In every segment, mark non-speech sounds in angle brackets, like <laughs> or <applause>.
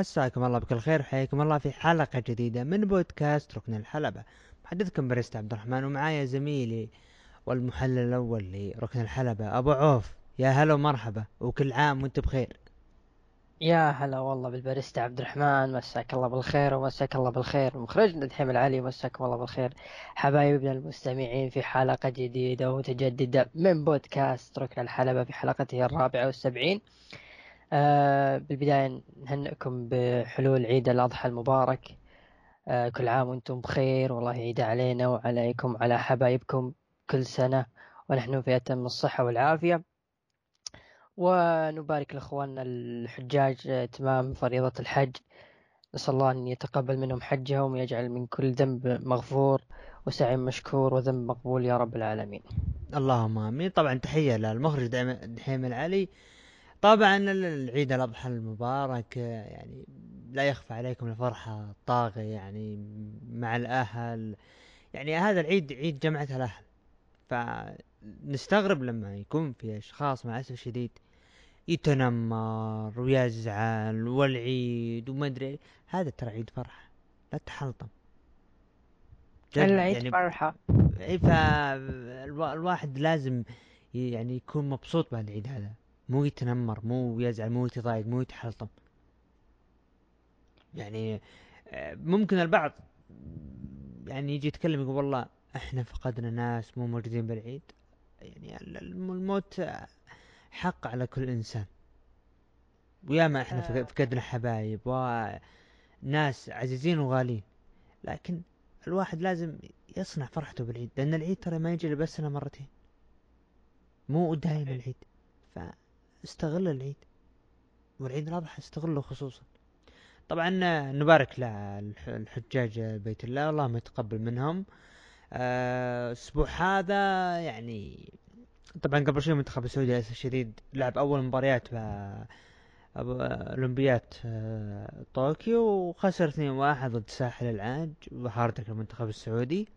مساكم الله بكل خير وحياكم الله في حلقة جديدة من بودكاست ركن الحلبة. محدثكم بريست عبد الرحمن ومعايا زميلي والمحلل الأول لركن الحلبة أبو عوف. يا هلا ومرحبا وكل عام وأنت بخير. يا هلا والله بالباريستا عبد الرحمن مساك الله بالخير ومساك الله بالخير. مخرجنا دحيم العلي مساكم الله بالخير. حبايبنا المستمعين في حلقة جديدة ومتجددة من بودكاست ركن الحلبة في حلقته الرابعة والسبعين. آه بالبداية نهنئكم بحلول عيد الأضحى المبارك. آه كل عام وأنتم بخير. والله يعيد علينا وعليكم على حبايبكم كل سنة. ونحن في أتم الصحة والعافية. ونبارك لإخواننا الحجاج إتمام فريضة الحج. نسأل الله أن يتقبل منهم حجهم ويجعل من كل ذنب مغفور وسعي مشكور وذنب مقبول يا رب العالمين. اللهم آمين. طبعا تحية للمخرج دحيم العلي. طبعا العيد الأضحى المبارك يعني لا يخفى عليكم الفرحة طاغية يعني مع الأهل. يعني هذا العيد عيد جمعة الأهل. فنستغرب لما يكون في أشخاص مع الاسف الشديد يتنمر ويزعل والعيد وما أدري هذا ترى عيد فرحة لا تحلطم. العيد يعني فرحة. اي فالواحد لازم يعني يكون مبسوط بهالعيد هذا. مو يتنمر مو يزعل مو يتضايق مو يتحلطم. يعني آه، ممكن البعض يعني يجي يتكلم يقول والله إحنا فقدنا ناس مو موجودين بالعيد. يعني الموت حق على كل إنسان. وياما إحنا آه. فقدنا حبايب وناس عزيزين وغالين لكن الواحد لازم يصنع فرحته بالعيد. لأن العيد ترى ما يجي بس سنه مرتين. مو دايم العيد. فاستغل العيد. والعيد الأضحى استغله خصوصا. طبعا نبارك للحجاج بيت الله اللهم يتقبل منهم. آه، الأسبوع هذا يعني طبعا قبل شوي المنتخب السعودي للاسف الشديد لعب أول مباريات أولمبيات آه، طوكيو وخسر 2-1 ضد ساحل العاج وحارتك المنتخب السعودي.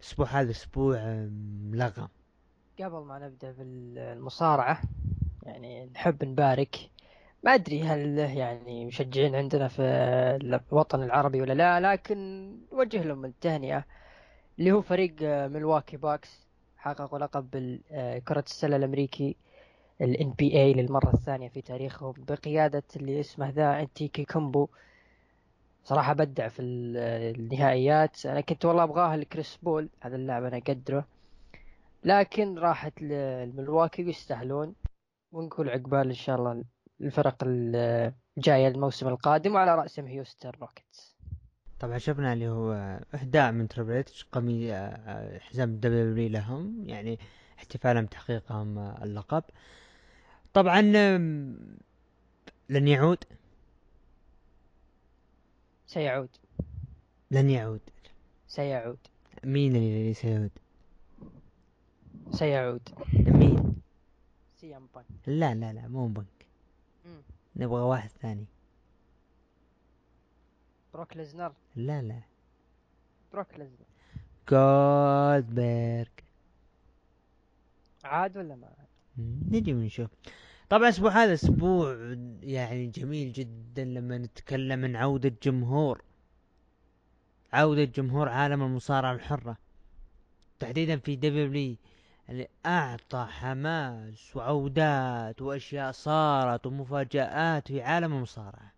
الأسبوع هذا أسبوع ملغم. قبل ما نبدأ بالمصارعة يعني نحب نبارك. ما أدري هل يعني مشجعين عندنا في الوطن العربي ولا لا لكن نوجه لهم التهنئة اللي هو فريق آه، Milwaukee Bucks حققوا لقب آه، كرة السلة الأمريكي ال NBA للمرة الثانية في تاريخهم بقيادة اللي اسمه أنتيتوكونمبو. صراحة بدع في آه، النهائيات. أنا كنت والله أبغاها لكريس بول هذا اللاعب أنا أقدره. لكن راحت للملواكي ويستاهلون. ونقول عقبال إن شاء الله الفرق الجاية الموسم القادم وعلى رأسهم Houston Rockets. طبعا شفنا اللي هو إهداء من Triple Game حزام ال W لهم يعني احتفالا بتحقيقهم اللقب. طبعا لن يعود. سيعود. لن يعود. سيعود. مين اللي سيعود؟ سيعود. مين؟ CM Punk لا لا لا مو بنك نبغى واحد ثاني. بروك ليسنر. لا لا. بروك ليسنر. جولدبرغ. عاد ولا ما عاد؟ نجي ونشوف. طبعا الأسبوع هذا أسبوع يعني جميل جدا لما نتكلم عن عودة جمهور. عودة جمهور عالم المصارعة الحرة. تحديدا في دبليو اللي اعطى حماس وعودات وأشياء صارت ومفاجآت في عالم المصارعة.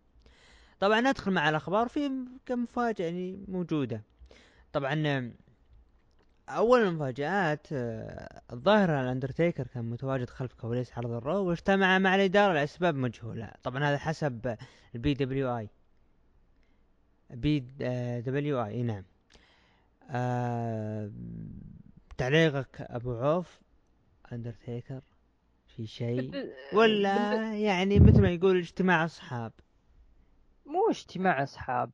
طبعا ندخل مع الأخبار في كم مفاجاه يعني موجودة. طبعا أول المفاجآت آه، الظاهر الأندرتيكر كان متواجد خلف كواليس عرض ال Raw واجتمع مع الإدارة لأسباب مجهولة. طبعا هذا حسب البي دبليو آي. بي دبليو آي نعم. آه تعليقك أبو عوف أندرتيكر في شيء؟ ولا يعني مثل ما يقول اجتماع أصحاب؟ مو اجتماع أصحاب.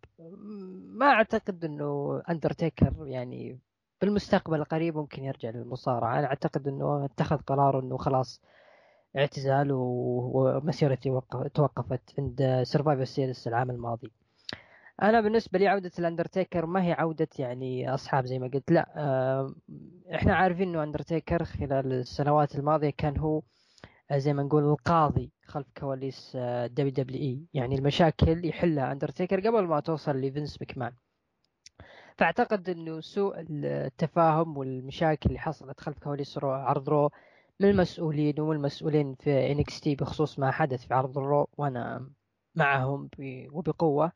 ما أعتقد إنه أندرتيكر يعني في المستقبل القريب ممكن يرجع للمصارعة. أنا أعتقد إنه اتخذ قرار إنه خلاص اعتزال ومسيرته توقفت عند Survivor Series العام الماضي. أنا بالنسبة لي عودة الأندرتيكر ما هي عودة يعني أصحاب زي ما قلت لا آه، إحنا عارفين إنه أندرتيكر خلال السنوات الماضية كان هو آه، زي ما نقول القاضي خلف كواليس WWE. يعني المشاكل يحلها أندرتيكر قبل ما توصل لفينس مكمان فأعتقد إنه سوء التفاهم والمشاكل اللي حصلت خلف كواليس Raw عرض Raw من المسؤولين ومن المسؤولين في NXT بخصوص ما حدث في عرض ال Raw وأنا معهم وبقوة.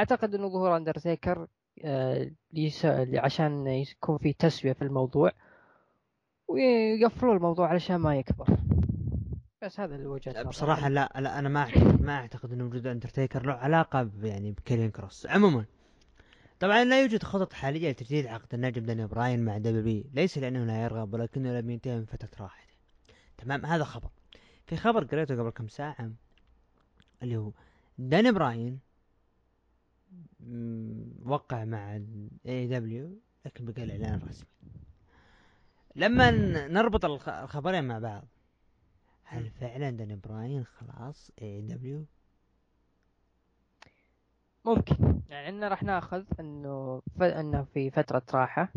أعتقد إنه ظهور أندرتيكر آه، عشان يكون في تسوية في الموضوع ويقفلوا الموضوع علشان ما يكبر. بس هذا اللي وجهة بصراحة لا لا أنا ما ما أعتقد انه وجود أندرتيكر له علاقة يعني بكاريون كروس. عموما طبعا لا يوجد خطط حالية لتجديد عقد النجم داني براين مع W ليس لأنه لا يرغب ولكنه لم ينتهي من فترة راحته تمام هذا خبر. في خبر قريته قبل كم ساعة اللي هو داني براين وقع مع AEW لكن بقى الإعلان الرسمي. لما نربط الخبرين مع بعض هل فعلا داني براين خلاص AEW ممكن. يعني راح ناخذ إنه ف... إنه في فترة راحة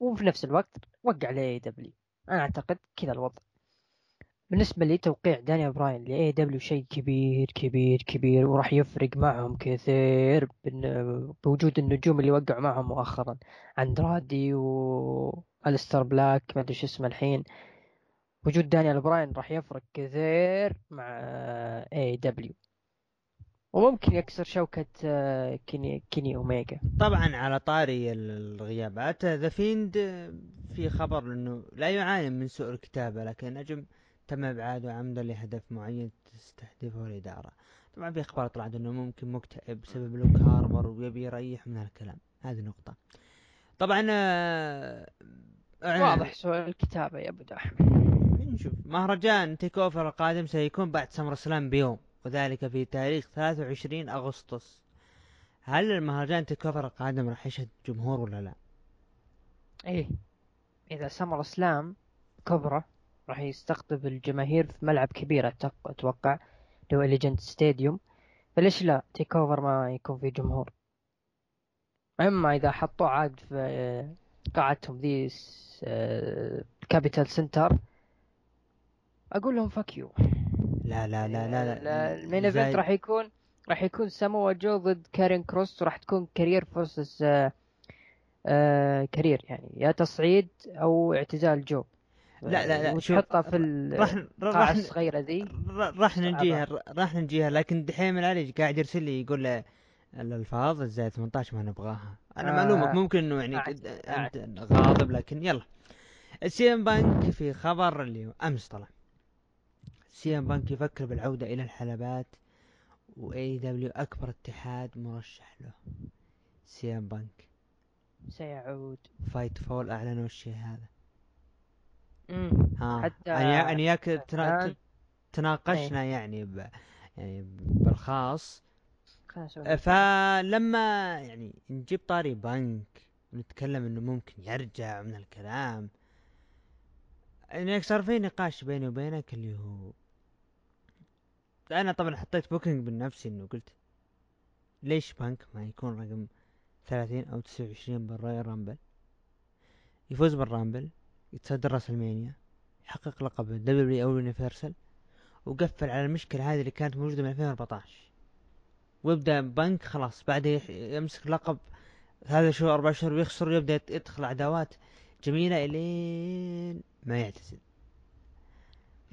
وفي نفس الوقت وقع ل AEW أنا أعتقد كذا الوضع. بالنسبة لي توقيع داني براين ل AEW شيء كبير كبير كبير وراح يفرق معهم كثير بوجود النجوم اللي وقعوا معهم مؤخرا. أندرادي وأليستر بلاك ما أدري شو اسمه الحين. وجود دانيال براين راح يفرق كثير مع AEW وممكن يكسر شوكة آه، كيني, كيني أوميجا. طبعا على طاري الغيابات The Fiend في خبر إنه لا يعاني من سوء الكتابة لكن نجم تم إبعاده عمدا لهدف معين تستهدفه الإدارة. طبعا في أخبار طلعت إنه ممكن مكتئب بسبب لوك هاربر ويبي يريح من هالكلام. هذه نقطة. طبعا آه واضح سوء الكتابة يا أبو نشوف. مهرجان تيك أوفر القادم سيكون بعد سمر سلام بيوم وذلك في تاريخ 23 أغسطس. هل المهرجان تكفر القادم راح يشهد جمهور ولا لا؟ إيه إذا سمر سلام كبرى راح يستقطب الجماهير في ملعب كبير أتوقع اللي هو Allegiant Stadium فليش لا؟ TakeOver ما يكون في جمهور. أما إذا حطوه عاد في قاعتهم ذي Capitol Center أقول لهم fuck you لا لا لا لا, لا ال main event راح يكون راح يكون سامو جو ضد كاريون كروس وراح تكون career versus آه آه career يعني يا تصعيد أو اعتزال جو لا لا لا وتحطها في القاعة الصغيرة ذي؟ راح ننجيها راح ننجيها لكن دحين العلي قاعد يرسل لي يقول له الألفاظ الزايد 18 ما نبغاها. أنا آه معلومك ممكن إنه يعني أنت غاضب لكن يلا. السي إم بانك في خبر اللي أمس طلع. سي إم بانك يفكر بالعودة إلى الحلبات و AEW أكبر اتحاد مرشح له. سي إم بانك. سيعود. Fightful أعلنوا الشيء هذا. امم ها حتى أنا ياك تنا... تناقشنا إيه. يعني ب... يعني بالخاص. فلما يعني نجيب طاري بنك ونتكلم إنه ممكن يرجع من الكلام يعني صار في نقاش بيني وبينك اللي هو أنا طبعا حطيت booking بنفسي إنه قلت ليش بنك ما يكون رقم ثلاثين أو تسعة وعشرين بال Royal Rumble؟ يفوز بال Rumble. يتصدر WrestleMania يحقق لقب ال WWE أو Universal وقفل على المشكلة هذه اللي كانت موجودة من 2014 ويبدأ بنك خلاص بعد يمسك لقب هذا شهور أربع شهور ويخسر ويبدأ يدخل عداوات جميلة إلين ما يعتزل.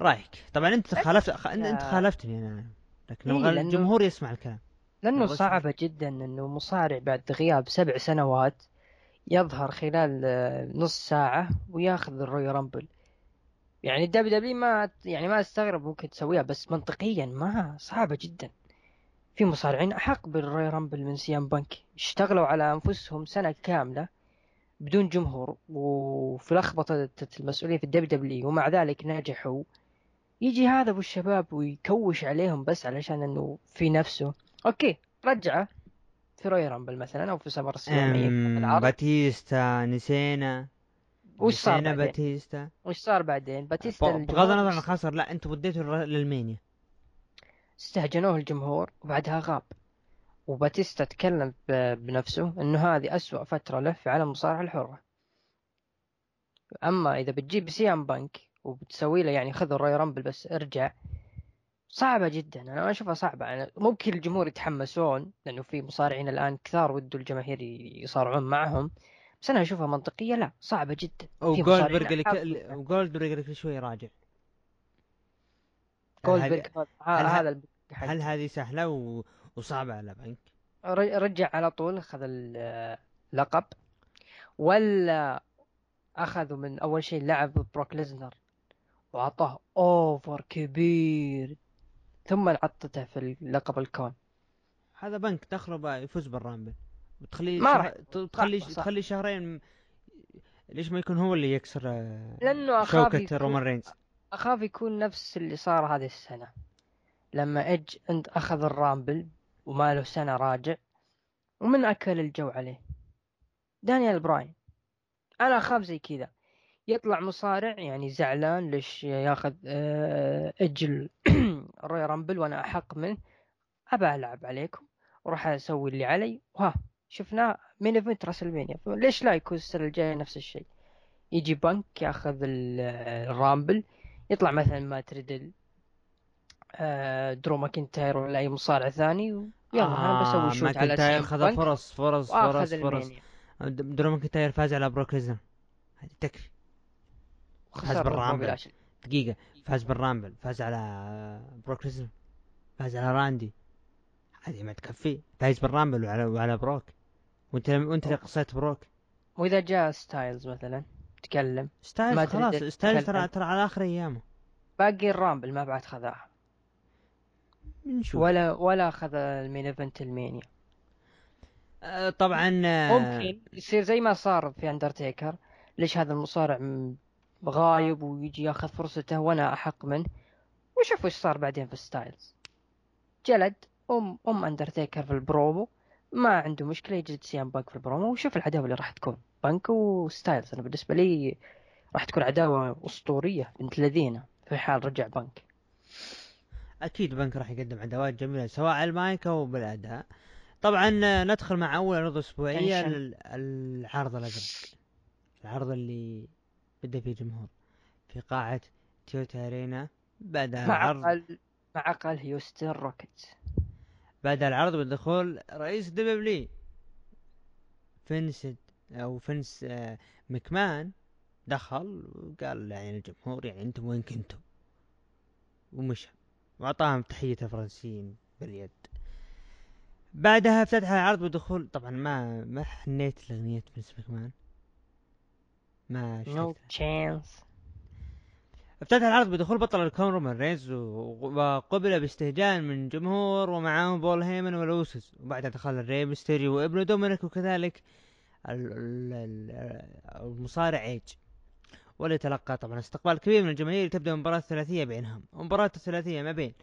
رأيك؟ طبعا أنت خالفت خ... أنت خالفتني أنا لكن إيه الجمهور يسمع الكلام. لأنه صعبة جدا إنه مصارع بعد غياب سبع سنوات يظهر خلال آه، نص ساعة وياخذ ال Royal Rumble. يعني ال WWE ما يعني ما أستغرب ممكن تسويها بس منطقيا ما صعبة جدا. في مصارعين أحق بال Royal Rumble من سي إم بانك. اشتغلوا على أنفسهم سنة كاملة بدون جمهور وفي لخبطة المسؤولية في الدبليو دبليو ومع ذلك نجحوا. يجي هذا أبو الشباب ويكوش عليهم بس علشان إنه في نفسه. أوكي رجعه. في روي رامبل مثلا أو في سمر سلام باتيستا نسينا. وش صار بعدين؟ باتيستا. وش صار بعدين؟ باتيستا بغض النظر عن خسر لا أنتم وديتوا للمينيا استهجنوه الجمهور وبعدها غاب. وباتيستا تكلم بنفسه إنه هذه أسوأ فترة له في عالم المصارعة الحرة. أما إذا بتجيب سيام بانك وبتسوي له يعني خذ الروي رامبل بس ارجع صعبة جدا أنا أشوفها صعبة يعني ممكن الجمهور يتحمسون لأنه في مصارعين الآن كثار ودوا الجماهير يصارعون معهم بس أنا أشوفها منطقية لا صعبة جدا. وجولدبرغ مصارعين اللي أحب- ك... وجولدبرغ كل شوي راجع. جولدبرغ هل, هذا هل- هذا. هل هذه سهلة و... وصعبة على بنك؟ رجع على طول اخذ اللقب ولا أخذوا من أول شيء لعب بروك ليزنر وأعطاه أوفر كبير. ثم عطته في اللقب الكون. هذا بنك بقى يفوز بالرامبل. وتخليه ما. راح- تخلي. تخلي شهرين ليش ما يكون هو اللي يكسر آه، لأنه أخاف شوكة يكون رومان رينز. أخاف يكون نفس اللي صار هذه السنة. لما ايج إنت أخذ الرامبل وما له سنة راجع ومن أكل الجو عليه. دانيال براين. أنا أخاف زي كذا. يطلع مصارع يعني زعلان ليش ياخذ آه، <clears throat> ال Royal Rumble وأنا أحق منه أبى ألعب عليكم وراح أسوي اللي علي. وها شفناه main event WrestleMania ليش لا يكون السنة الجاية نفس الشيء؟ يجي بنك ياخذ ال- ال Rumble يطلع مثلا مات ريدل آه، درو ماكنتاير ولا أي مصارع ثاني ويلا أنا بسوي shoot على ماكنتاير سي خذ بنك فرص فرص فرص فرص. درو ماكنتاير فاز على بروك تكفي. وخسر بال Rumble. دقيقة. فاز بال Rumble فاز على بروك فاز على راندي هذه ما تكفي. فايز بالرامبل وعلى وعلى بروك وانت وانت اللي قصيت بروك واذا جاء ستايلز مثلا تكلم. ستايلز خلاص ستايلز. ترى ترى على آخر أيامه. باقي ال Rumble ما بعد خذاها. بنشوف ولا ولا أخذ ال main event WrestleMania. آه، طبعا آه، ممكن يصير زي ما صار في اندرتيكر ليش هذا المصارع غايب ويجي ياخذ فرصته وأنا أحق منه. وشوف وش صار بعدين في ستايلز. جلد أم أم أندرتيكر في البرومو. ما عنده مشكلة يجلد سي إم بانك في البرومو. وشوف العداوة اللي راح تكون. بانك وستايلز أنا بالنسبة لي راح تكون عداوة أسطورية بنت الذينه في حال رجع بانك. أكيد بنك راح يقدم عداوات جميلة سواء على المايك أو بالأداء. طبعا ندخل مع أول عرض أسبوعية العرض الأزرق. العرض اللي بدا فيه جمهور في قاعة تويوتا أرينا بدا مع العرض. معقل مع معقل هيوستن روكيت بدا العرض بدخول رئيس WWE فينس أو فينس آه، مكمان دخل وقال يعني الجمهور يعني أنتم وين كنتم؟ ومشى. وأعطاهم تحية الفرنسيين باليد. بعدها افتتح العرض بدخول طبعا ما ما حنيت لأغنية فينس مكمان. ما No Chance أفتتح العرض بدخول بطل الكون رومان رينز وقبل باستهجان من جمهور ومعاهم بول هيمن والاوسوس وبعدها دخل الري ميستيريو وابنه دومينيك وكذلك ال- ال- ال- المصارع إيج. واللي تلقى طبعا استقبال كبير من الجماهير تبدا مباراة ثلاثية بينهم. مباراة الثلاثية ما بين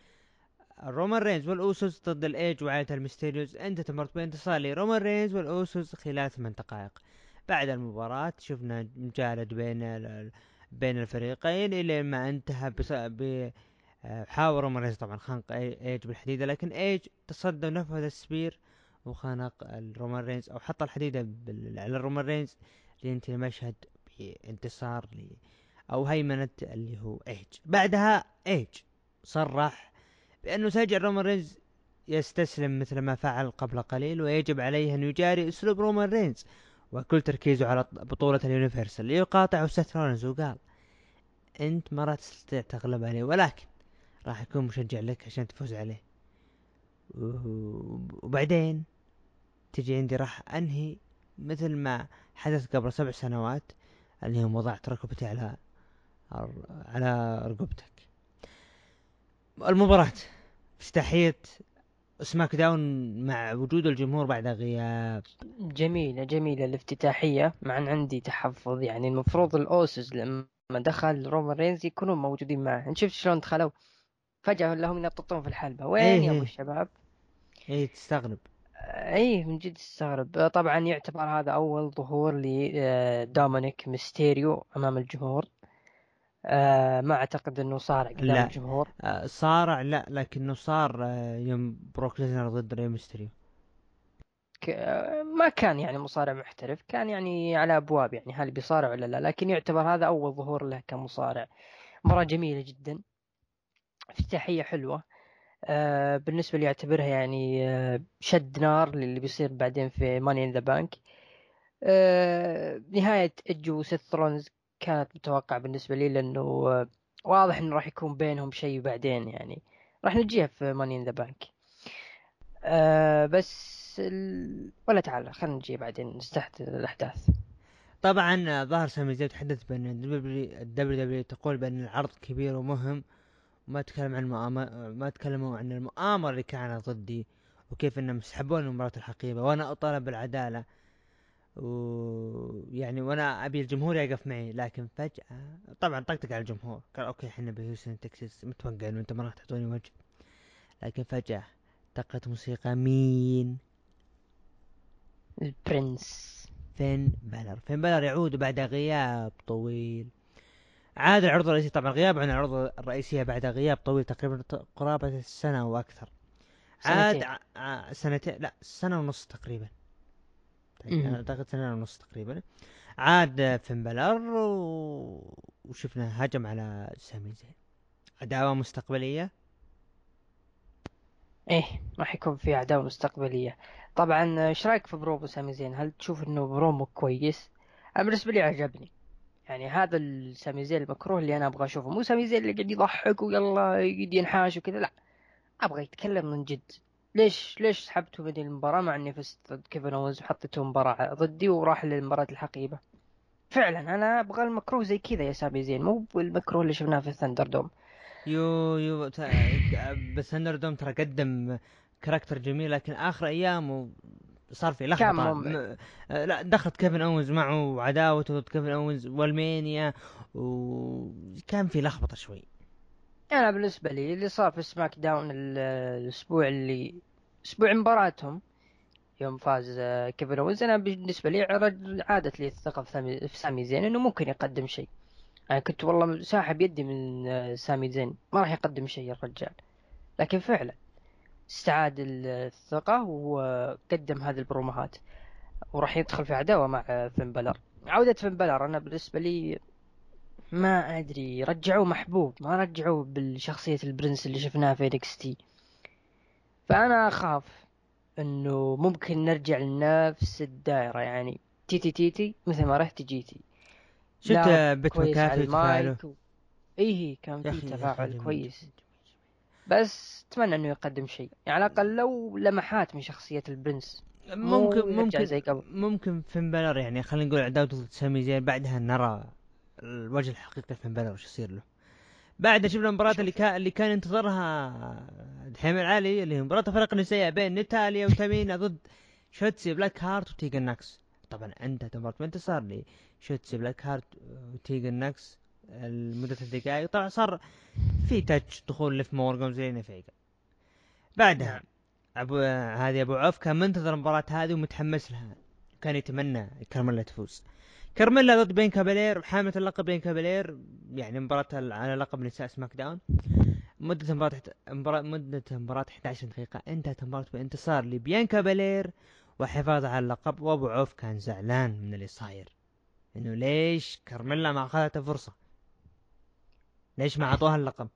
رومان رينز والاوسوس ضد الإيج وعائلة الميستيريوز. انتهت المباراة بانتصار لرومان رينز والاوسوس خلال ثمان دقائق. بعد المباراة شفنا مجالد بين بين الفريقين إلى ما انتهى بص... ب آه، رينز طبعا خنق ايج بالحديدة لكن ايج تصدى ونفذ ال spear وخنق الرومان رينز أو حط الحديدة على الرومان رينز لينتهي المشهد بانتصار أو هيمنة اللي هو ايج. بعدها ايج صرح بانه سيجعل رومان رينز يستسلم مثل ما فعل قبل قليل ويجب عليه أن يجاري أسلوب رومان رينز. وكل تركيزه على بطولة ال Universal. ليقاطعه سيث رولنز وقال أنت ما راح تستطيع تغلب عليه ولكن راح يكون مشجع لك عشان تفوز عليه. وبعدين تجي عندي راح أنهي مثل ما حدث قبل سبع سنوات اللي هم وضعت ركبتي على على رقبتك. المباراة افتتاحية سماك داون مع وجود الجمهور بعد غياب. جميلة جميلة الافتتاحية. مع أن عندي تحفظ يعني المفروض الاوسوز لما دخل رومان رينز يكونوا موجودين معه. شفت شلون دخلوا؟ فجأة لهم ينططون في الحلبة. وين إيه. يا أبو. الشباب؟ إيه تستغرب. اي من جد استغرب طبعا يعتبر هذا أول ظهور لدومينيك ميستيريو أمام الجمهور. آه، ما أعتقد إنه صار قدام لا. الجمهور. آه، صارع لا لكنه صار آه، يوم بروك ليزنر ضد ري ميستريو. ك- آه، ما كان يعني مصارع محترف كان يعني على أبواب يعني هل بيصارع ولا لا لكن يعتبر هذا أول ظهور له كمصارع. مباراة جميلة جدا افتتاحية حلوة. آه بالنسبة لي اعتبرها يعني آه شد نار للي بيصير بعدين في Money in the Bank نهاية ايج وسيث رولنز كانت متوقعة بالنسبة لي لأنه آه واضح إنه راح يكون بينهم شيء بعدين يعني. راح نجيها في Money in the Bank بس ال... ولا تعال خلينا نجي بعدين نستحت الأحداث. طبعا ظهر سامي زين تحدث بأن الدبليو دبليو تقول بأن العرض كبير ومهم. وما تكلم عن ما تكلموا عن المؤامرة اللي كانت ضدي وكيف إنهم سحبوني من مباراة الحقيبة. وأنا أطالب بالعدالة. ويعني وأنا أبي الجمهور يقف معي لكن فجأة طبعا طقطق على الجمهور قال okay إحنا بهيوستن تكساس متوقع انه انت ما راح تعطوني وجه. لكن فجأة دقت موسيقى مين؟ ال prince. فين بلر. فين بلر يعود بعد غياب طويل. عاد العرض الرئيسي طبعا غياب عن العرض الرئيسية بعد غياب طويل تقريبا قرابة السنة وأكثر عاد سنتين, سنتين لا سنة ونص تقريبا. أعتقد سنة ونص تقريبا. عاد فين بلر و... وشفنا هجم على سامي زين. عداوة مستقبلية؟ إيه راح يكون في عداوة مستقبلية. طبعا إيش رأيك في برومو سامي زين؟ هل تشوف إنه برومو كويس؟ أنا بالنسبة لي عجبني. يعني هذا السامي زين المكروه اللي أنا أبغى أشوفه. مو سامي زين اللي قاعد يضحك ويلا يقعد ينحاش وكذا لا. أبغى يتكلم من جد. ليش ليش سحبته من المباراة مع إني فزت ضد كيفن اونز وحطيته مباراة ضدي وراح للمباراة الحقيبة؟ فعلا أنا أبغى المكروه زي كذا يا سامي زين مو المكروه اللي شفناه في ال ThunderDome. يو يو بس ThunderDome ترى قدم character جميل لكن آخر أيامه صار في لخبطة. م... لا دخلت كيفن اونز معه وعداوته ضد كيفن اونز وراسلمانيا وكان في لخبطة شوي. أنا بالنسبة لي اللي صار في سماك داون الأسبوع اللي أسبوع مباراتهم يوم فاز كيفن اونز أنا بالنسبة لي عادت لي الثقة في سامي زين إنه ممكن يقدم شيء. أنا كنت والله ساحب يدي من سامي زين. ما راح يقدم شيء الرجال. لكن فعلا استعاد الثقة وقدم هذه البروموهات. وراح يدخل في عداوة مع فين بلر عودة فين بلر أنا بالنسبة لي ما أدري رجعوه محبوب ما رجعوه بالشخصية ال prince اللي شفناها في NXT. فأنا أخاف إنه ممكن نرجع لنفس الدائرة يعني تيتي تيتي مثل ما رحتي جيتي شفت بيت مكافي إيه كان في تفاعل كويس. بس أتمنى إنه يقدم شيء. يعني على الأقل لو لمحات من شخصية ال prince. ممكن ممكن زي قبل. ممكن فين بلر يعني خلينا نقول عداوته ضد سامي زين بعدها نرى الوجه الحقيقي فين بلر وش يصير له؟ بعد شفنا المباراة اللي كان اللي كان ينتظرها دحيم العالي اللي هي مباراة فرق نسائية بين نيتاليا وتامينا ضد شوتسي بلاك هارت وتيجن ناكس. طبعا انتهت مباراة بانتصار لشوتسي بلاك هارت وتيجن ناكس لمدة دقائق طبعا صار في تاتش دخول لف مورجان زي فيجا بعدها نعم. ابو هذه أبو عوف كان منتظر المباراة هذه ومتحمس لها كان يتمنى كارميلا تفوز. كارميلا ضد بين كابالير حاملة اللقب بين كابالير يعني مباراة على لقب نساء سماك داون. مدة المباراة مباراة مدة المباراة 11 دقيقة. انتهت المباراة بانتصار لبيان كابالير وحفاظ على اللقب. وابو عوف كان زعلان من اللي صاير. انه ليش كارميلا ما اخذت فرصة؟ ليش ما اعطوها اللقب؟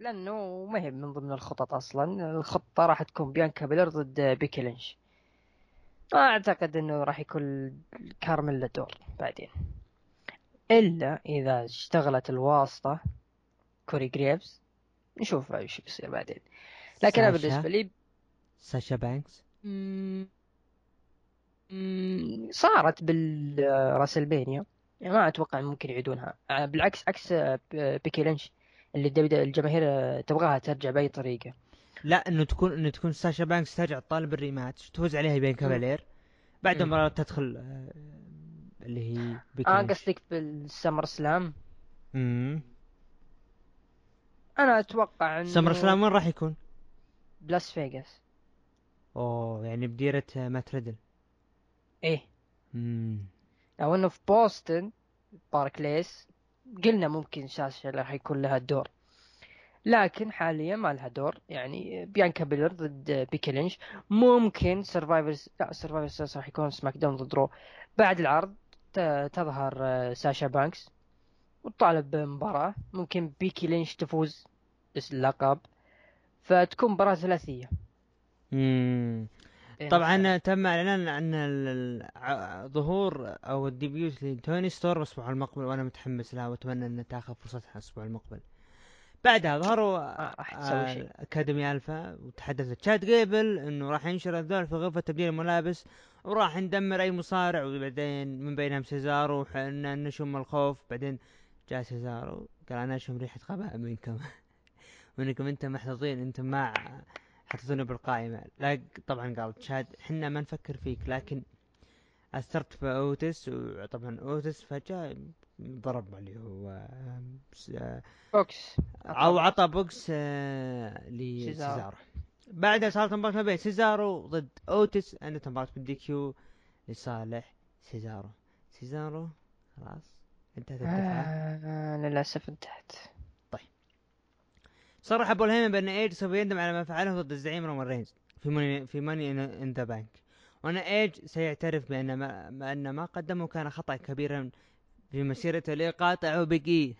لأنه ما هي من ضمن الخطط أصلا. الخطة راح تكون بيانكا بيلر ضد بيكي لينش اعتقد إنه راح يكون كارميلا دور بعدين. إلا إذا اشتغلت الواسطة كوري جريفز نشوف إيش بيصير بعدين. لكن أنا بالنسبة لي ساشا بانكس؟ صارت بالراسلمانيا يعني ما أتوقع ممكن يعيدونها. آه، بالعكس عكس آه، بيكي لينش اللي الجماهير آه، تبغاها ترجع بأي طريقة. لا إنه تكون إنه تكون ساشا بانكس ترجع تطالب بال rematch تفوز عليها بيانكا بلير. بعد المباراة تدخل اللي هي آه قصدك بال SummerSlam؟ امم أنا أتوقع إنه SummerSlam وين راح يكون؟ بلاس فيغاس. أوه يعني بديرة مات ريدل. إيه. امم لو إنه في بوسطن باركليس قلنا ممكن ساشا راح يكون لها دور لكن حاليا ما لها دور. يعني بيانكا بيلر ضد بيكي لينش ممكن Survivors لا Survivors راح يكون SmackDown ضد Raw. بعد العرض تظهر ساشا بانكس. وتطالب بمباراة. ممكن بيكي لينش تفوز اللقب فتكون مباراة ثلاثية. بين طبعا. تم إعلان عن ظهور أو ال debut لتوني ستورم الأسبوع المقبل وأنا متحمس لها وأتمنى ان تاخذ فرصتها الأسبوع المقبل. بعدها ظهروا ما راح تسوي شيء. آه، أكاديمي ألفا وتحدث تشاد جيبل إنه راح ينشر الذعر في غرفة تبديل الملابس وراح ندمر أي مصارع وبعدين من بينهم سيزارو وحنا نشم الخوف بعدين جاء سيزارو قال أنا أشم ريحة غباء منكم. <laughs> وانكم أنتم محظوظين أنتم ما حطيتوني بالقائمة. لا طبعا قال تشاد حنا ما نفكر فيك لكن أثرت في أوتس وطبعا أوتس فجأة ضرب اللي هو س- بوكس. أو عطى بوكس آه، سيزارو. لسيزارو. بعدها صارت مباراة ما بين سيزارو ضد أوتس انتهت مباراة بال DQ لصالح سيزارو. سيزارو خلاص انتهت الدفعة. آه للأسف انتهت. صرح بول هيمان بأن ايج سوف يندم على ما فعله ضد الزعيم رومان رينز في Money في Money in the Bank. وأن ايج سيعترف بأن ما, ما ان ما قدمه كان خطأ كبيرا في مسيرته ليقاطعه بيج إي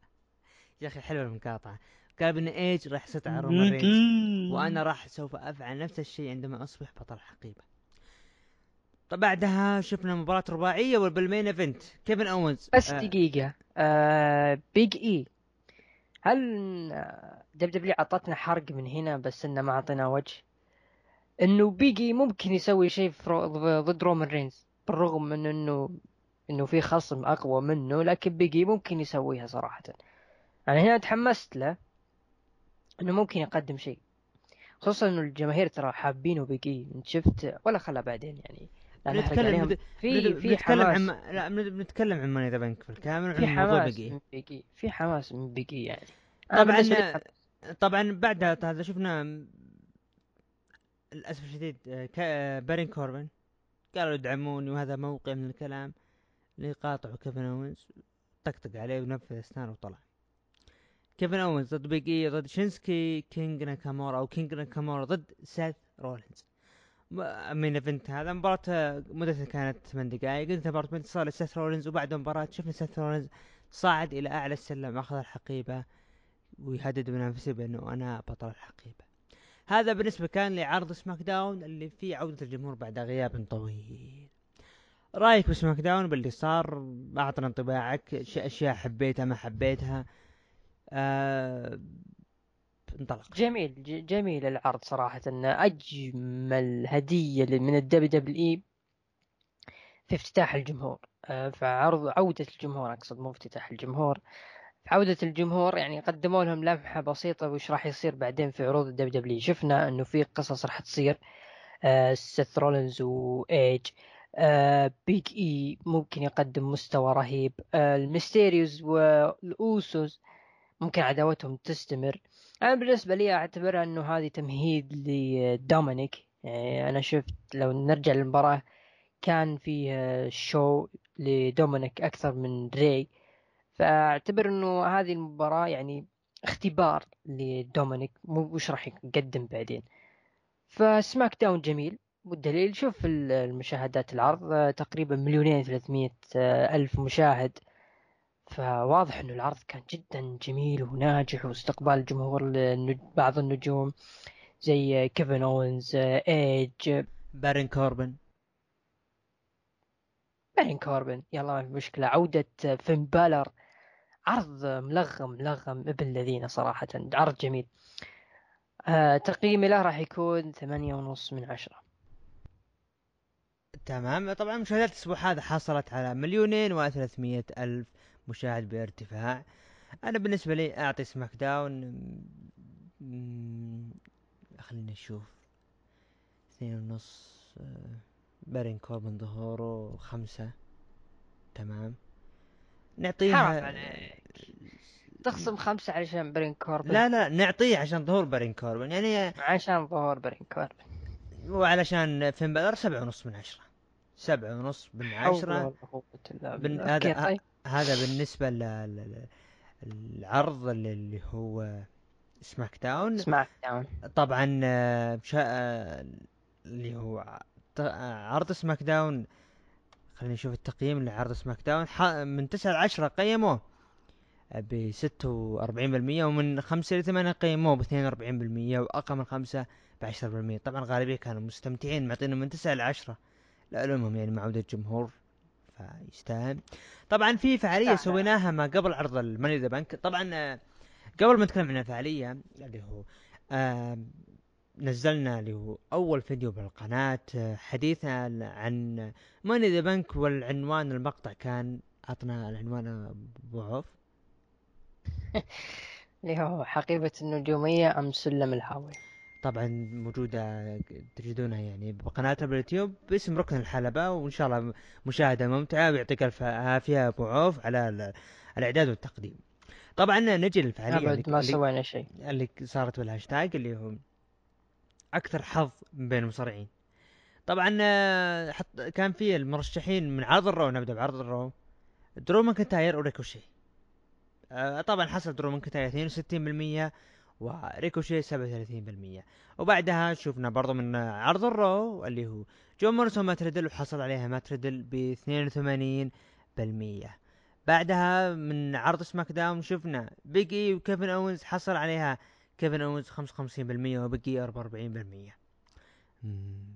<laughs> يا أخي حلوة المقاطعة. قال بان إيج راح على رومان رينز. وأنا راح سوف أفعل نفس الشيء عندما أصبح بطل حقيبة. طب بعدها شفنا مباراة رباعية بال main event. كيفن اونز بس آه، دقيقة. آه بيج اي هل WWE عطتنا حرق من هنا بس إنه ما أعطينا وجه؟ إنه بيج إي ممكن يسوي شيء رو- ضد رومان رينز بالرغم من إنه إنه في خصم أقوى منه لكن بيجي ممكن يسويها صراحة. أنا هنا تحمست له إنه ممكن يقدم شيء. خصوصا إنه الجماهير ترى حابينه بيجي. انت شفت ولا خلا بعدين يعني. بنتكلم في في حماس. عن لا بن- بنتكلم عن ماني ذا بنك بالكامل في حماس من بيجي. في حماس من بيجي يعني. طبعا طبعا بعد هذا شفنا للأسف الشديد آه، آه، بارين كوربن. قالوا ادعموني وهذا موقع من الكلام. ليقاطعوا كيفن اونز طقطق عليه ونفذ أسنانه وطلع. كيفن اونز ضد بيج إي ضد شينسكي King ناكامورا أو King ناكامورا ضد سيث رولينز. main event هذا؟ مباراة مدتها كانت 8 دقائق انتهى مباراة بانتصار لسيث رولينز وبعد المباراة شفنا سيث رولينز صعد إلى أعلى السلم أخذ الحقيبة ويهدد بنفسه بأنه أنا بطل الحقيبة. هذا بالنسبة كان لعرض SmackDown اللي فيه عودة الجمهور بعد غياب طويل. رأيك ب SmackDown باللي صار؟ أعطنا انطباعك. أشياء حبيتها ما حبيتها. آه... انطلق. جميل. جميل العرض صراحة. أجمل هدية من ال WWE في افتتاح الجمهور. آه، فعرض عودة الجمهور أقصد مو افتتاح الجمهور. عودة الجمهور يعني قدموا لهم لمحة بسيطة وش راح يصير بعدين في عروض ال WWE شفنا إنه في قصص راح تصير. آه، سيث رولينز وإيج بيج إي ممكن يقدم مستوى رهيب. الميستيريوز والأوسوس ممكن عداوتهم تستمر. أنا بالنسبة لي أعتبرها أنه هذه تمهيد لدومينيك. يعني أنا شفت لو نرجع للمباراة كان فيه show لدومينيك أكثر من ري. فأعتبر أنه هذه المباراة يعني اختبار لدومينيك. وش راح يقدم بعدين. ف SmackDown جميل. والدليل شوف ال- المشاهدات العرض آه، تقريبا مليونين ثلاثمية ألف مشاهد. فواضح إنه العرض كان جدا جميل وناجح واستقبال جمهور بعض النجوم زي كيفن اونز ايج بارين كوربن. بارين كوربن يلا ما في مشكلة. عودة فين بالر. عرض ملغم ملغم ابن الذين صراحة. عرض جميل. آه تقييمي له راح يكون ثمانية ونص من عشرة. تمام. طبعا مشاهدات الأسبوع هذا حصلت على مليونين وثلاثمية ألف مشاهد بارتفاع. أنا بالنسبة لي أعطي SmackDown. مم، خليني أشوف. اثنين ونص آه، بارين كوربن ظهوره خمسة. تمام. نعطيها حرام عليك. تخصم خمسة علشان بارين كوربن لا لا نعطيه عشان ظهور بارين كوربن يعني عشان ظهور بارين كوربن وعلشان فين بالر سبعة ونص من عشرة. سبعة ونص من عشرة بن-. هذا طيب. هذا بالنسبة للعرض اللي هو SmackDown SmackDown طبعا آه، شا... آه، اللي هو آه، عرض SmackDown خلينا نشوف التقييم لعرض SmackDown من تسعة لعشرة قيموه ب 46% ومن خمسة لثمانية قيموه ب 42% وأقل من خمسة ب 10% طبعا الغالبية كانوا مستمتعين معطينا من تسعة لعشرة. لا لهم يعني مع عودة الجمهور فيستاهل. طبعا في فعالية سويناها ما قبل عرض الماني ذا بنك طبعا آه، قبل ما نتكلم عن الفعالية اللي هو آه نزلنا اللي هو أول فيديو بالقناة آه، حديثنا عن ماني ذا بنك والعنوان المقطع كان عطنا العنوان أبو عوف. <laughs> اللي هو حقيبة النجومية أم سلم الهاوية طبعا موجودة تجدونها يعني بقناتها باليوتيوب باسم ركن الحلبة وإن شاء الله مشاهدة ممتعة ويعطيك الف عافية أبو عوف على الإعداد والتقديم. طبعا نجي للفعالية ما سوينا شيء. اللي صارت بالهاشتاج اللي هو أكثر حظ بين المصارعين. طبعا آه، حط كان في المرشحين من عرض الرو نبدأ بعرض الرو. درو ماكنتاير وريكوشي آه، طبعا حصل درو ماكنتاير 62% وريكوشي 37% وبعدها شفنا برضو من عرض الرو اللي هو جون موريسون مات ريدل وحصل عليها مات ريدل ب 82% بعدها من عرض سماك داون شفنا بيج إي وكيفن أونز حصل عليها كيفن أونز 55% وبقي 44%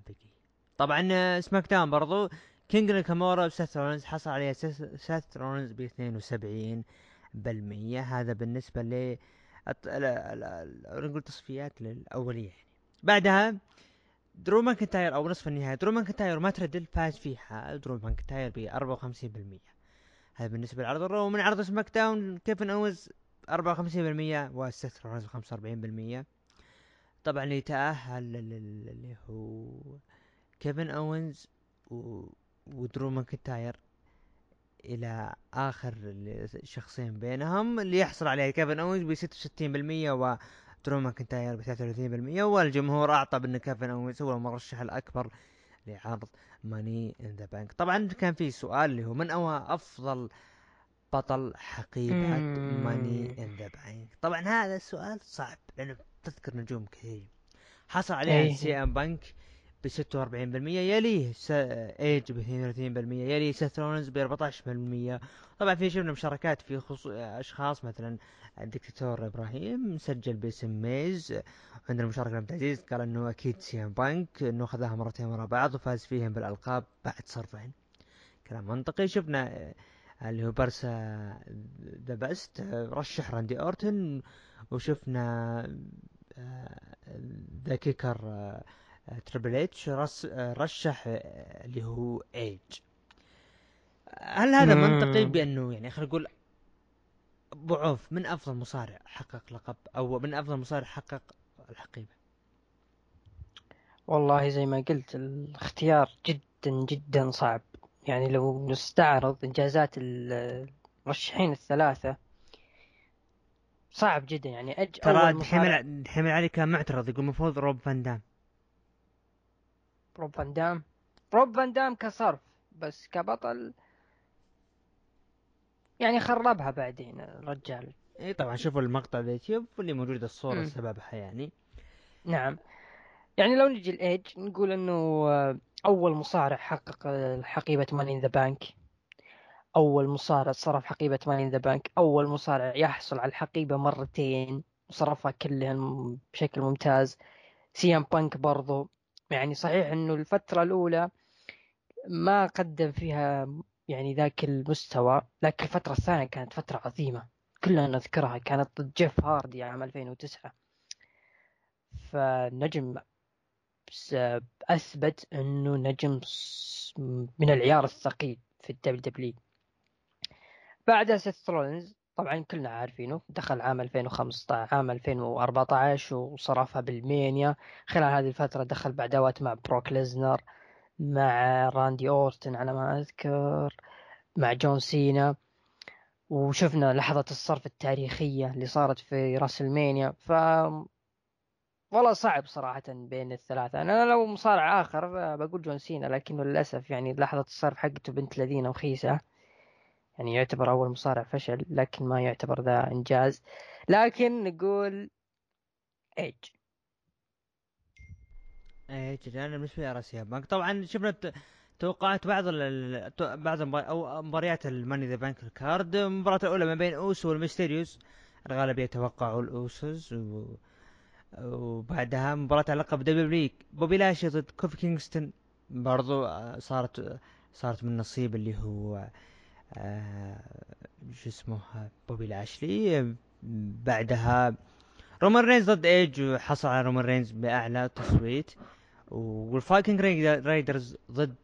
بقي طبعا سماك داون برضو king ناكامورا وسيث رولنز حصل عليها سيث رولنز ب 72% هذا بالنسبة ل نقول تصفيات للأولية يعني. بعدها درو ماكنتاير أو نصف النهائي درو ماكنتاير مات ريدل فاز فيها درو ماكنتاير ب 54% هذا بالنسبة لعرض الرو ومن عرض سماك داون كيفن أوينز 54% وسيث رولنز 45% طبعا اللي تأهل اللي هو كيفن أوينز ودرو ماكنتاير إلى آخر الشخصين بينهم اللي يحصل عليه كيفن أوينز ب 66% ودرو ماكنتاير ب 33% والجمهور أعطى بأن كيفن أوينز هو المرشح الأكبر لعرض ماني ان ذا بانك طبعا كان في سؤال اللي هو من هو أفضل بطل حقيبة ماني ان ذا بانك طبعا هذا السؤال صعب لأنه تذكر نجوم كثير. حصل عليها سي إم بانك ب 46% يليه إيج ب 32% يليه سيث رولنز ب 14% طبعا في شفنا مشاركات في خصو... أشخاص مثلا الدكتاتور إبراهيم سجل باسم ميز عندنا مشاركة عبد العزيز قال إنه أكيد سي إم بانك إنه أخذها مرتين ورا بعض وفاز فيهم بالألقاب بعد صرفين. كلام منطقي. شفنا اللي هو برسا ذا بست رشح راندي أورتن وشفنا ذا كيكر تريبل اتش رشح اللي هو ايج هل هذا منطقي بأنه يعني خلينا نقول عوف من أفضل مصارع حقق لقب أو من أفضل مصارع حقق الحقيبه والله زي ما قلت الاختيار جدا جدا صعب. يعني لو نستعرض إنجازات المرشحين الثلاثة صعب جدا. يعني إيج ترى دحين دحين علي كان معترض يقول المفروض روب فان دام. روب فان دام. روب فان دام كصرف بس كبطل. يعني خربها بعدين الرجال. اي طبعا شوفوا المقطع اليوتيوب واللي موجود الصورة سببها يعني. نعم. يعني لو نجي الإيج نقول إنه أول مصارع حقق حقيبة ماني إن ذا بانك. أول مصارع صرف حقيبة ماني إن ذا بانك. أول مصارع يحصل على الحقيبة مرتين وصرفها كلهن بشكل ممتاز. سي إم بانك برضو. يعني صحيح إنه الفترة الأولى ما قدم فيها يعني ذاك المستوى لكن الفترة الثانية كانت فترة عظيمة كلنا نذكرها كانت ضد جيف هاردي عام 2009 فنجم أثبت إنه نجم من العيار الثقيل في الدبليو دبليو. بعد سيث رولينز طبعا كلنا عارفينه. دخل عام 2015 عام 2014 وصرفها بالمينيا خلال هذه الفترة دخل بعداوات مع بروك ليزنر مع راندي أورتن على ما أذكر مع جون سينا. وشفنا لحظة الصرف التاريخية اللي صارت في راسلمانيا ف والله صعب صراحة بين الثلاثة. أنا لو مصارع آخر بقول جون سينا لكنه للأسف يعني لحظة الصرف حقته بنت لذينة وخيسة. يعني يعتبر أول مصارع فشل لكن ما يعتبر ذا إنجاز. لكن نقول إيج. إيج أنا بالنسبة لي سي إم بانك طبعا شفنا توقعات بعض ال بعض مباريات الماني ذا بانك ال card المباراة الأولى ما بين أوسو والميستيريوس. الغالب يتوقعوا الأوسوس و... وبعدها مباراة على لقب دبليو بوبي لاشلي ضد كوفي كينغستون. برضو آه، صارت صارت من نصيب اللي هو آه شو اسمه بوبي لاشلي. بعدها رومان رينز ضد ايج وحصل على رومان رينز بأعلى تصويت. والفايكنج رايدرز ضد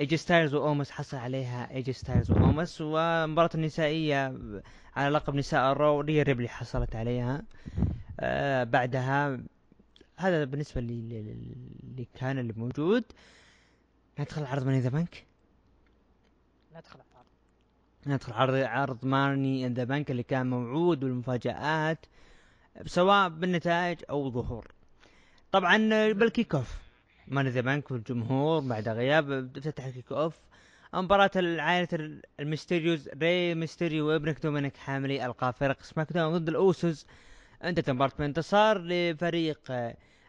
ايه جي ستايلز وأوموس حصل عليها ايه جي ستايلز وأوموس. ومباراة النسائية على لقب نساء الرو ريا ريبلي حصلت عليها. آه بعدها هذا بالنسبة اللي, اللي كان اللي موجود. ندخل عرض ماني ذا بانك ندخل. ندخل عرض عرض ماني ذا بانك اللي كان موعود والمفاجآت سواء بالنتائج أو ظهور. طبعا بال kick off ماني ذا بانك والجمهور بعد غياب افتتح ال kick off مباراة عائلة الميستيريوز ري ميستيريو وابنه دومينيك حاملي القاب فرق سماك داون ضد الاوسوس انتهت المباراة بانتصار لفريق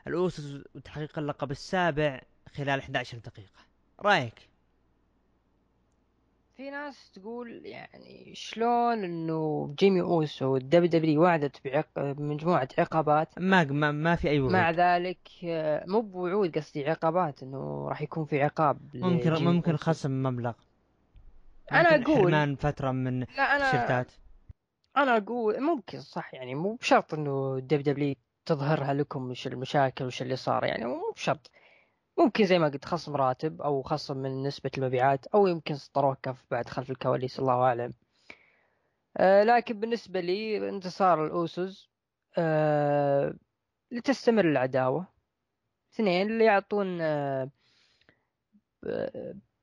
الاوسوس وتحقيق اللقب السابع خلال 11 دقيقة. رأيك؟ في ناس تقول يعني شلون إنه جيمي اوسو وال WW وعدت بمجموعة عقابات ما ما, ما في أي وعود. مع ذلك مو بوعود قصدي عقابات إنه راح يكون في عقاب ممكن ممكن خصم مبلغ. أنا أقول حرمان فترة من لا أنا الشركات. أنا أقول ممكن صح يعني مو بشرط إنه ال WW تظهرها لكم وش المشاكل وش اللي صار يعني مو بشرط. ممكن زي ما قلت خصم راتب أو خصم من نسبة المبيعات أو يمكن سطروه كف بعد خلف الكواليس الله أعلم. آه لكن بالنسبة لي انتصار الأوسوس آه لتستمر العداوة. اثنين اللي يعطون آه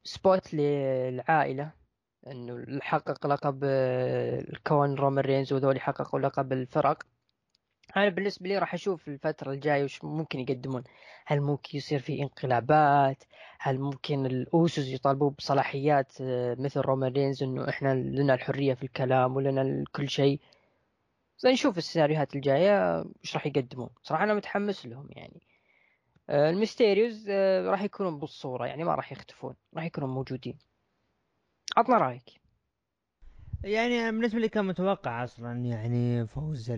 spot للعائلة إنه حقق لقب آه، الكون رومان رينز وذول يحققوا لقب الفرق. أنا بالنسبة لي راح أشوف الفترة الجاية وش ممكن يقدمون. هل ممكن يصير في انقلابات؟ هل ممكن الاوسوس يطالبوا بصلاحيات آه، مثل رومان رينز إنه إحنا لنا الحرية في الكلام ولنا كل شيء؟ نشوف السيناريوهات الجاية وش راح يقدمون. صراحة أنا متحمس لهم يعني. آه، الميستيريوز آه، راح يكونون بالصورة يعني ما راح يختفون راح يكونون موجودين. عطنا رأيك. يعني بالنسبة لي كان متوقع أصلا يعني فوز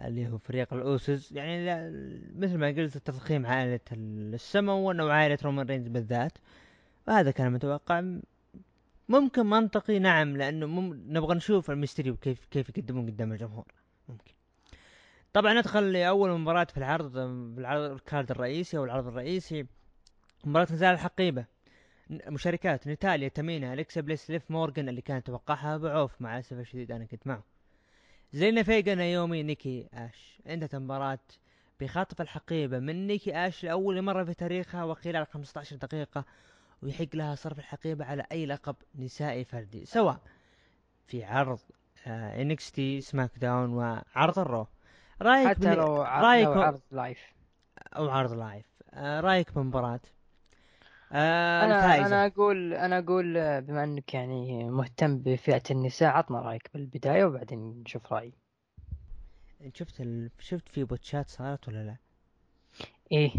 اللي هو فريق الاوسز يعني مثل ما قلت تضخيم عائلة السمو انه عائلة رومان رينز بالذات. وهذا كان متوقع. ممكن منطقي نعم لأنه مم... نبغى نشوف الميستيريو كيف كيف يقدمون قدام الجمهور. ممكن. طبعا ندخل لأول مباراة في العرض في العرض ال card الرئيسي أو العرض الرئيسي. مباراة نزال الحقيبة مشاركات نيتاليا تامينا أليكسا بليس ليف مورجان اللي كان توقعها بعوف مع الاسف الشديد أنا كنت معه. زيلينا فيجا نايومي نيكي آش. انتهت المباراة بخطف الحقيبة من نيكي آش لأول مرة في تاريخها وخلال 15 دقيقة ويحق لها صرف الحقيبة على أي لقب نسائي فردي سواء في عرض NXT SmackDown وعرض ال Raw. رأيك حتى لو, رأيك لو عرض live. أو عرض live. آه رأيك بالمباراة آه أنا أنا أقول أنا أقول آه، بما إنك يعني مهتم بفئة النساء عطنا رأيك بالبداية وبعدين نشوف رأيي. شفت ال... شفت في botch ات صارت ولا لا؟ إيه.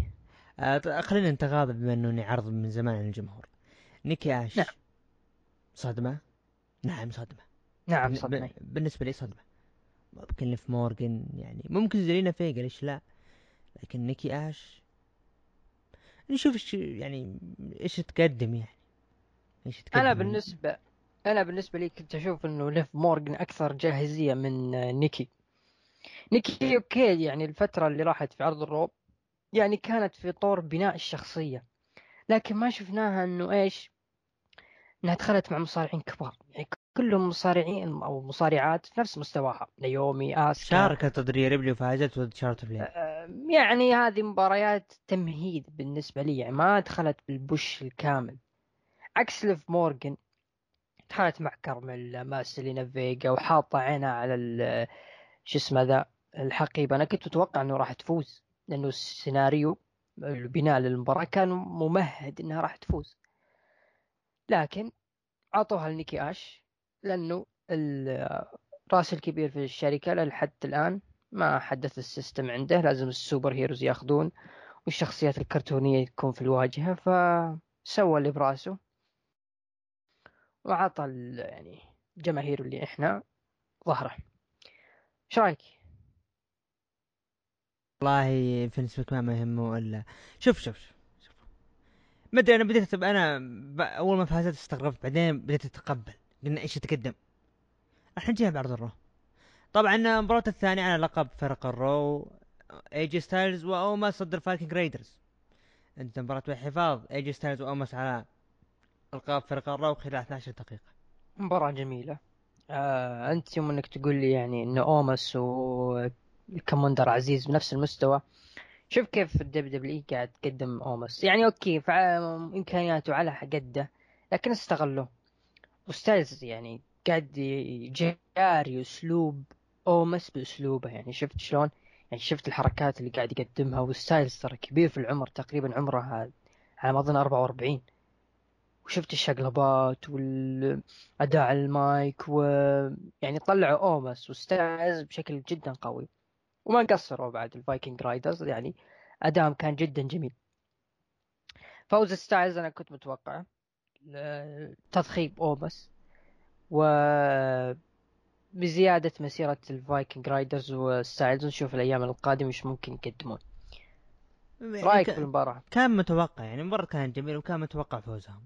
آه خلينا نتغاضى بما إنه عرض من زمان عن الجمهور. نيكي آش. نعم. صدمة؟ نعم صدمة نعم صدمة ب... بالنسبة لي صدمة ممكن ليف مورجن يعني ممكن زيلينا فيجا ليش لا؟ لكن نيكي آش نشوف إيش يعني إيش تقدم يعني. إيش تقدم أنا بالنسبة أنا بالنسبة لي كنت أشوف إنه ليف مورجن أكثر جاهزية من نيكي. نيكي okay يعني الفترة اللي راحت في عرض ال Raw يعني كانت في طور بناء الشخصية. لكن ما شفناها إنه إيش إنها دخلت مع مصارعين كبار. يعني كلهم مصارعين أو مصارعات في نفس مستواها. نيومي آسكا. شاركت ضد ريبلي وفازت ضد شارلوت فلير يعني هذه مباريات تمهيد بالنسبة لي يعني ما دخلت بال push الكامل. عكس ليف مورجن دخلت مع كارميلا مع زيلينا فيجا وحاطه عينها على شو اسمه ذا الحقيبة. أنا كنت أتوقع إنه راح تفوز لأنه السيناريو البناء للمباراة كان ممهد إنها راح تفوز. لكن اعطوها لنيكي آش. لأنه الراس الكبير في الشركة لحد الآن ما حدث ال system عنده لازم ال super heroes ياخذون والشخصيات الكرتونية تكون في الواجهة ف سوى اللي برأسه وعطى يعني جماهير اللي إحنا ظهره إيش رأيك؟ والله فينس ماكمان ما يهمه الا شوف شوف شوف ما أدري أنا بديت أنا. أول ما فازت استغربت بعدين بديت أتقبل قلنا إيش يتقدم؟ راح نجيها بعرض ال Raw. طبعا المباراة الثانية على لقب فرق ال Raw ايجي ستايلز وأوماس ضد الفايكنج رايدرز انتهت المباراة بحفاظ ايجي ستايلز وأوماس على ألقاب فرق ال Raw خلال 12 دقيقة. مباراة جميلة. آه أنت يوم إنك تقول لي يعني انه أوماس والكماندر عزيز بنفس المستوى شوف كيف ال WW قاعد تقدم أوماس. يعني okay إمكانياته على قده لكن استغله وستايلز يعني قاعد يجاري أسلوب اومس بأسلوبه. يعني شفت شلون؟ يعني شفت الحركات اللي قاعد يقدمها والستايلز ترى كبير في العمر تقريبا عمره على ما أظن 44 وشفت الشقلبات والأداء على المايك و يعني طلعوا اومس وستايلز بشكل جدا قوي. وما قصروا بعد الفايكنج رايدرز يعني ادائهم كان جدا جميل. فوز ستايلز أنا كنت متوقعه. تضخيم أومس و بزيادة مسيرة الفايكنج رايدرز وستايلز نشوف الأيام القادمة إيش ممكن يقدمون. يعني رأيك في المباراة؟ كان متوقع يعني المباراة كانت جميلة وكان متوقع فوزهم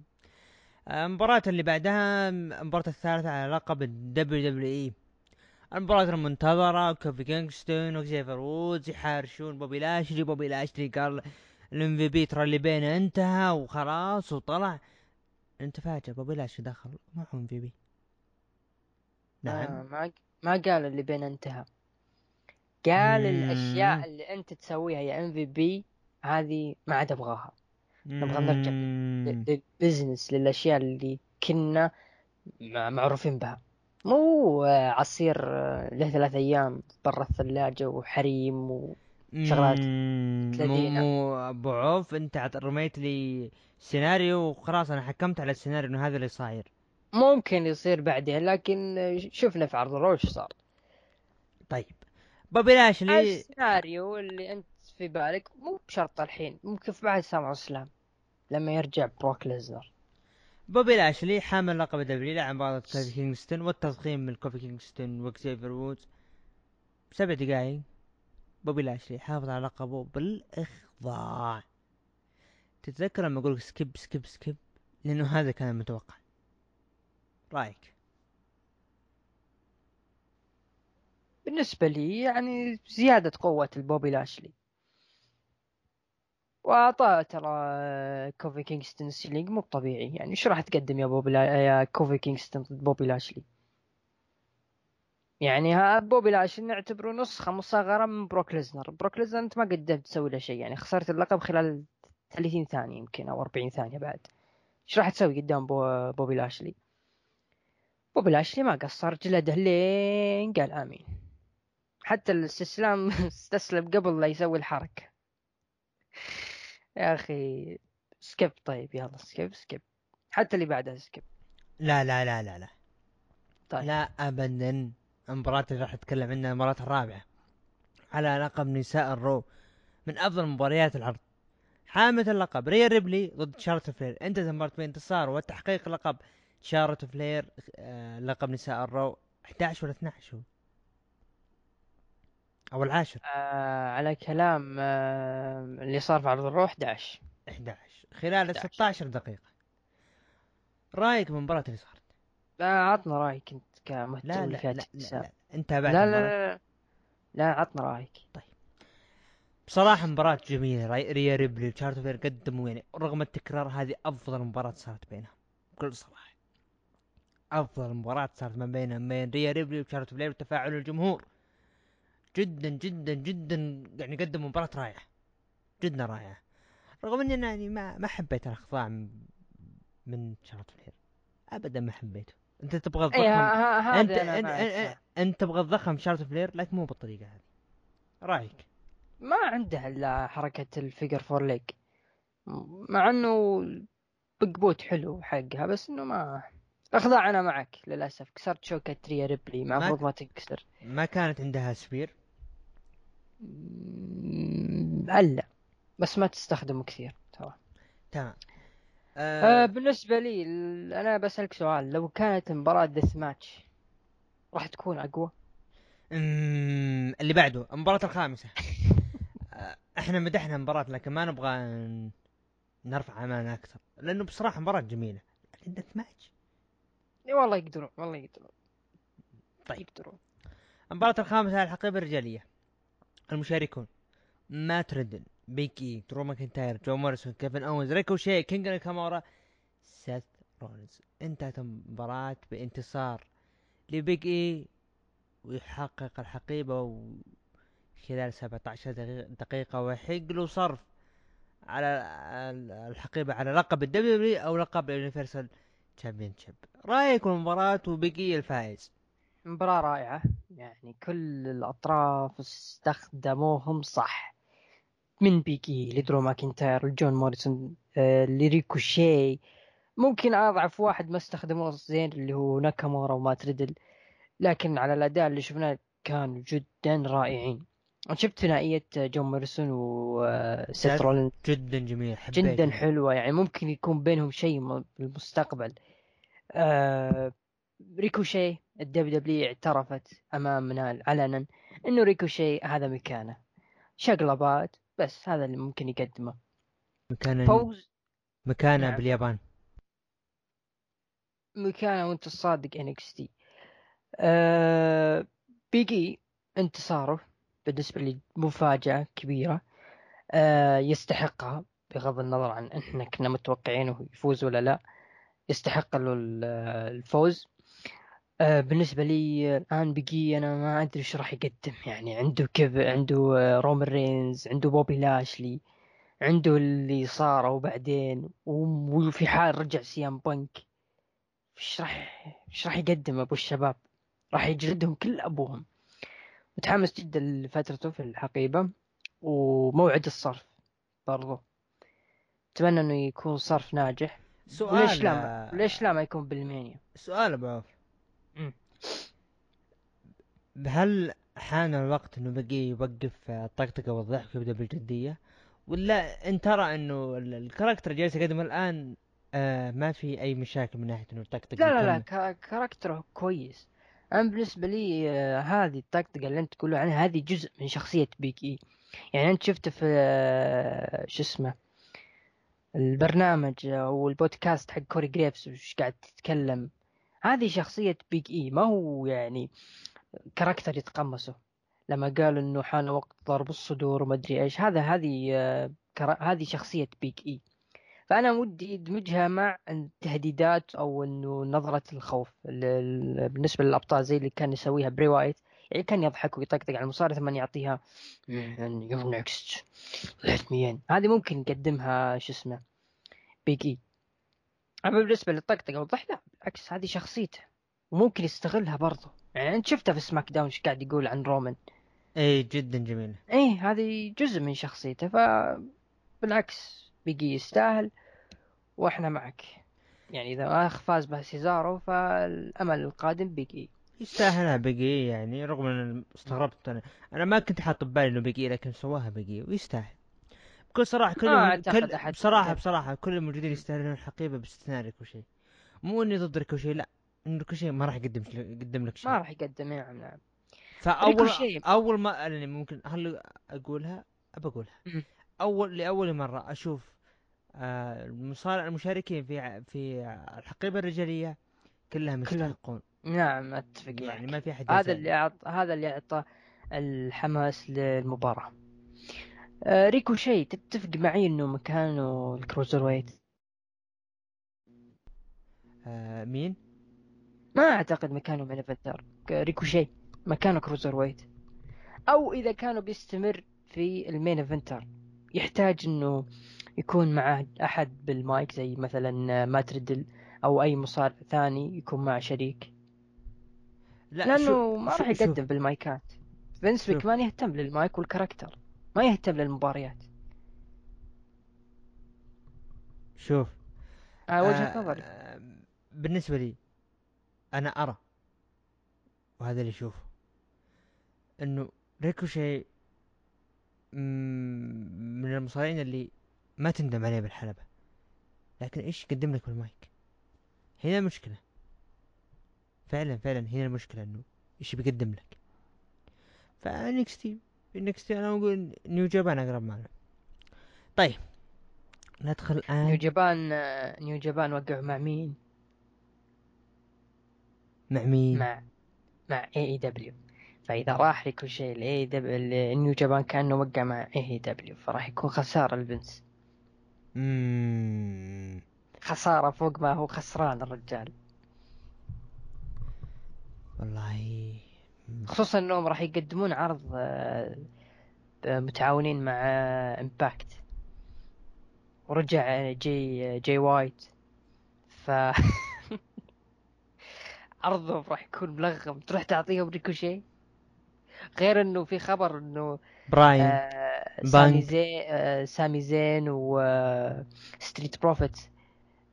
المباراة اللي بعدها المباراة الثالثة على لقب ال WWE المباراة المنتظرة كوفي كينغستون وكزيفر وودز يحارشون بوبي لاشلي بوبي لاشلي قال ال MVP ترى اللي بينه انتهى وخلاص وطلع. أنت فاجئ بوبي لاشلي دخل؟ ما هو MVP نعم. آه ما ما قال اللي بين انتهى. قال الأشياء اللي أنت تسويها يا MVP هذه ما عاد أبغاها. نبغى نرجع لل business للأشياء اللي كنا معروفين بها. مو عصير له ثلاث أيام برا الثلاجة وحريم وشغلات مو أبو عوف أنت رميت لي سيناريو وخلاص أنا حكمت على السيناريو إنه هذا اللي صاير. ممكن يصير بعدين لكن شفنا في عرض الرو وش صار. طيب. بوبي لاشلي السيناريو اللي أنت في بالك مو بشرط الحين ممكن في بعد سامع السلام لما يرجع بروك ليزنر بوبي لاشلي حامل لقب دبليو لعب مباراة كوفي كينغستون والتضخيم من كوفي كينغستون وكسيفر وودز. بسبع دقائق بوبي لاشلي حافظ على لقبه بالإخضاع. تتذكر لما أقول skip skip skip لأنه هذا كان المتوقع رأيك؟ بالنسبة لي يعني زيادة قوة البوبي لاشلي. واعطاه ترى كوفي كينغستون selling مو طبيعي. يعني إيش راح تقدم يا بوبي لا... يا كوفي كينغستون ضد بوبي لاشلي؟ يعني ها بوبي لاشلي نعتبره نسخة مصغرة من بروك ليزنر. بروك ليزنر أنت ما قدرت تسوي له شيء. يعني خسرت اللقب خلال 30 ثانية يمكن أو 40 ثانية بعد. إيش راح تسوي قدام بو... بوبي لاشلي؟ بوبي لاشلي ما قصر جلده لين قال آمين. حتى الاستسلام <laughs> استسلم قبل لا يسوي الحركة. يا أخي skip طيب يلا skip skip حتى اللي بعدها skip لا لا لا لا لا. طيب. لا ابدا المباراة اللي راح أتكلم عنها المباراة الرابعة. على لقب نساء الرو من أفضل مباريات العرض. حاملة اللقب. ريا ريبلي ضد شارلوت فلير. انتهت المباراة بانتصار وتحقيق لقب شارلوت فلير آه لقب نساء الرو. 11 ولا 12 هو؟ أو العاشر. آه على كلام آه اللي صار في عرض الرو 11 11 خلال 11. 16 دقيقة. رأيك من المباراة اللي صارت؟ لا عطنا رأيك أنت كمهتم لا لا, لا, لا, لا, انت بعد لا, لا لا لا عطنا رأيك. طيب. بصراحة مباراة جميلة. ريا ريبلي وشارلوت فلير قدموا يعني رغم التكرار هذه أفضل مباراة صارت بينهم. بكل صراحة. أفضل مباراة صارت ما بينهم بين ريا ريبلي وشارلوت فلير وتفاعل الجمهور. جدا جدا جدا يعني قدم مباراة رائعة. جدا رائعة. رغم إني أنا يعني ما ما حبيت الأخضاع من شارلوت فلير ابدا ما حبيته. أنت تبغى الضخم؟ أيه انت انت, انت, أنت تبغى الضخم شارلوت فلير لكن مو بالطريقة هذه. رأيك؟ ما عنده إلا حركة ال figure four leg. مع إنه big boot حلو حقها بس إنه ما اخضع أنا معك للأسف. كسرت شوكة ريا ريبلي ما المفروض ما تنكسر. ما كانت عندها spear؟ ألا بس ما تستخدمه كثير ترى. تمام. آه آه بالنسبة لي أنا بسألك سؤال. لو كانت مباراة ديث ماتش راح تكون أقوى؟ أمم، اللي بعده المباراة الخامسة. إحنا مدحنا مباراة لكن ما نبغى نرفع أمانة أكثر. لأنه بصراحة مباراة جميلة. لكن دث ماتش إي والله يقدرون والله يقدرون. طيب. يقدرون. المباراة الخامسة الحقيبة الرجالية. المشاركون. مات ريدل بيج اي درو ماكنتاير جو موريسون كيفن اونز ريكوشي كينج ناكامورا سيث رولينز انتهت المباراة بانتصار لبيج اي ويحقق الحقيبة و... خلال 17 دقيقة, ويحق له صرف على ال- الحقيبة على لقب الدبليو أو لقب ال universal championship رأيك المباراة وبيج اي الفائز؟ مباراة رائعة. يعني كل الأطراف استخدموهم صح. من بيج اي لدرو ماكنتاير لجون موريسون آه لريكوشي ممكن أضعف واحد ما استخدموه زين اللي هو ناكامورا ومات ريدل لكن على الأداء اللي شفناه كانوا جدا رائعين. شفت ثنائية جون موريسون وسيث سيث رولينز؟ جدا جميل حبيت جدا حلوة يعني ممكن يكون بينهم شيء بالمستقبل. آه ريكوشي ال WW اعترفت أمامنا علنا إنه ريكوشي هذا مكانه. شقلبات بس هذا اللي ممكن يقدمه. مكان فوز. مكانه نعم. باليابان. مكانه وانت الصادق NXT آه بيج اي انتصاره. بالنسبة لي مفاجأة كبيرة آه يستحقها بغض النظر عن إحنا كنا متوقعينه يفوز ولا لا يستحق له ال- الفوز. آه، بالنسبة لي الآن بقي أنا ما أدري إيش راح يقدم يعني عنده كيف عنده آه، رومان رينز عنده بوبي لاشلي عنده اللي صار وبعدين وفي حال رجع سيام بنك إيش راح إيش راح يقدم أبو الشباب؟ راح يجلدهم كل أبوهم. متحمس جدا لفترته في الحقيبة وموعد الصرف برضو. أتمنى إنه يكون صرف ناجح. سؤال وليش لا ما... ليش لا ما يكون بالمانيا؟ سؤال ابو عوف. هل حان الوقت إنه بقي يوقف الطقطقة والضحك ويبدا بالجدية ولا إن ترى إنه ال- الكاركتر جالس يقدم الآن آه ما في أي مشاكل من ناحية إنه الطقطقة لا لا لا كاركتره كويس. أنا بالنسبة لي آه، هذه الطقطقه اللي أنت تقولوا عنها هذه جزء من شخصية بيك إي. يعني أنت شفته في آه، شو اسمه البرنامج أو البودكاست حق كوري جريفز وش قاعد تتكلم. هذه شخصية بيج إي. ما هو يعني character يتقمصه. لما قال إنه حان وقت ضرب الصدور وما أدري إيش هذا هذه آه، هذه شخصية بيج إي. فأنا ودي ادمجها مع التهديدات أو إنه نظرة الخوف ال- ال- بالنسبة للأبطال زي اللي كان يسويها بري وايت يعني كان يضحك ويطقطق على المصارع ثم يعطيها. you're next let me هذه ممكن يقدمها شو اسمه بيج إي. أما بالنسبة للطقطقة والضحك لا بالعكس هذه شخصيته وممكن يستغلها برضه. يعني أنت شفتها في SmackDown إيش قاعد يقول عن رومان؟ اي جدا جميلة. إيه هذه جزء من شخصيته فبالعكس بيج إي يستاهل. وإحنا معك يعني إذا ما فاز به سيزارو فالأمل القادم بيج إي يستاهلها بيج إي يعني رغم إن استغربت أنا أنا ما كنت حاط ببالي إنه بيج إي لكن سواها بيج إي ويستاهل بكل صراحة كل. أعتقد كل أحد بصراحة يقدر. بصراحة كل الموجودين يستاهلون الحقيبة باستثناء ريكوشي مو إني ضد ريكوشي لا انه ريكوشي ما راح يقدم يقدم لك شيء ما راح يقدم نعم نعم فاول ريكوشي. أول ما يعني ممكن هل أقولها أبى أقولها. اول لأول مرة أشوف آه، المصارع المشاركين في في الحقيبة الرجالية كلهم. يستحقون نعم أتفق يعني ما في احد هذا. اللي أعط... هذا اللي أعطى الحماس للمباراة. آه ريكوشي تتفق معي إنه مكانه ال cruiserweight آه مين؟ ما أعتقد مكانه main eventer ريكوشي مكانه cruiserweight أو إذا كانوا بيستمر في ال main eventer يحتاج إنه يكون معه أحد بالمايك زي مثلا مات ريدل أو أي مصارع ثاني يكون معه شريك. لا لأنه شو- ما راح. يقدم بالمايكات. فينس. ماكمان يهتم لل mic وال character. ما يهتم للمباريات. شوف. آه وجهة آه، نظري. آه، بالنسبة لي أنا أرى وهذا اللي أشوفه إنه ريكوشي من المصارعين اللي ما تندم عليه بالحلبة. لكن إيش يقدم لك بالمايك؟ هنا المشكلة. فعلا فعلا هنا المشكلة إنه إيش بيقدم لك؟ ف NXT NXT أنا أقول New Japan أقرب معنا طيب ندخل الان نيو Japan New Japan وقعوا مع مين؟ مع مين؟ مع مع AEW فإذا راح لكل شيء ال AEW New Japan كأنه وقع مع AEW فراح يكون خسارة لفينس مم. خسارة فوق ما هو خسران الرجال. والله. خصوصا إنهم راح يقدمون عرض آه، آه، متعاونين مع Impact ورجع جي جي وايت ف <laughs> عرضهم راح يكون ملغم. تروح تعطيهم ريكوشي غير إنه في خبر إنه براين آه سامي. زين آه سامي زين و Street Profits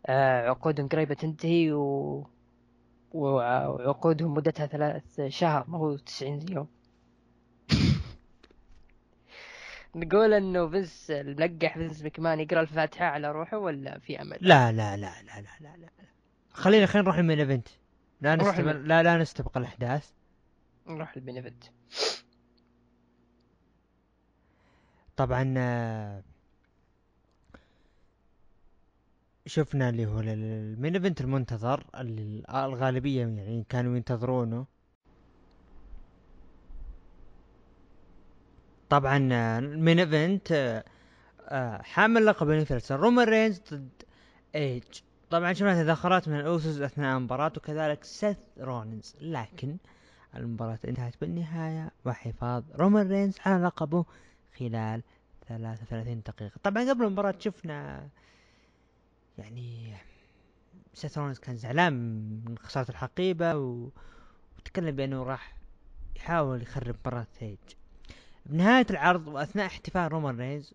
آه عقودهم قريبة تنتهي و... وعقودهم مدتها ثلاث شهر ما هو 90 يوم. <laughs> نقول إنه فينس الملقح فينس مكمان يقرأ الفاتحة على روحه ولا في أمل؟ لا لا لا لا لا لا لا. خلينا خلينا نروح ال main event. لا ال main- لا لا نستبق الأحداث. نروح ال main event طبعا آه، شفنا اللي هو ال- ال- ال main event المنتظر اللي الغالبية يعني كانوا ينتظرونه. طبعا آه، ال main event آه، آه، حامل لقب universal رومان رينز ضد ايج طبعا شفنا تدخلات من الأوسوس أثناء المباراة وكذلك سيث رولينز لكن المباراة انتهت بالنهاية وحفاظ رومان رينز على لقبه خلال 33 دقيقة طبعا قبل المباراة شفنا يعني سيث رولينز كان زعلان من خسارة الحقيبة و... وتكلم بأنه راح يحاول يخرب مباراة ايج بنهاية العرض وأثناء احتفال رومان رينز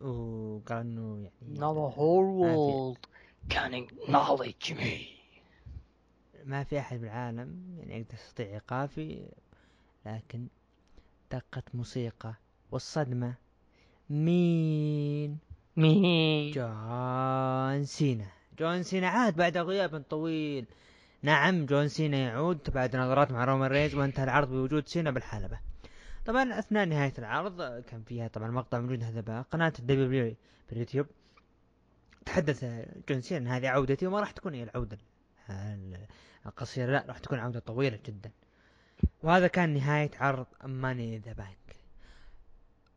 وقال إنه يعني Now the whole ما في- world can acknowledge me. ما في أحد بالعالم يعني يقدر يستطيع إيقافي لكن دقت موسيقى والصدمة. مين؟ مين؟ جون سينا. جون سينا عاد بعد غياب طويل. نعم جون سينا يعود بعد نظرات مع رومان رينز وانتهى العرض بوجود سينا بالحلبة. طبعا أثناء نهاية العرض كان فيها طبعا مقطع موجود هذا بقناة ال W باليوتيوب. تحدث جون سينا ان هذه عودتي وما راح تكون هي العودة ال- القصيرة لا راح تكون عودة طويلة جدا. وهذا كان نهاية عرض Money in the Bank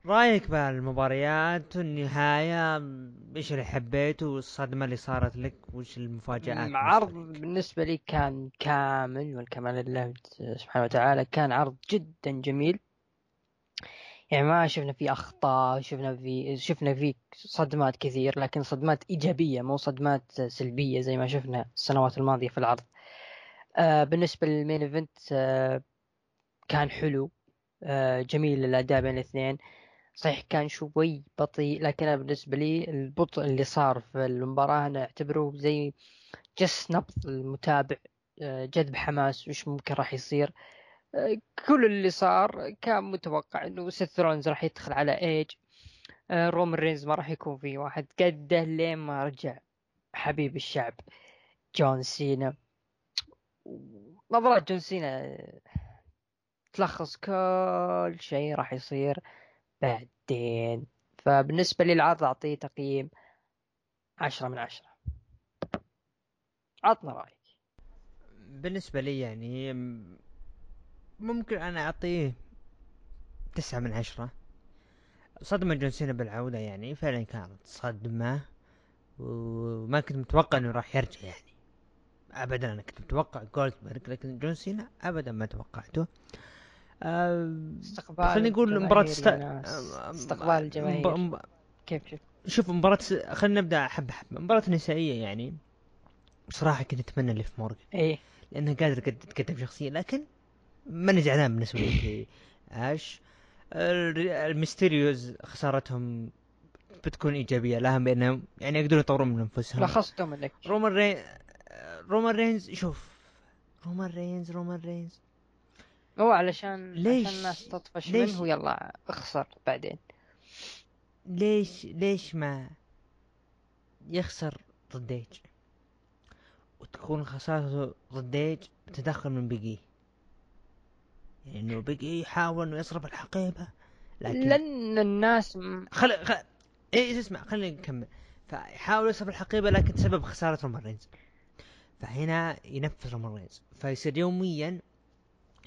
رأيك بالمباريات والنهاية إيش اللي حبيته والصدمة اللي صارت لك؟ وش المفاجآت مم، عرض بالنسبة لي كان كامل والكمال لله سبحانه وتعالى كان عرض جدا جميل. يعني ما شفنا فيه أخطاء شفنا فيه شفنا فيه صدمات كثير لكن صدمات إيجابية مو صدمات سلبية زي ما شفنا السنوات الماضية في العرض. آه بالنسبة للمين إيفنت آه كان حلو. آه جميل الأداء بين الاثنين. صحيح كان شوي بطيء لكن أنا بالنسبة لي البطء اللي صار في المباراة أنا أعتبره زي جس نبض المتابع آه، جذب حماس وش ممكن راح يصير. آه، كل اللي صار كان متوقع إنه سيث رولينز راح يدخل على إيج. آه، رومان رينز ما راح يكون في واحد. قده لين ما رجع حبيب الشعب جون سينا. نظرات جون سينا تلخص كل شيء راح يصير. بعدين. فبالنسبة لي العرض أعطيه تقييم عشرة من عشرة. عطنا رأيك. بالنسبة لي يعني ممكن أنا أعطيه تسعة من عشرة. صدمة جون سينا بالعودة يعني فعلا كانت صدمة وما كنت متوقع إنه راح يرجع يعني. ابدا أنا كنت متوقع جولدبرغ لكن جون سينا ابدا ما توقعته. آه، استقبال خلينا نقول مباراة است... يا ناس. استقبال الجماهير. مب... كيف شفت؟ شوف مباراة. خلينا نبدأ حبة حبة مباراة نسائية يعني بصراحة كنت أتمنى ليف مورجان إيه. لانها قادرة قد- تقدم شخصية لكن ماني زعلان بالنسبة لي. <laughs> اش ال- الميستيريوز خسارتهم بتكون إيجابية لهم بانهم يعني يقدرون يطورون من أنفسهم. لخص دومينيك. رومان رين رومان رينز شوف. رومان رينز رومان رينز. هو علشان ليش؟ عشان الناس تطفش ليش؟ منه يلا اخسر بعدين. ليش؟ ليش ما يخسر ضد ايج وتكون خسارته ضد ايج بتدخل من بيجي يعني إنه بيجي يحاول إنه يصرف الحقيبة لكن لأن الناس م- خل خل إيه اسمع خلينا نكمل فيحاول يصرف الحقيبة لكن تسبب خسارة رومان فهنا ينفذ رومان فيصير يوميا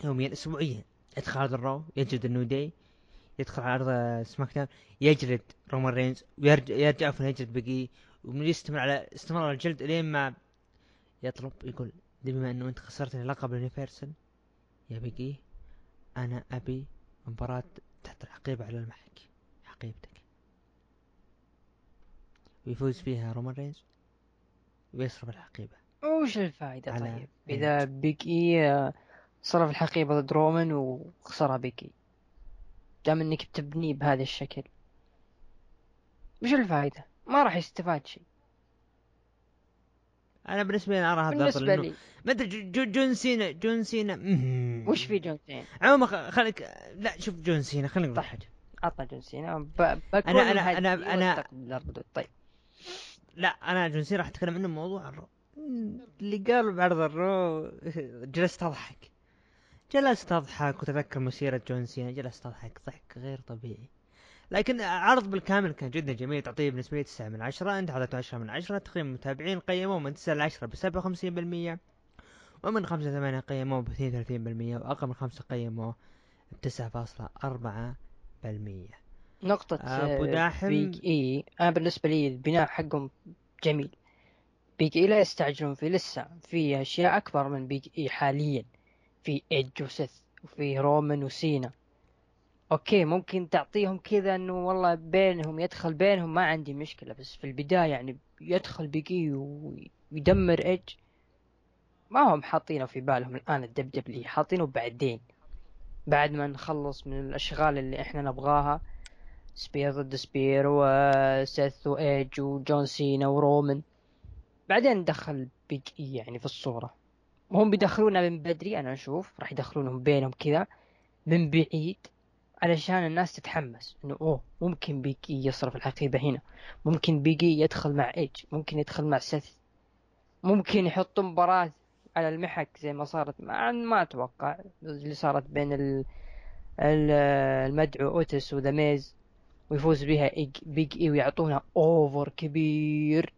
يوميا اسبوعيا. يدخل عرض الرو يجلد النو داي يدخل عرض سماك داون يجلد رومان رينز ويرجع يرجع عفوا يجلد بيج إي. ويستمر على استمرار الجلد إلين ما يطلب يقول "دي بما إنه أنت خسرتني لقب ال Universal يا بيج إي أنا أبي مباراة تحت الحقيبة على المحك حقيبتك ويفوز فيها رومان رينز ويصرف الحقيبة وش الفائدة طيب؟ إذا بيج اي آه، صرف الحقيبة ضد رومان وخسرها بيج اي دام إنك بتبنيه بهذا الشكل. وش الفائدة ما راح يستفاد شيء. أنا بالنسبة لي أرى هذا بالنسبة افضل لي. ما أدري جو- جو- جون سينا جون سينا. وش في جون سينا؟ عموما خليك لا شوف جون سينا خلينا نقول طيب. حاجة. عطنا جون سينا. ب... بكون أنا- أنا- واستقبل الردود طيب. لا أنا جون سينا راح أتكلم عنه موضوع الرو اللي قالوا بعرض الرو <laughs> جلست أضحك. جلست أضحك وتذكر مسيرة جون سينا. جلست أضحك ضحك غير طبيعي. لكن عرض بالكامل كان جدا جميل. تعطيه بالنسبة لي 9 من 10 أنت اعطيته 10 من 10 تقييم المتابعين قيموه من 9 ل 10 ب 57% ومن 5 ل 8 قيموه ب 32% وأقل من 5 قيموه ب 9.4% نقطة أبو آه، داحم. بيج إي. أنا بالنسبة لي البناء حقهم جميل. بيج إي لا يستعجلون فيه لسه في أشياء أكبر من بيج إي حاليا. في ايدج وسيث وفي رومان وسينا okay ممكن تعطيهم كذا إنه والله بينهم يدخل بينهم ما عندي مشكلة بس في البداية يعني يدخل بيج اي ويدمر ايدج ما هم حاطينه في بالهم الآن الدبليو دبليو حاطينه بعدين بعد ما نخلص من الأشغال اللي إحنا نبغاها. spear ضد spear وسيث وايدج وجون سينا ورومان بعدين ندخل بيج اي يعني في الصورة. وهم بيدخلونها من بدري أنا أشوف راح يدخلونهم بينهم كذا من بعيد علشان الناس تتحمس إنه أوه ممكن بيج اي يصرف الحقيبة هنا ممكن بيج اي يدخل مع إيدج ممكن يدخل مع سيث ممكن يحطوا مباراة على المحك زي ما صارت مع ما أتوقع اللي صارت بين ال... ال- المدعو أوتيس وذا ميز ويفوز بها بيج إي ويعطونا over كبير.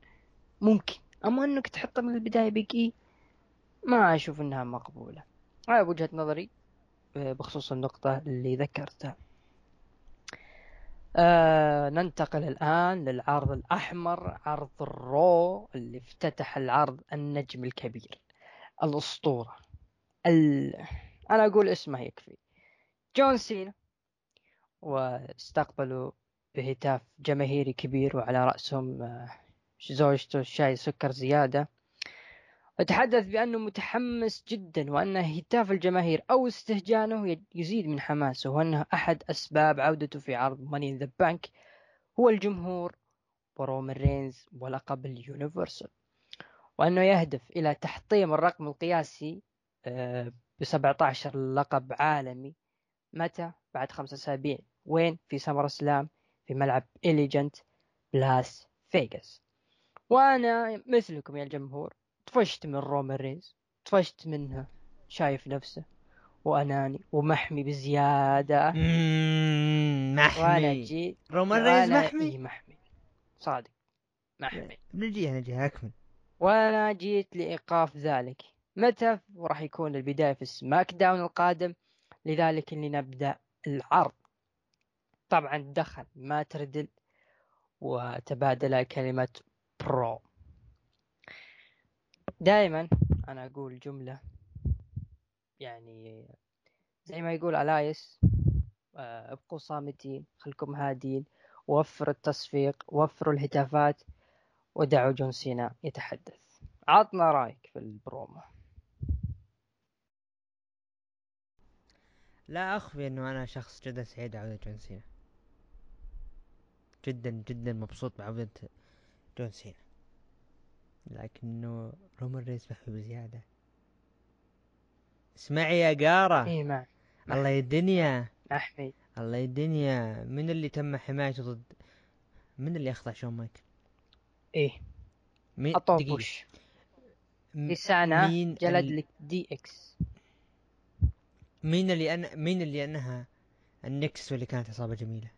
ممكن أما إنك تحطها من البداية بيج إي ما أشوف إنها مقبولة. هذا بوجهة نظري آه، بخصوص النقطة اللي ذكرتها. آه ننتقل الآن للعرض الأحمر عرض الرو اللي افتتح العرض النجم الكبير الأسطورة. ال... أنا أقول اسمه يكفي. جون سينا. واستقبلوا بهتاف جماهيري كبير وعلى رأسهم آه، زوجته شاي سكر زيادة. وتحدث بأنه متحمس جدا وأن هتاف الجماهير أو استهجانه يزيد من حماسه وأنه أحد أسباب عودته في عرض ماني إن ذا بانك هو الجمهور ورومان رينز ولقب ال Universal وأنه يهدف إلى تحطيم الرقم القياسي ب 17 لقب عالمي متى؟ بعد خمسة أسابيع وين؟ في سمر سلام في ملعب أليجينت بلاس فيغاس وأنا مثلكم يا الجمهور طفشت من رومان رينز طفشت منه شايف نفسه. وأناني ومحمي بزيادة. مم، محمي. جيت رومان رينز وأنا- محمي؟ إيه محمي. صادق. محمي. بنجيها نجيها أكمل. وأنا جيت لإيقاف ذلك. متى وراح يكون البداية في السماك داون القادم؟ لذلك لنبدأ العرض. طبعا دخل مات ريدل وتبادل كلمة bro. دائما أنا أقول جملة يعني زي ما يقول إلايس آه، ابقوا صامتين خلكم هادين وفروا التصفيق وفروا الهتافات ودعوا جون سينا يتحدث. عطنا رأيك في البرومو. لا أخفي إنه أنا شخص جدا سعيد بعودة جون سينا. جدا جدا مبسوط بعودة جون سينا. لكنه رومان رينز محمي بزيادة. اسمعي يا قارة إيه مع الله يدنيا احمد الله يدنيا من اللي تم حمايته ضد من اللي اخضع شون مايك إيه. مين حطوه دقيقة. بوش م- في سنة مين جلد ال- لك دي إكس مين اللي أنا مين اللي أنها النكس واللي كانت عصابة جميلة؟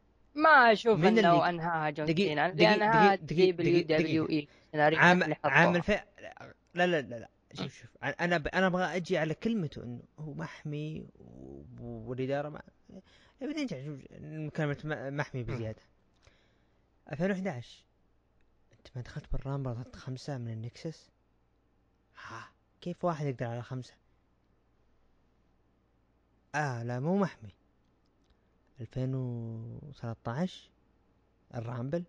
ما أشوف من إنه اللي- أنهاها جون سينا لأنها دبليو دقيقة- دبليو إي عام عام. الف... لا لا لا لا شوف شوف أنا ب... أنا أبغى أجي على كلمته إنه هو محمي و... والإدارة ما نبي نرجع كلمه محمي بزيادة. 2011 أنت ما دخلت بال Rumble ضد خمسة من ال Nexus؟ ها كيف واحد يقدر على خمسة؟ آه لا مو محمي. 2013 ال Rumble.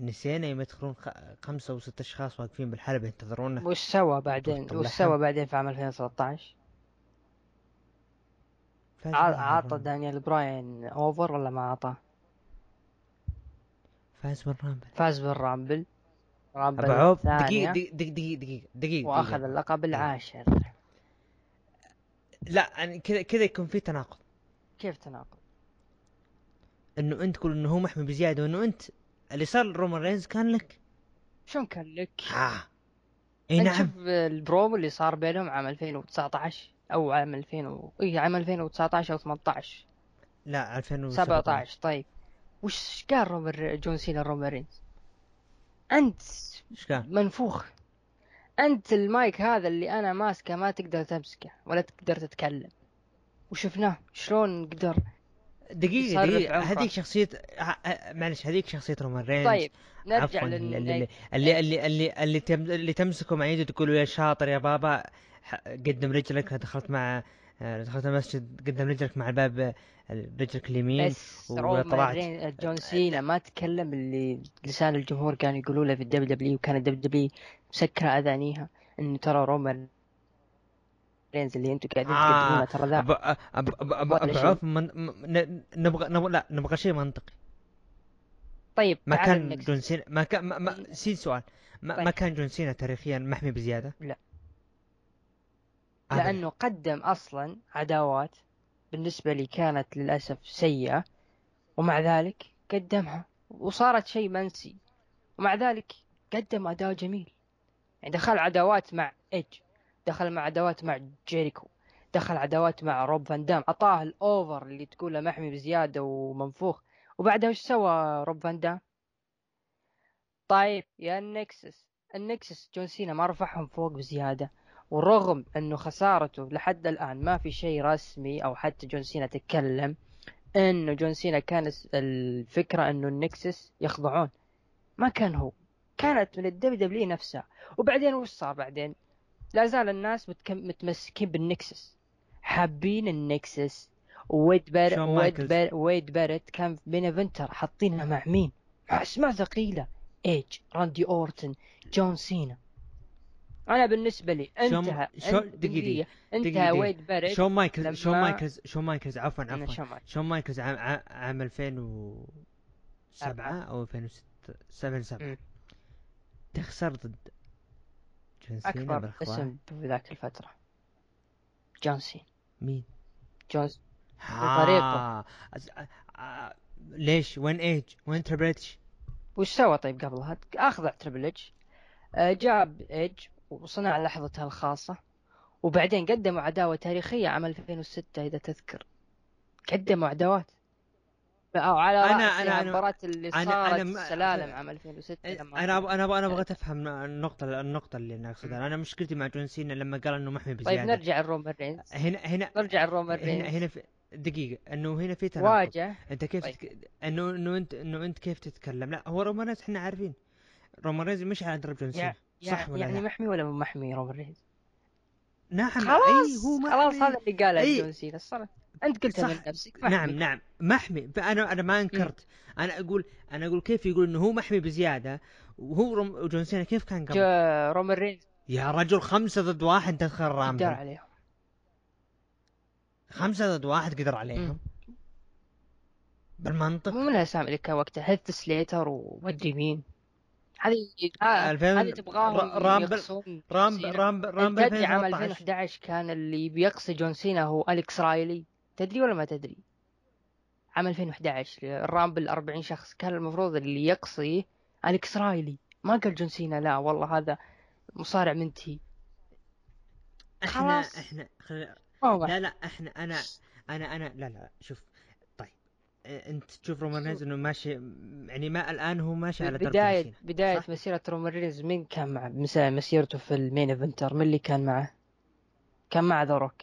نسينا يوم يدخلون خ... خمسة وست أشخاص واقفين بالحلبة ينتظرونا وش سوى بعدين؟ وش. سوى بعدين في عام 2013 فاز ع- بال Rumble. عطى دانيال براين over ولا ما عطى فاز بال Rumble. فاز بال Rumble. Rumble عوف دقيقة دقيقة دقيقة دقيقة وأخذ. اللقب العاشر. لا أنا كذا كذا يكون في تناقض. كيف تناقض؟ إنه أنت تقول إنه هو محمي بزيادة وإنه أنت اللي صار لرومان رينز كان لك؟ شلون كان لك؟ ها إي أنت نعم. شوف البرومو اللي صار بينهم عام 2019 أو عام 2000 و... إي عام 2019 أو 18 لا 2017 17 طيب. وش قال رومان ري- جون سينا رومان رينز؟ أنت إيش كان؟ منفوخ. أنت المايك هذا اللي أنا ماسكه ما تقدر تمسكه ولا تقدر تتكلم. وشفناه شلون قدر دقيقة دقيقة. هذيك شخصية معلش هذيك شخصية رومان رينز. طيب نرجع عفوا اللي اللي لل اللي اللي اللي, اللي, تم اللي تمسكه مع يده تقول يا شاطر يا بابا قدم رجلك. دخلت مع آه، دخلت المسجد قدم رجلك مع الباب آه، رجلك اليمين. بس وطلعت. رين جون سينا ما تكلم اللي لسان الجمهور كانوا يقولوا له في الدبليو دبليو وكان الدبليو دبليو مسكرة أذانيها انه ترى رومان رينز اللي أنتم قاعدين آه، تقدمونه ترى ذا. عوف من نبغى نبغى لا نبغى شيء منطقي طيب ما كان. جون سينا ما كان ما, ما سين سؤال ما, طيب. ما كان جون سينا تاريخيا محمي بزيادة لا. أبداً. لأنه قدم أصلا عداوات بالنسبة لي كانت للأسف سيئة ومع ذلك قدمها وصارت شيء منسي ومع ذلك قدم أداء جميل يعني دخل عداوات مع ايج دخل مع عداوات مع جيريكو دخل عداوات مع روب فان دام أعطاه ال over اللي تقوله محمي بزيادة ومنفوخ. وبعدها وش سوى روب فان دام؟ طيب يا ال Nexus. ال Nexus جون سينا ما رفعهم فوق بزيادة. ورغم إنه خسارته لحد الآن ما في شيء رسمي أو حتى جون سينا تكلم إنه جون سينا كان الفكرة إنه ال Nexus يخضعون. ما كان هو. كانت من ال WW نفسها. وبعدين وش صار بعدين؟ لا زال الناس متكم... متمسكين بال Nexus حابين ال Nexus ويد بار... ويد. بار... ويد بارت كان في main eventer حاطينها مع مين؟ مع أسماء ثقيلة إيج راندي أورتن جون سينا أنا بالنسبة لي انتهى دقيقة- دقيقة. انتهى. ويد بارت شون مايكلز لما- شون مايكلز شون مايكلز عفوا عفوا شون مايكلز. عام عام- عام 2007 أو 2006 7 7 مم. تخسر ضد جون سينا أكبر بالأخبار. اسم في ذاك الفترة جون سينا مين؟ جون بطريقة ليش؟ وين إيج؟ وين تريبل اتش؟ وش سوى طيب قبلها؟ اخضع تريبل اتش آه، جاب إيج وصنع لحظته الخاصة وبعدين قدموا عداوة تاريخية عام 2006 إذا تذكر قدموا عداوات أو على أنا- أنا- المباراة اللي أنا- صارت أنا السلالم عام 2006 لما أنا أب... أنا أب... أنا أبغى افهم النقطة النقطة اللي أنا أقصدها. أنا مشكلتي مع جون سينا لما قال إنه محمي طيب بزيادة. نرجع لرومان رينز. هنا هنا نرجع لرومان هنا رينز. هنا في دقيقة. إنه هنا في تناقض. واجه. أنت كيف طيب. تك... انه إنه انت إنه أنت كيف تتكلم؟ لا هو رومان رينز إحنا عارفين. رومان رينز مش على درب جون سينا. صح ولا يعني لا؟ محمي ولا مو محمي رومان رينز؟ نعم. خلاص. اي هو محمي خلاص هذا اللي قاله أي. جون سينا. الصراحة. أنت قلتها من صح نفسك نعم محمي. نعم. محمي أنا أنا ما أنكرت. أنا أقول أنا أقول كيف يقول إنه هو محمي بزيادة وهو روم- جون سينا كيف كان قبل؟ رومان رينز. يا رجل خمسة ضد واحد تدخل قدر Rumble عليهم. خمسة ضد واحد قدر عليهم. بالمنطق. مو من الأسامي اللي كان وقتها هيث سليتر ومدري مين. هذه آه، هذه تبغاهم را- Rumble- Rumble. Rumble Rumble تدري عام 2013 2011 كان اللي بيقصي جون سينا هو أليكس رايلي. تدري ولا ما تدري؟ عام 2011 ال Rumble 40 شخص كان المفروض اللي يقصي أليكس رايلي ما قال جون سينا لا والله هذا مصارع منتهي إحنا خلاص. إحنا خلينا واضح لا لا إحنا أنا أنا أنا لا لا شوف طيب آه، أنت تشوف رومان رينز إنه ماشي يعني ما الآن هو ماشي على درب بداية سينا، بداية صح؟ مسيرة رومان رينز مين كان مع مس- مسيرته في ال main eventer من اللي كان معه؟ كان مع ذا روك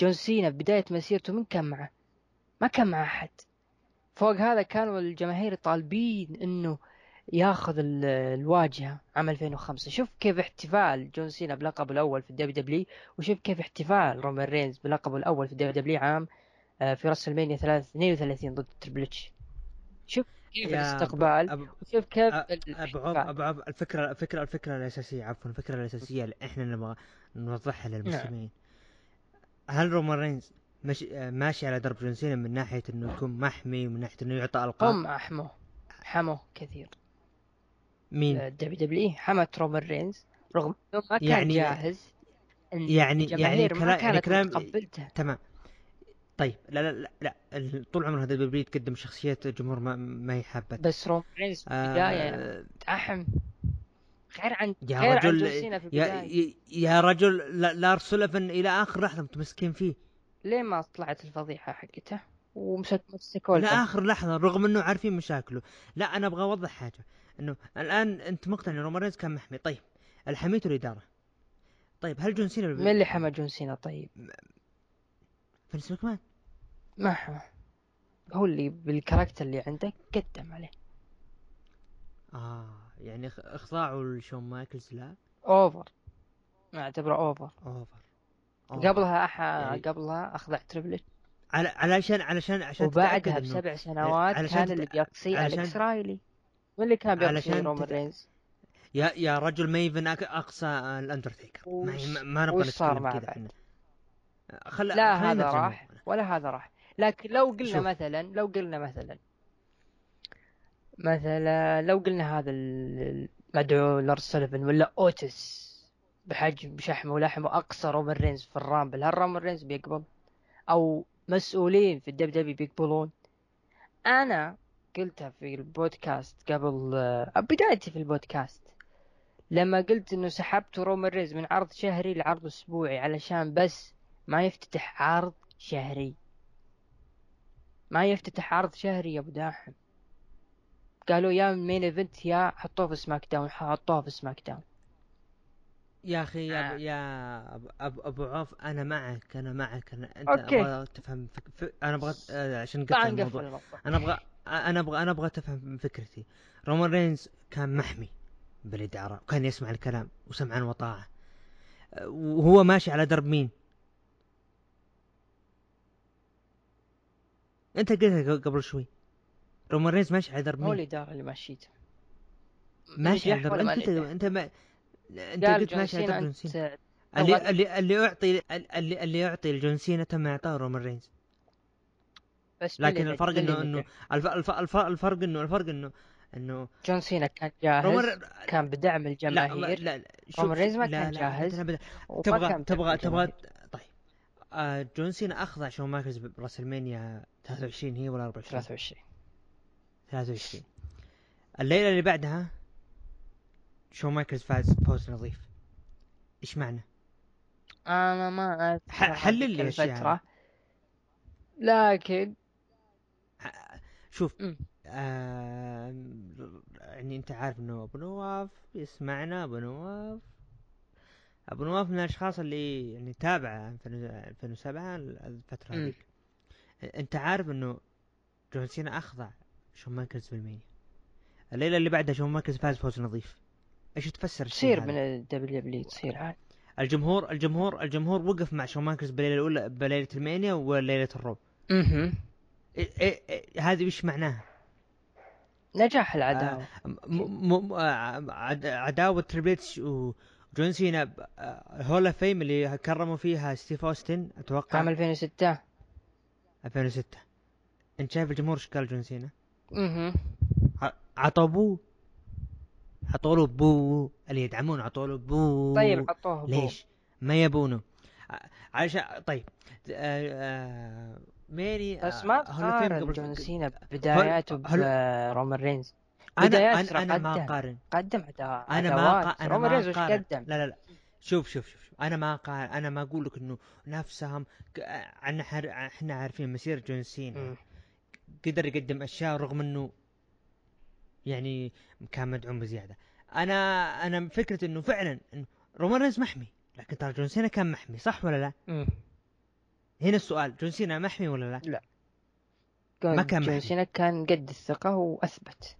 جون سينا بداية مسيرته من كان معه؟ ما كان مع أحد. فوق هذا كانوا الجماهير طالبين إنه ياخذ ال- الواجهة عام 2005 شوف كيف احتفال جون سينا بلقبه الأول في ال WW وشوف كيف احتفال رومان رينز بلقبه الأول في ال WW عام آه، في WrestleMania 32 ضد تريبل اتش. شوف كيف الاستقبال أبو وشوف كيف ابو الاحتفال. ابو عوف الفكرة الفكرة الفكرة الأساسية عفوا الفكرة الأساسية اللي إحنا نبغى نوضحها للمستمعين هل رومان رينز ماشي آه، ماشي على درب جون سينا من ناحية إنه يكون محمي ومن ناحية إنه يعطى ألقاب؟ هم احموا حموا كثير. مين؟ ال W دبليو حمت رومان رينز رغم إنه ما كان يعني- جاهز. يعني- يعني كلا- ما يعني كانت كلام- تمام. طيب لا لا لا, لا. طول عمر هذا البيبي تقدم شخصيات الجمهور ما, ما هي بس رومان رينز في البداية آه أحم. غير عن يا غير عن رجل جون سينا في يا, البداية. يا- يا رجل لا- لارس سوليفن إلى آخر لحظة متمسكين فيه. ليه ما طلعت الفضيحة حقته ومسك مسكوا إلى له آخر لحظة رغم إنه عارفين مشاكله. لا أنا أبغى أوضح حاجة. إنه الآن أنت مقتنع ان رومان رينز كان محمي. طيب الحميته الاداره طيب هل جون سينا من اللي حمى جون سينا طيب فينس ماكمان ما حمى. هو اللي بال character اللي عنده قدم عليه. آه. يعني إخضاعه لشون مايكلز لا؟ over. أعتبره over. over. over. قبلها أح... يعني- قبلها أخضع تريبل على علشان علشان عشان وبعدها تتأكد إنه- بسبع سنوات علشان كان تت- اللي بيقصي علشان- الكس رايلي من اللي كان بيقصي رومان تت- رينز. يا يا رجل ما أك- أقصى الأندرتيكر. ما, وش- ما, ما نبغى نتكلم مع كذا؟ إحنا. خل... لا هذا راح. ولا هذا راح. لكن لو قلنا شوف. مثلا لو قلنا مثلا مثلا لو قلنا هذا ال- المدعو لارس سوليفن ولا اوتس بحجم بشحمه ولحمه أقصى رومان رينز في الرامبل هل رومان رينز بيقبل أو مسؤولين في ال WW بيقبلون أنا قلتها في البودكاست قبل آه، بدايتي في البودكاست. لما قلت إنه سحبت رومان رينز من عرض شهري لعرض أسبوعي علشان بس ما يفتتح عرض شهري. ما يفتتح عرض شهري يا أبو داحم. قالوا يا main event يا حطوه في SmackDown حطوه في SmackDown. يا أخي يا, آه. يا أبو, أبو, أبو عوف أنا معك أنا معك أنا أنت أوكي. أبغى تفهم فك... ف... أنا أبغى آه، عشان نقفل الموضوع. أنا أبغى أنا أبغى أنا أبغى تفهم فكرتي. رومان رينز كان محمي بالإدارة وكان يسمع الكلام وسمعا وطاعة. أه، وهو ماشي على درب مين؟ أنت قلتها قبل شوي. رومان رينز ماشي على درب هو مين الاداره اللي ماشيته ماشي على درب أنت؟ أنت ما أنت قلت ماشي على درب جون سينا. اللي اللي اللي يعطي اللي اللي يعطي لجون سينا تم اعطاه رومان رينز بس لكن الفرق انه انه نجح؟ الف الف الف الفرق انه الفرق انه إنه جون سينا كان جاهز كان بدعم لا الجماهير. لا لا شوف رومان رينز ما لا كان لا جاهز. وما تبغى تبغى تبغى. طيب. آه جون سينا اخضع شون مايكلز ب WrestleMania 23 هي ولا 24 23 23 الليلة اللي بعدها شون مايكلز فاز فوز نظيف إيش معنى؟ أنا ما حلل لي. الفترة لكن شوف. آه يعني أنت عارف إنه أبو نواف يسمعنا أبو نواف أبو نواف من الأشخاص اللي يعني تابع 2007 الفترة. هذيك أنت عارف إنه جون سينا أخضع شون مايكلز بال Mania الليلة اللي بعدها شون مايكلز فاز فوز نظيف. إيش تفسر تصير؟ من ال WW تصير عادي الجمهور الجمهور الجمهور وقف مع شون مايكلز بالليلة الأولى بليلة ال Mania وليلة ال Raw أها. هذه إيش معناها؟ نجاح العداوة. م- م- م- عد- عداوة تريبل اتش وجون سينا آه، Hall of Fame اللي كرموا فيها ستيف أوستن أتوقع. عام 2006 2006 أنت شايف الجمهور إيش قال جون سينا؟ أها عطوا بو عطوا له بو. اللي يدعمون عطوا له بو. طيب حطوه بو. ليش؟ ما يبونه. عشان طيب. آه، آه، ميري بس آه، ما أوف فيم تقارن جون سينا بداياته هل- برومان رينز. أنا أنا, أنا. ما أقارن. قدم عدا أنا ما عداوات. أقا... أنا رومان ما رينز قدم؟ لا لا لا. شوف شوف شوف. أنا ما أقارن. أنا ما أقول لك إنه نفسهم حر... إحنا عارفين مسير جون سينا. قدر يقدم أشياء رغم إنه يعني كان مدعوم بزيادة أنا أنا فكرة إنه فعلا إنه رومان رينز محمي لكن ترى جون سينا كان محمي صح ولا لا؟ مم. هنا السؤال جون سينا محمي ولا لا؟ ما كان جون. سينا كان قد الثقة وأثبت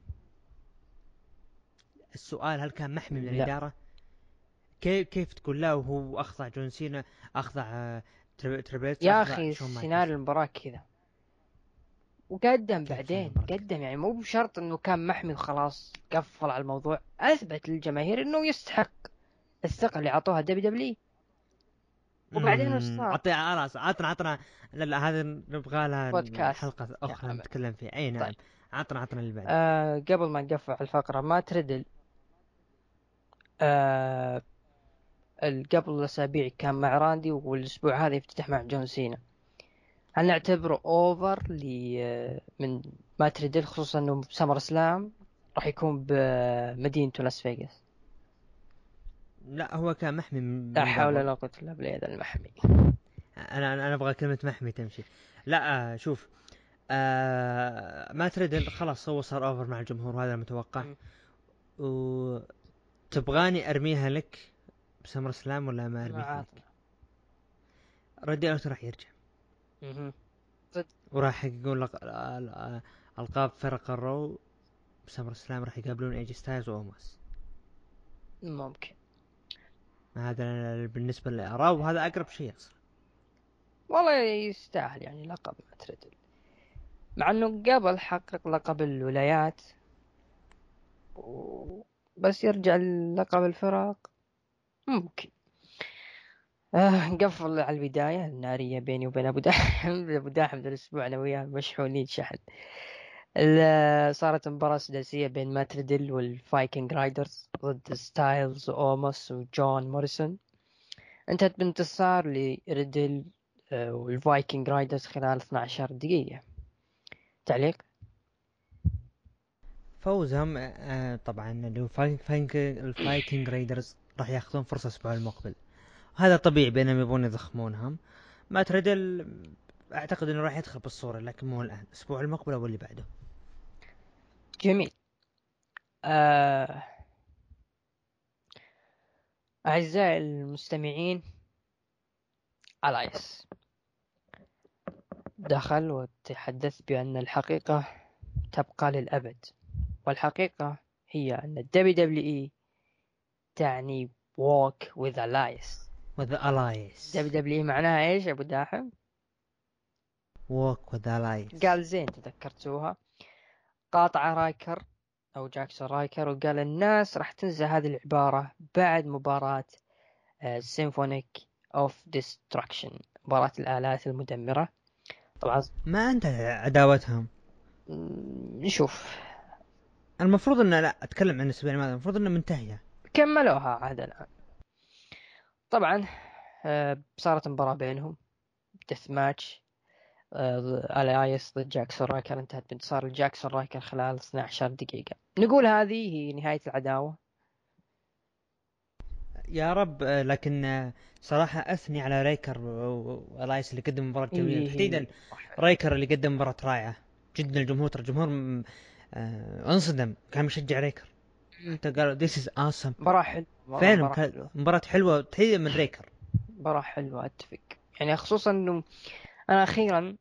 السؤال هل كان محمي من لا. الإدارة؟ كيف كيف تقول لا وهو أخضع جون سينا أخضع آه، تريبل اتش يا أخضع أخي؟ سيناريو المباراة كذا وقدم بعدين؟ قدم يعني مو بشرط إنه كان محمي وخلاص قفل على الموضوع. أثبت للجماهير إنه يستحق الثقة اللي أعطوها WWE وبعدين مم، صار؟ عطي خلاص عطنا عطنا. لا لا هذا نبغى لها بودكاست. حلقة أخرى نتكلم فيها. أي نعم. طيب. عطنا عطنا اللي بعده آه قبل ما نقفل الفقرة مات ريدل آه قبل اسابيع كان مع راندي والأسبوع هذا يفتتح مع جون سينا. هل نعتبره over ل من مات ريدل خصوصا إنه SummerSlam راح يكون بمدينته لاس فيغاس لا هو كان محمي لا حول. ولا قوة إلا بالله المحمي أنا أنا أبغى كلمة محمي تمشي لا آه شوف آه مات ريدل خلاص هو صار over مع الجمهور وهذا المتوقع. وتبغاني أرميها لك ب SummerSlam ولا ما أرميها لك؟ راندي راح يرجع مهم. وراح يحققون لق... ال- ال- ألقاب فرق ال Raw ب SummerSlam راح يقابلون إيه جي ستايلز وأوموس ممكن. هذا بالنسبة للاراء وهذا أقرب شيء أصلا والله يستاهل يعني لقب مات ريدل مع إنه قبل حقق لقب الولايات و... بس يرجع لقب الفرق. ممكن. آه نقفل على البداية النارية بيني وبين أبو داحم. <laughs> أبو داحم ذا الأسبوع أنا وياه مشحونين شحن. صارت مباراة سداسية بين مات ريدل والفايكنج رايدرز ضد ستايلز وأوموس وجون موريسون. انتهت بانتصار لريدل آه، والفايكنج رايدرز خلال 12 دقيقة. تعليق؟ فوزهم آه طبعا الفايكنج رايدرز راح ياخذون فرصة الأسبوع المقبل. هذا طبيعي بينهم يبغون يضخمونهم. مات ريدل أعتقد إنه راح يدخل بالصورة لكن مو الآن. الأسبوع المقبل أو اللي بعده. جميل. آه... أعزائي المستمعين إلايس دخل وتحدث بأن الحقيقة تبقى للأبد. والحقيقة هي أن ال WWE تعني walk with Elias with Elias WWE معناها إيش؟ يا أبو داحم؟ with Elias قال زين تذكرتوها. قاطع رايكر أو جاكسون رايكر وقال الناس راح تنسى هذه العبارة بعد مباراة symphony of destruction مباراة الآلات المدمرة. طبعا ما انتهى عداوتهم. نشوف. المفروض انه لا أتكلم عن الأسبوع الماضي. المفروض إنه منتهية. كملوها عاد الآن. طبعا آه، صارت مباراة بينهم. death match إلايس ضد جاكسون رايكر انتهت بانتصار جاكسون رايكر خلال 12 دقيقة. نقول هذه هي نهاية العداوة. يا رب آه، لكن آه، صراحة أثني على رايكر و- وإلايس اللي قدم مباراة جميلة. إيه، تحديدا رايكر اللي قدم مباراة رائعة. جدا الجمهور الجمهور انصدم. كان مشجع رايكر حتى قالوا this is awesome. مباراة حلوة فعلا مباراة حلوة. مباراة حلوة تحديدا من رايكر. مباراة حلوة أتفق. يعني خصوصا إنه أنا أخيرا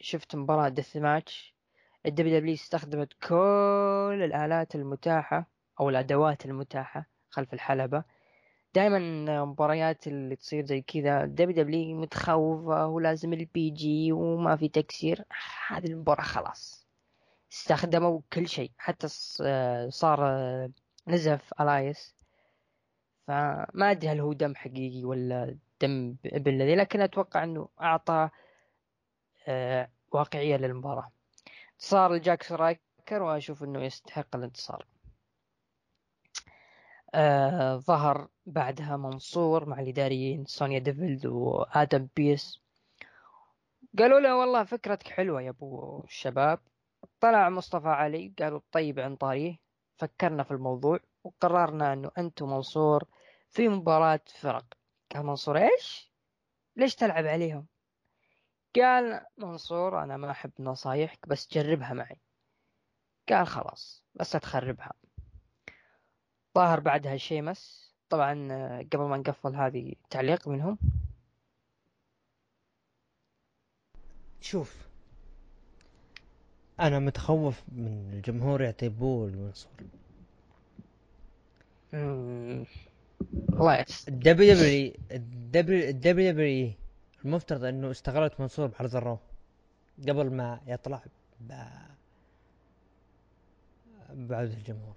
شفت مباراة death match ال WWE استخدمت كل الآلات المتاحة أو الأدوات المتاحة خلف الحلبة. دائما مباريات اللي تصير زي كذا WWE متخوفة ولازم ال PG وما في تكسير. هذه المباراة خلاص. استخدموا كل شيء حتى صار نزف إلايس. فما أدري هل هو دم حقيقي ولا دم ابن الذي لكن أتوقع إنه أعطى آه، واقعية للمباراة. انتصار لجاك رايكر وأشوف إنه يستحق الانتصار. آه ظهر بعدها منصور مع الإداريين سونيا ديفيل وآدم بيرس. قالوا له والله فكرتك حلوة يا أبو الشباب. طلع مصطفى علي قالوا طيب عن طاريه فكرنا في الموضوع وقررنا إنه انت ومنصور في مباراة فرق قال منصور إيش؟ ليش تلعب عليهم؟ قال منصور أنا ما أحب نصايحك بس جربها معي قال خلاص بس تخربها ظهر بعدها شيمس طبعا قبل ما نقفل هذه تعليق منهم شوف أنا متخوف من الجمهور يعطي boo المنصور. الله يستر الدبليو دبليو الدبليو الدبليو دبليو المفترض إنه استغلت منصور بعرض ال Raw قبل ما يطلع ب... بعودة الجمهور.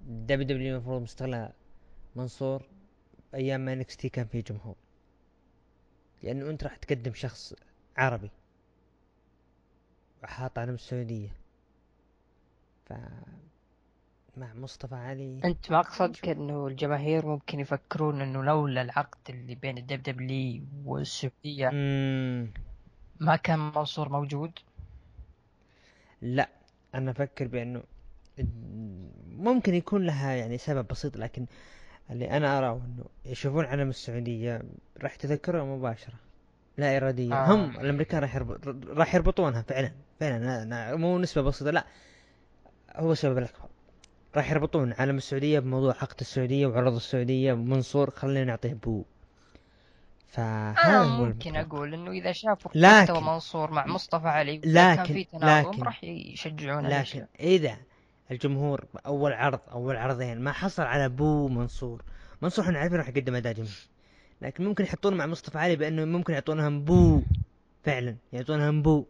ال WWE المفروض مستغلها منصور أيام ما NXT كان فيه جمهور. لأنه أنت راح تقدم شخص عربي. وحاط علم السعودية ف مع مصطفى علي أنت مقصدك إنه الجماهير ممكن يفكرون إنه لولا العقد اللي بين ال WWE والسعودية. ما كان منصور موجود لا أنا أفكر بإنه ممكن يكون لها يعني سبب بسيط لكن اللي أنا أراه إنه يشوفون علم السعودية راح يتذكرها مباشرة لا إرادية آه. آه. هم الأمريكان راح يربط راح يربطونها فعلا فعلا لا- لا- مو نسبة بسيطة لا. هو السبب الاكبر راح يربطون علم السعودية بموضوع عقد السعودية وعروض السعودية ومنصور خلينا نعطيه بو. فهذا هو ممكن. أقول إنه إذا شافوا لكن- مستوى منصور مع مصطفى علي وإذا كان لكن- في تناغم لكن- راح يشجعونه لكن إذا الجمهور أول عرض أول عرضين ما حصل على boo منصور. منصور إحنا عارفين راح يقدم أداء جميل. لكن ممكن يحطونه مع مصطفى علي بأنه ممكن يعطونهم boo. فعلا يعطونهم boo.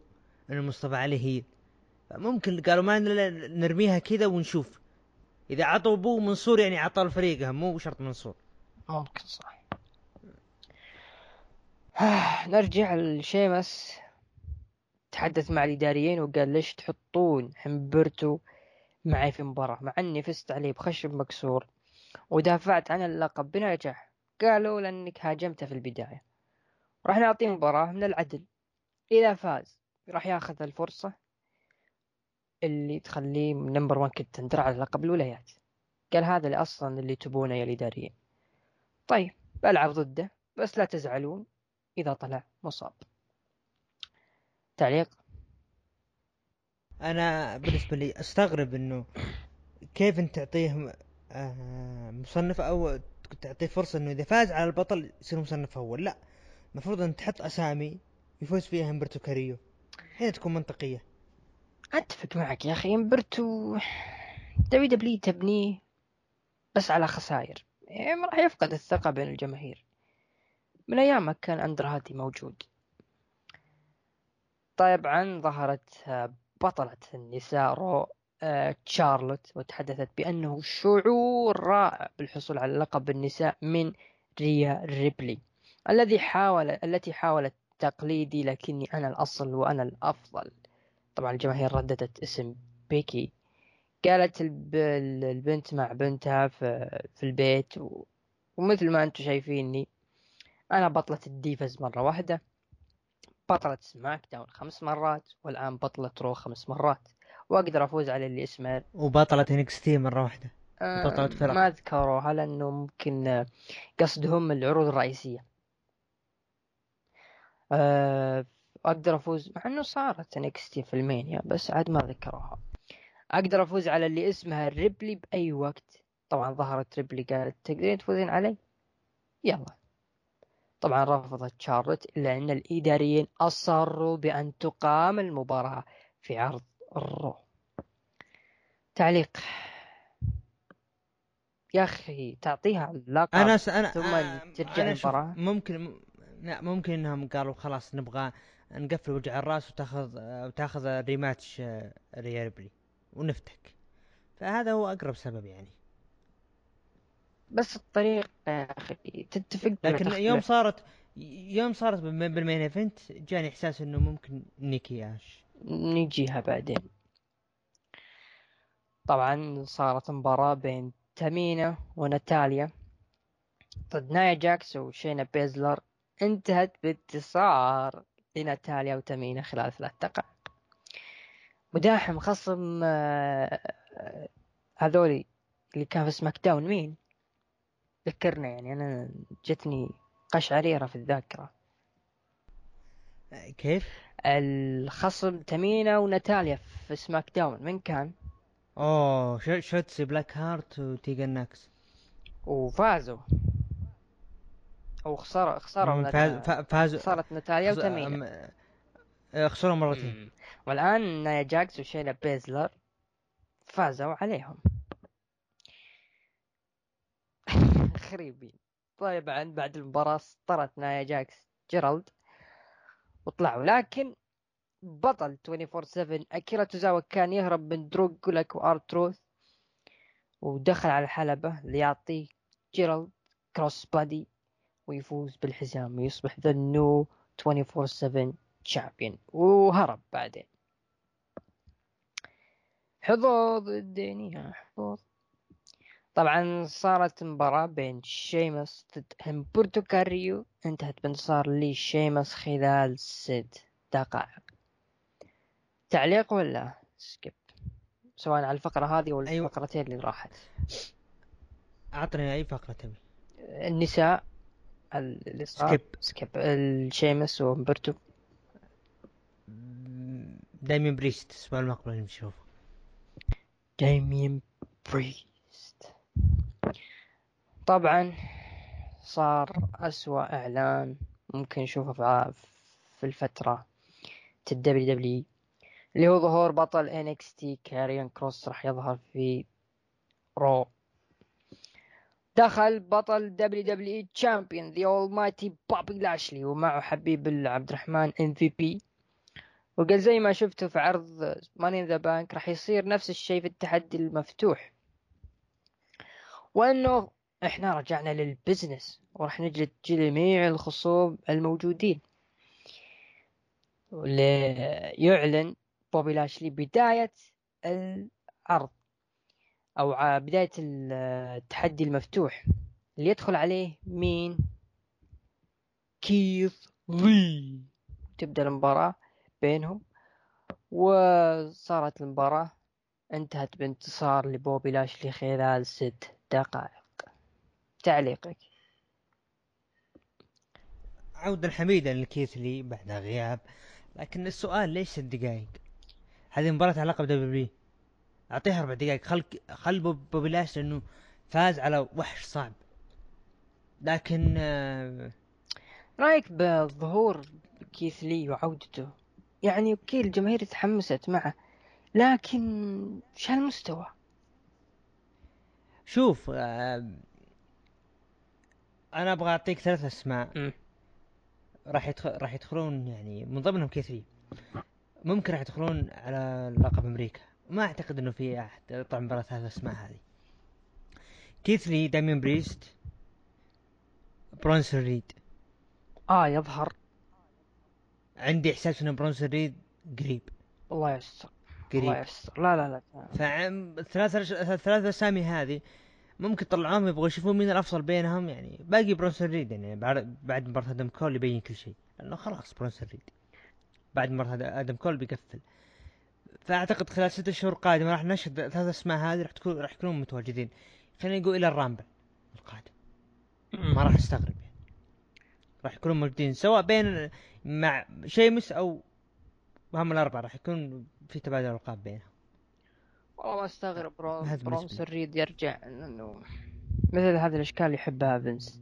انه مصطفى علي هي. ممكن قالوا ما نرميها كذا ونشوف. إذا عطوا boo منصور يعني عطوا الفريق مو شرط منصور. ممكن صح <sighs> نرجع لشيمس. تحدث مع الإداريين وقال ليش تحطون همبرتو معي في مباراة؟ مع أني فزت عليه بخشب مكسور ودافعت عن اللقب بنجاح. قالوا لأنك هاجمته في البداية. راح نعطيه مباراة من العدل. إذا فاز راح ياخذ الفرصة اللي تخليه number 1 contender على لقب الولايات. قال هذا اللي أصلا اللي تبونه يا الإداريين طيب بلعب ضده بس لا تزعلون إذا طلع مصاب. تعليق؟ أنا بالنسبة لي أستغرب إنه كيف أنت تعطيه آه، مصنف أو تعطيه فرصة إنه إذا فاز على البطل يصير مصنف أول؟ لا المفروض أن تحط أسامي يفوز فيها همبرتو كاريو. هنا تكون منطقية. أتفق معك يا أخي إمبرتو دبليو دبليو تبنيه بس على خسائر. يعني راح يفقد الثقة بين الجماهير. من أيام ما كان أندرادي موجود. طبعا ظهرت آه، بطلة النساء رو آه، تشارلوت وتحدثت بأنه شعور رائع بالحصول على لقب النساء من ريا ريبلي الذي حاول التي حاولت تقليدي لكني أنا الأصل وأنا الأفضل. طبعا الجماهير رددت اسم بيكي. قالت الب... البنت مع بنتها في, البيت. ومثل ما أنتم شايفيني أنا بطلة ال Divas مرة واحدة. بطلة سماك داون خمس مرات والآن بطلة رو خمس مرات. وأقدر أفوز على اللي اسمه. وبطلة NXT مرة واحدة. آه، بطلة فرق. ما ذكروها لأنه ممكن آه، قصدهم العروض الرئيسية. أقدر أفوز مع إنه صارت NXT في راسلمانيا بس عاد ما ذكروها. أقدر أفوز على اللي اسمها ريبلي بأي وقت. طبعا ظهرت ريبلي قالت تقدرين تفوزين علي؟ يلا. طبعا رفضت شارلوت الا ان الإداريين أصروا بأن تقام المباراة في عرض الرو. تعليق. يا أخي تعطيها اللقب أنا س... أنا ثم آه، ترجع أنا شوف، المباراة. ممكن لا ممكن انهم قالوا خلاص نبغى نقفل وجع الراس وتاخذ وتاخذ rematch آه، ريا ريبلي ونفتك. فهذا هو أقرب سبب يعني. بس الطريق يا أخي تتفق لكن؟ يوم صارت يوم صارت بالم- بال main event جاني إحساس إنه ممكن نيكي اش نجيها بعدين. طبعا صارت مباراة بين تامينا وناتاليا. ضد نايا جاكس وشينا بيزلر. انتهت بانتصار لناتاليا وتامينا خلال ثلاث دقائق. مداحم خصم آه، آه، هذولي اللي كان في سماك داون مين؟ ذكرنا يعني أنا جتني قشعريرة في الذاكرة. كيف؟ الخصم تمينا وناتاليا في سماك داون من كان؟ أوه شو- شوتسي بلاك هارت وتيجن ناكس. وفازوا. أو من فاز فا- فازوا خسرت ناتاليا خس- وتمينا آه، خسروا مرتين. والآن نايا جاكس وشينا بيزلر فازوا عليهم. <laughs> خريبين طبعا بعد المباراة سطرت نايا جاكس جيرالد وطلعوا لكن بطل 24/7 أكيرا توزاوا كان يهرب من درو جولاك و آر تروث ودخل على الحلبة ليعطي ريجنالد cross body ويفوز بالحزام ويصبح the new 24/7 champion وهرب بعدين. حظوظ الدنيا حظوظ. طبعا صارت مباراة بين شيمس ضد همبرتو كاريو انتهت بانتصار لشيمس خلال ست دقائق. تعليق ولا skip سواء على الفقرة هذه ولا أيوة. الفقرتين اللي راحت. أعطني أي فقرة تبي. النساء. ال- اللي صار. سكيب. سكيب. الشيمس وهمبرتو دايمين بريست. الأسبوع المقبل نشوفه. دايمين بريست. طبعا صار أسوأ إعلان ممكن نشوفه في في الفترة. الدبليو دبليو اللي هو ظهور بطل NXT كاريون كروس راح يظهر في رو. دخل بطل دبليو دبليو champion the Almighty بابي لاشلي ومعه حبيب عبد الرحمن إم في بي. وقال زي ما شفتوا في عرض ماني ذا بانك راح يصير نفس الشيء في التحدي المفتوح. وانه إحنا رجعنا لل business وراح نجلد جميع الخصوم الموجودين. ليعلن بوبي لاشلي بداية العرض. أو بداية التحدي المفتوح اللي يدخل عليه مين؟ كيث لي. تبدأ المباراة بينهم وصارت المباراة انتهت بانتصار لبوبي لاشلي خلال ست دقائق. تعليقك. عودة حميدة لكيث لي بعد غياب. لكن السؤال ليش ست دقائق؟ هذه مباراة علاقة ب WWE أعطيها أربع دقائق. خل خل بوب- بوبي لاشلي لأنه فاز على وحش صعب. لكن آه، رأيك بظهور كيث لي وعودته؟ يعني okay الجماهير تحمست معه لكن وش هالمستوى؟ شوف آه، أنا أبغى أعطيك ثلاث أسماء. راح يدخل راح يدخلون يعني من ضمنهم كيث لي ممكن راح يدخلون على لقب أمريكا. ما أعتقد إنه في أحد من برا ثلاث اسماء هذه. كيث لي داميان بريست برونسون ريد. آه يظهر. عندي إحساس ان برونسون ريد قريب. الله يستر الله قريب يستر لا لا لا. فعم الثلاث الثلاث اسامي هذه ممكن طلعوهم يبغوا يشوفون مين الأفضل بينهم يعني باقي برونسون ريد يعني بعد بعد مباراة آدم كول يبين كل شيء. لأنه خلاص برونسون ريد. بعد مباراة آدم كول بيقفل. فأعتقد خلال ستة شهور قادمة راح نشهد ثلاث أسماء هذه راح تكون راح يكونون متواجدين. خلينا نقول إلى ال Rumble القادم. ما راح أستغرب يعني. راح يكونون موجودين سواء بين مع شيمس أو هم الأربعة راح يكون في تبادل ألقاب بينهم. والله ما أستغرب برون هذا بالنسبة برونسون لي. ريد يرجع إنه مثل هذه الأشكال اللي يحبها فينس.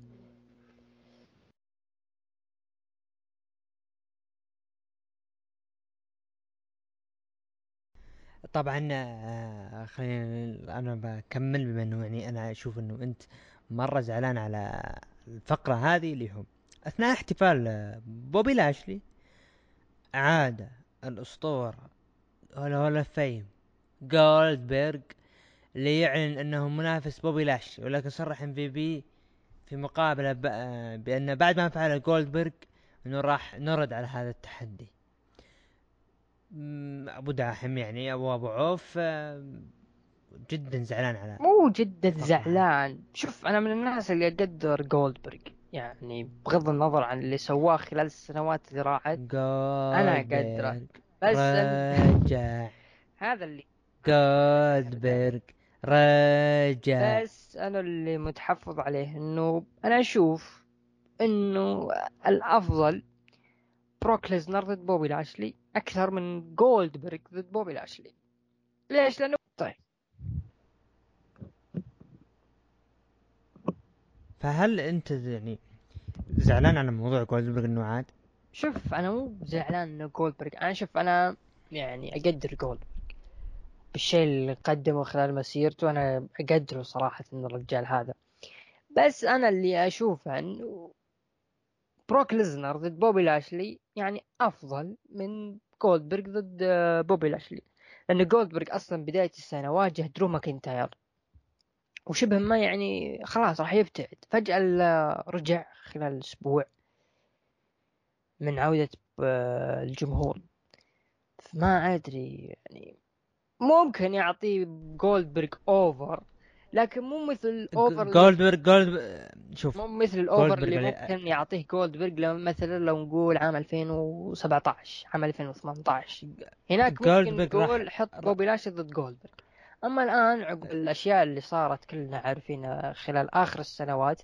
طبعا آه، خلينا أنا بكمل بما إنه يعني أنا أشوف إنه أنت مرة زعلان على الفقرة هذه اللي هم. أثناء احتفال آه، بوبي لاشلي عاد الأسطورة Hall of Fame جولدبرغ ليعلن إنه منافس بوبي لاشلي ولكن صرح MVP في مقابلة آه، بأن بعد ما فعل جولدبرغ إنه راح نرد على هذا التحدي. أبو داحم يعني أبو أبو عوف آه، جدا زعلان على مو جدا. زعلان شوف أنا من الناس اللي أقدر جولدبرغ يعني بغض النظر عن اللي سواه خلال السنوات اللي راحت أنا أقدره. بس رجع <laughs> هذا اللي جولدبرغ رجع بس أنا اللي متحفظ عليه إنه أنا أشوف إنه الأفضل بروك ليزنر ضد بوبي لاشلي أكثر من جولدبرغ ضد بوبي لاشلي ليش؟ لأنه طيب. فهل أنت يعني زعلان على موضوع جولدبرغ إنه عاد؟ شوف أنا مو زعلان إنه جولدبرغ أنا شوف أنا يعني أقدر جولدبرغ بالشيء اللي قدمه خلال مسيرته. أنا أقدره صراحة ان الرجال هذا. بس أنا اللي أشوفه إنه بروك ليزنر ضد بوبي لاشلي يعني أفضل من جولدبرغ ضد آه، بوبي لاشلي. لأن جولدبرغ أصلا بداية السنة واجه درو ماكنتاير وشبه ما يعني خلاص راح يبتعد. فجأة رجع خلال أسبوع من عودة آه، الجمهور. ما أدري يعني ممكن يعطيه جولدبرغ over لكن مو مثل over جولدبرغ جولد شوف مو مثل ال over اللي عليه- ممكن يعطيه جولدبرغ لو مثلا لو نقول عام 2017 عام 2018 هناك ممكن نقول حط بوبي لاشلي ضد جولدبرغ أما الآن عقب الأشياء اللي صارت كلنا عارفينها خلال آخر السنوات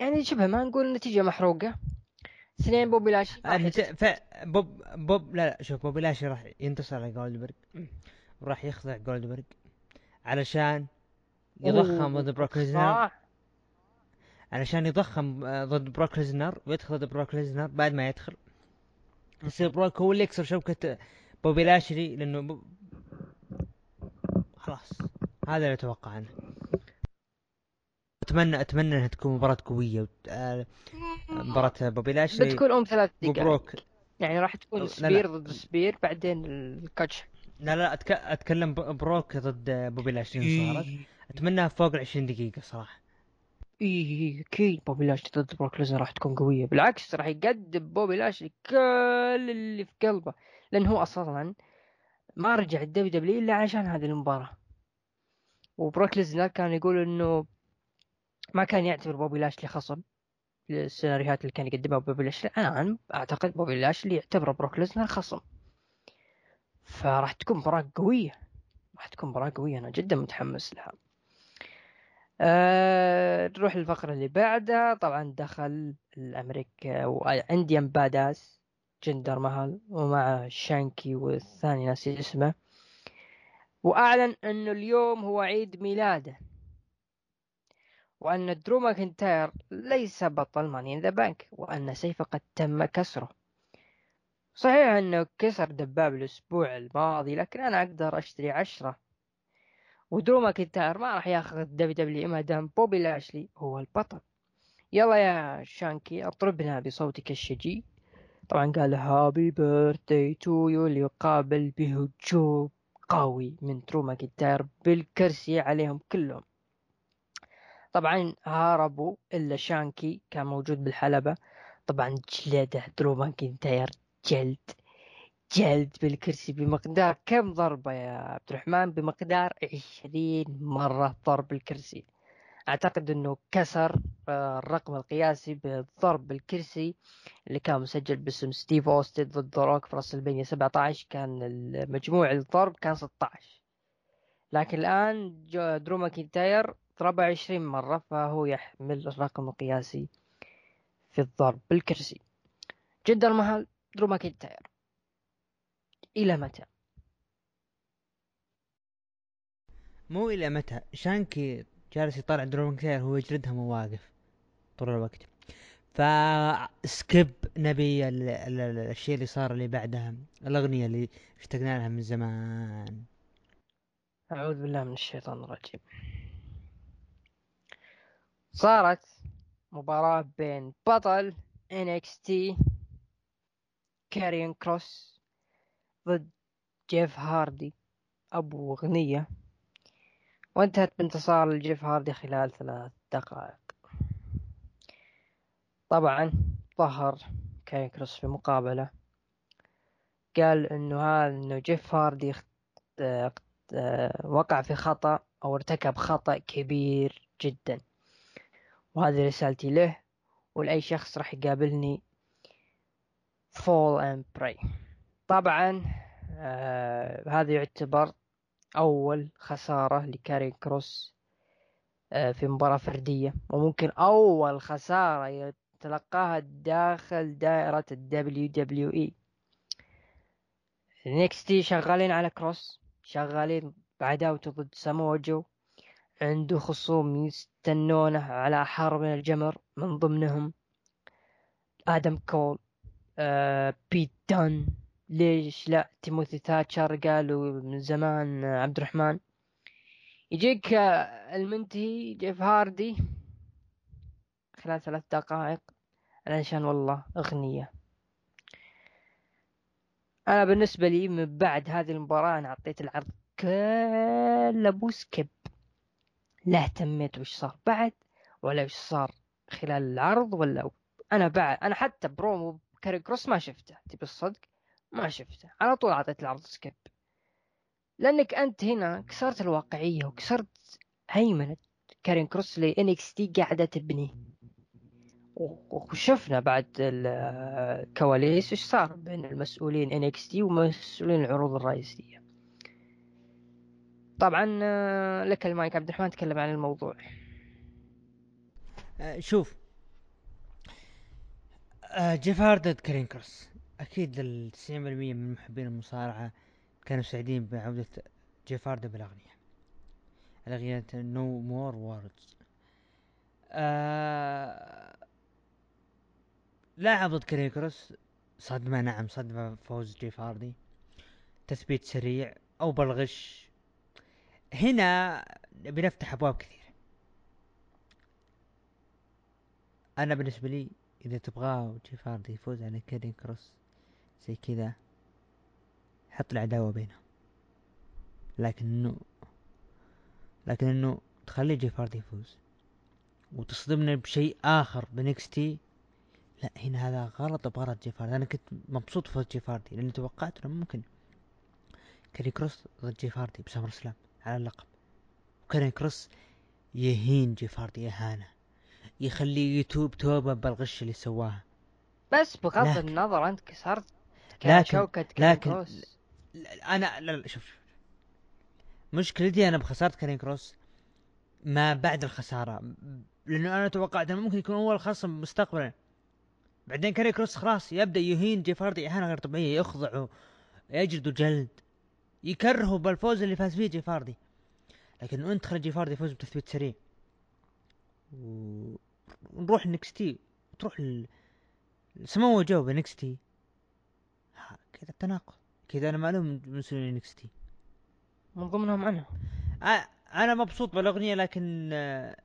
يعني شبه ما نقول النتيجة محروقة اثنين بوبي لاشلي. يست- ف... بوب بوب لا لا شوف بوبي لاشلي راح ينتصر على جولدبرغ. وراح يخضع جولدبرغ علشان يضخم ضد بروك ليزنر علشان يضخم آه، ضد بروك ليزنر ويدخل ضد بروك ليزنر بعد ما يدخل. يصير بروك هو اللي يكسر شوكة بوبي لاشلي لأنه ب... خلاص هذا اللي أتوقع عنه. أتمنى أتمنى إنها تكون مباراة قوية آه، مباراة بوبي لاشلي بتكون أم ثلاث دقائق. وبروك يعني راح تكون لا. spear ضد spear بعدين ال catch. لا لا أتك... أتكلم. بروك ضد بوبي لاشلي صارت؟ أتمناها فوق ال 20 دقيقة صراحة. إيه أكيد بوبي لاشلي ضد بروك ليزنر راح تكون قوية. بالعكس راح يقدم بوبي لاشلي كل اللي في قلبه. لأن هو أصلا ما رجع ال WWE إلا عشان هذه المباراة. وبروك ليزنر كان يقول إنه ما كان يعتبر بوبي لاشلي خصم السيناريوهات اللي كان يقدمها بوبي لاشلي الآن أعتقد بوبي لاشلي يعتبر بروك ليزنر خصم. فراح تكون مباراة قوية. راح تكون مباراة قوية. أنا جدا متحمس لها. أه نروح للفقرة اللي بعدها. طبعا دخل الأمريكا و Indian badass جندر مهل ومع شانكي والثاني ناسي اسمه. وأعلن أنه اليوم هو عيد ميلاده. وأن درو ماكنتاير ليس بطل Money in the Bank. وأن سيفه قد تم كسره. صحيح أنه كسر دباب الأسبوع الماضي لكن أنا أقدر أشتري عشرة. ودرو ماكنتاير ما راح ياخذ ال WWE ما دام بوبي لاشلي هو البطل. يلا يا شانكي اطربنا بصوتك الشجي. طبعا قال happy birthday to you ليقابل بهجوم قوي من درو ماكنتاير بالكرسي عليهم كلهم. طبعا هربوا إلا شانكي كان موجود بالحلبة. طبعا جلده درو ماكنتاير جلد جلد بالكرسي بمقدار كم ضربة يا عبد الرحمن؟ بمقدار عشرين مرة ضرب الكرسي أعتقد أنه كسر آه، الرقم القياسي بالضرب بالكرسي اللي كان مسجل باسم ستيف أوستن ضد روك في راسلمانيا 17 كان مجموع الضرب كان 16 لكن الآن درو ماكنتاير ضربة 20 مرة فهو يحمل الرقم القياسي في الضرب بالكرسي. جدا المهم درو ماكنتاير إلى متى؟ مو إلى متى. شانكي جالس يطالع درو ماكنتاير هو يجلدها مواقف طول الوقت. ف skip نبي ال... ال... ال... الشيء اللي صار اللي بعدها الأغنية اللي اشتقنا لها من زمان. أعوذ بالله من الشيطان الرجيم. صارت مباراة بين بطل NXT كاريون كروس ضد جيف هاردي. أبو أغنية. وانتهت بانتصار لجيف هاردي خلال ثلاث دقائق. طبعا ظهر كاريون كروس في مقابلة. قال إنه هذا إنه جيف هاردي وقع في خطأ أو ارتكب خطأ كبير جدا. وهذه رسالتي له ولأي شخص راح يقابلني fall and pray. طبعا آه هذا يعتبر أول خسارة لكاريون كروس آه في مباراة فردية. وممكن أول خسارة يتلقاها داخل دائرة الدبليو دبليو إي نيكستي شغالين على كروس شغالين بعداوته ضد سامو جو عنده خصوم يستنونه على حرب من الجمر من ضمنهم آدم كول. آه بيت دان ليش لا؟ تيموثي ثاتشر قالوا من زمان عبد الرحمن يجيك المنتهي جيف هاردي. خلال ثلاث دقائق. علشان والله أغنية. أنا بالنسبة لي من بعد هذه المباراة أنا أعطيت العرض كله أبو skip لا اهتميت وش صار بعد ولا وش صار خلال العرض ولا أنا بعد أنا حتى برومو كاري كروس ما شفته تبي الصدق؟ ما شفته على طول أعطيت العرض skip. لأنك أنت هنا كسرت الواقعية وكسرت هيمنة كارين كروس اللي NXT قاعدة تبنيه وشفنا بعد الكواليس إيش صار بين المسؤولين NXT ومسؤولين العروض الرئيسية. طبعا آه، لك المايك عبد الرحمن تكلم عن الموضوع. آه، شوف آه، جيف هاردي كارين كروس أكيد ال 90% من محبين المصارعة كانوا سعيدين بعودة جيف هاردي بالأغنية. الأغنية No More Words لاعب ضد كارين كروس صدمة نعم صدمة فوز جيف هاردي تثبيت سريع أو بالغش هنا بنفتح أبواب كثيرة. أنا بالنسبة لي إذا تبغاه جيف هاردي يفوز على كارين كروس زي كذا حط العداوة بينهم. لكن إنه لكن إنه تخلي جيف هاردي يفوز وتصدمنا بشيء آخر ب NXT لا هنا هذا غلط بغلط جيف هاردي أنا كنت مبسوط فوز جيف هاردي لأني توقعت إنه ممكن كاري كروس ضد جيف هاردي ب SummerSlam على اللقب. وكاري كروس يهين جيف هاردي اهانه يخليه يتوب توبة بالغش اللي سواها بس بغض النظر انت كسرت لكن شوكة لكن أنا لا لا شوف. مشكلتي أنا بخسارة كارين كروس ما بعد الخسارة. لأنه أنا توقعت إنه ممكن يكون اول خصم مستقبلا. بعدين كاري كروس خلاص يبدأ يهين جيف هاردي اهانه غير طبيعية يخضعه يجلده جلد يكرهه بالفوز اللي فاز فيه جيف هاردي لكن أنت تخلي جيف هاردي يفوز بتثبيت سريع. ونروح نكستي تروح. سمو جو بنكستي كذا التناقض. كذا أنا معلوم مسؤولين NXT من ضمنهم أنا. أنا مبسوط بالأغنية لكن آه،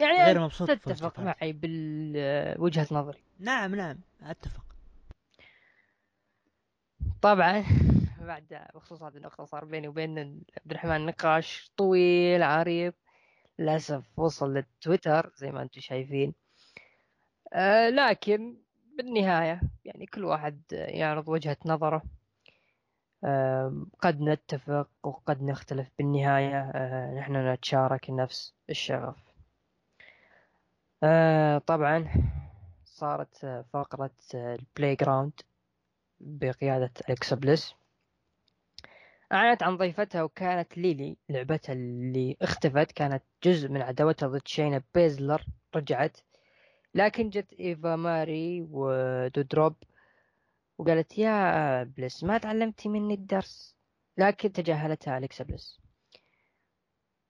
يعني غير مبسوط تتفق معي بالوجهة نظري. نعم نعم أتفق. طبعا بعد بخصوص هذه النقطة صار بيني وبين عبد الرحمن نقاش طويل عريض. للأسف وصل للتويتر زي ما أنتم شايفين. آه لكن بالنهاية يعني كل واحد يعرض وجهة نظره. آه قد نتفق وقد نختلف بالنهاية. آه نحن نتشارك نفس الشغف. آه طبعا صارت فقرة ال playground بقيادة أليكسا بليس أعلنت عن ضيفتها وكانت ليلي لعبتها اللي اختفت كانت جزء من عداوتها ضد شاينا بيزلر رجعت. لكن جت إيفا ماري ودودروب وقالت يا بليس ما تعلمتي مني الدرس. لكن تجاهلتها أليكسا بليس.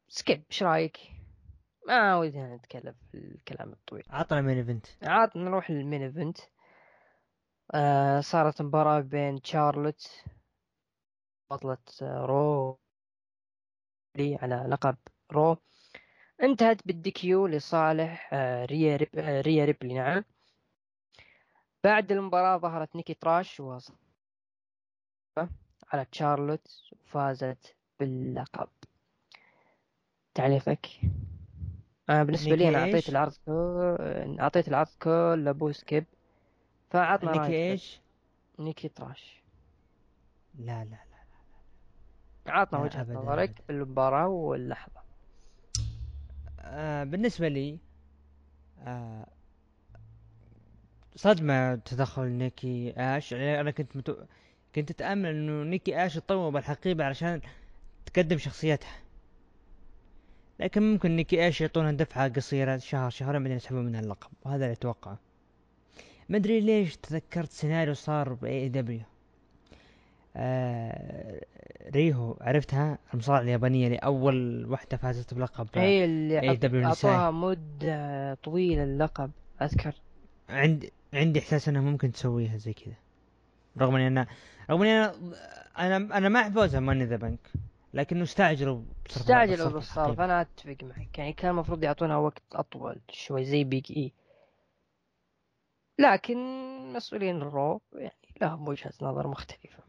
skip إيش رأيك؟ ما ودنا نتكلم في الكلام الطويل. عطنا main event عطنا نروح لل main event آه صارت مباراة بين شارلوت بطلة رو على لقب رو. انتهت بال DQ لصالح آه ريا ريب آه ريا ريبلي نعم. بعد المباراة ظهرت نيكي تراش و على تشارلوت وفازت باللقب. تعليقك؟ أنا بالنسبة لي أنا أعطيت العرض كل أعطيت العرض كل ابو skip فعطنا نيكي إيش؟ نيكي تراش. لا لا. عطنا وجهة نظرك بالمباراة واللحظة. آه بالنسبة لي آه صدمة تدخل نيكي آش. يعني أنا كنت متو... كنت تأمل إنه نيكي آش تطور بالحقيبة علشان تقدم شخصيتها. لكن ممكن نيكي إيش يعطونها دفعة قصيرة شهر شهرين بعدين يسحبون منها اللقب وهذا اللي أتوقعه. ما أدري ليش تذكرت سيناريو صار بأي دبليو. آه ريهو عرفتها؟ المصارعة اليابانية اللي أول واحدة فازت بلقب هي اللي عط- نسائي. اعطوها مدة طويلة اللقب أذكر. عندي عندي إحساس أنها ممكن تسويها زي كذا. رغم إني أنا رغم إني أنا أنا أنا مع فوزها money the bank لكنه أستعجلوا أستعجلوا بالصرف. أنا أتفق معك. يعني كان المفروض يعطونها وقت أطول شوي زي Big E لكن مسؤولين ال RAW يعني لهم وجهة نظر مختلفة.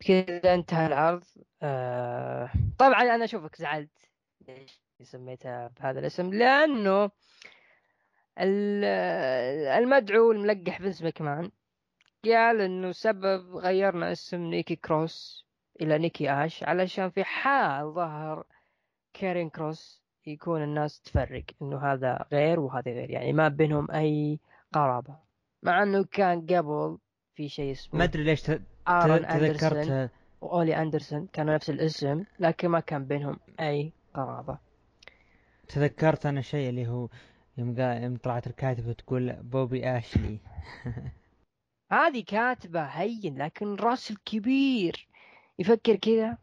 بكذا انتهى العرض. آه طبعا أنا أشوفك زعلت ليش سميتها بهذا الاسم؟ لأنه ال- المدعو الملقح فينس ماكمان قال إنه سبب غيرنا اسم نيكي كروس إلى نيكي آش علشان في حال ظهر كارين كروس يكون الناس تفرق إنه هذا غير وهذا غير يعني ما بينهم أي قرابة. مع إنه كان قبل في شيء اسمه ما أدري ليش آرون أندرسون وأولي أندرسون كانوا نفس الاسم لكن ما كان بينهم أي قرابة. تذكرت أنا شيء اللي هو يوم يوم طلعت الكاتبة تقول بوبي أشلي. <laughs> هذه كاتبة هين لكن رأس الكبير. يفكر كذا.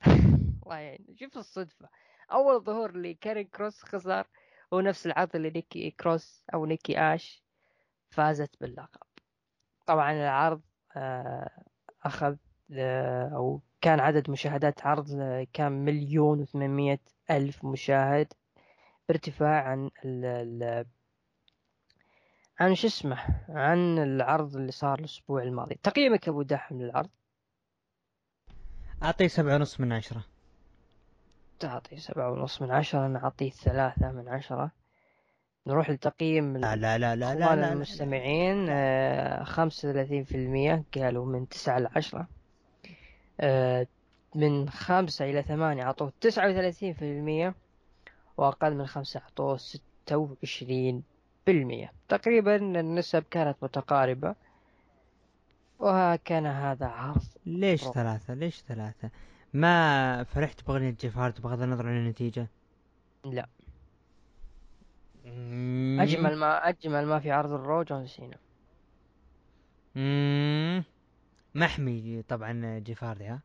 <laughs> الله يعين شوف الصدفة. أول ظهور لكارين كروس خسر هو نفس العرض اللي نيكي كروس أو نيكي آش فازت باللقب. طبعا العرض آه، أخذ آه، أو كان عدد مشاهدات عرض آه، كان مليون وثمانمية ألف مشاهد بارتفاع عن ال ال عن شو اسمه عن العرض اللي صار الأسبوع الماضي. تقييمك أبو دحم للعرض؟ أعطيه سبعة ونص من عشرة. تعطي سبعة ونص من عشرة أنا أعطيه ثلاثة من عشرة. نروح لتقييم لا لا لا لا لا, لا. المستمعين آه، خمسة وثلاثين في المية قالوا من تسعة لعشرة آه، من خمسة إلى ثمانية أعطوه تسعة وثلاثين في المية وأقل من خمسة أعطوه ستة وعشرين بالمية تقريبا النسب كانت متقاربة. وكان هذا عرض ليش روح. ثلاثة؟ ليش ثلاثة؟ ما فرحت بأغنية جيف هاردي بغض النظر عن النتيجة؟ لا. مم. أجمل ما أجمل ما في عرض ال RAW جون سينا. محمي طبعا جيف هاردي ها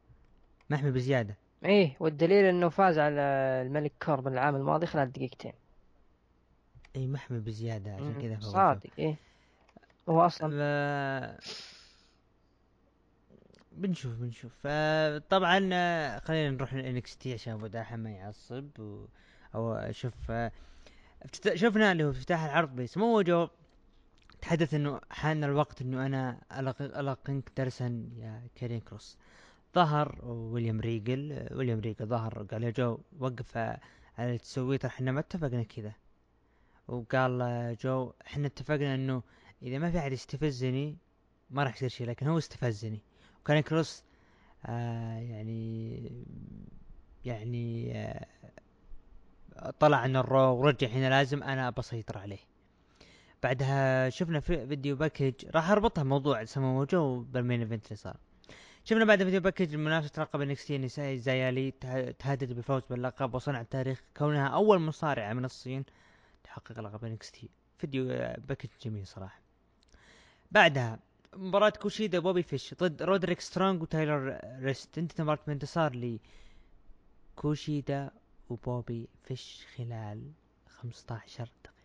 محمي بزيادة إيه والدليل إنه فاز على الملك كوربن العام الماضي خلال دقيقتين إي محمي بزيادة عشان كذا. صادق إيه هو أصلا ف... بنشوف بنشوف ف- طبعا آه، خلينا نروح لل NXT عشان أبو داحم ما يعصب و... أو شوف آه،. شفنا اللي هو افتتاح العرض بسمو جو تحدث إنه حان الوقت إنه أنا. ألقنك درسا يا كارين كروس ظهر ويليام ريجل ويليام ريجل ظهر قال يا جو وقف على ترى إحنا ما اتفقنا كذا وقال جو إحنا اتفقنا إنه إذا ما في أحد يستفزني ما راح يصير شيء لكن هو استفزني وكان كروس آه يعني يعني آه طلع عن ال RAW ورجع هنا لازم أنا بسيطر عليه. بعدها شفنا في video package راح أربطها موضوع سمو جو بال main event اللي صار. شفنا بعد video package منافسة لقب NXT النسائي زايالي ته- تهدد بالفوز باللقب وصنع التاريخ كونها أول مصارعة من الصين تحقق لقب NXT. video package جميل صراحة. بعدها مباراة كوشيدا وبوبي فيش ضد رودريك سترونج وتايلر رست. انتهت المباراة بانتصار لي كوشيدا وبوبي فيش خلال 15 دقيقة.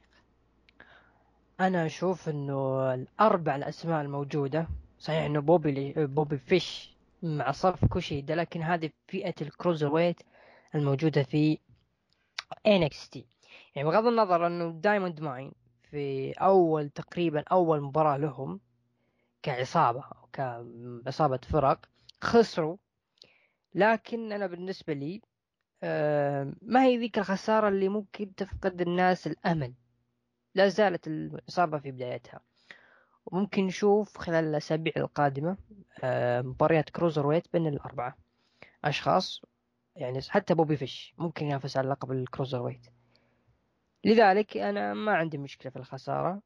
أنا أشوف إنه الأربع الأسماء الموجودة صحيح إنه بوبي بوبي فيش مع صف كوشيدا لكن هذه فئة ال cruiserweight الموجودة في NXT يعني بغض النظر إنه دايموند ماين في أول تقريبا أول مباراة لهم كعصابة أو كعصابة فرق خسروا لكن أنا بالنسبة لي ما هي ذيك الخسارة اللي ممكن تفقد الناس الأمل؟ لا زالت العصابة في بدايتها. وممكن نشوف خلال الأسابيع القادمة آه، مباريات cruiserweight بين الأربعة أشخاص يعني حتى بوبي فيش ممكن ينافس على لقب ال cruiserweight. لذلك أنا ما عندي مشكلة في الخسارة.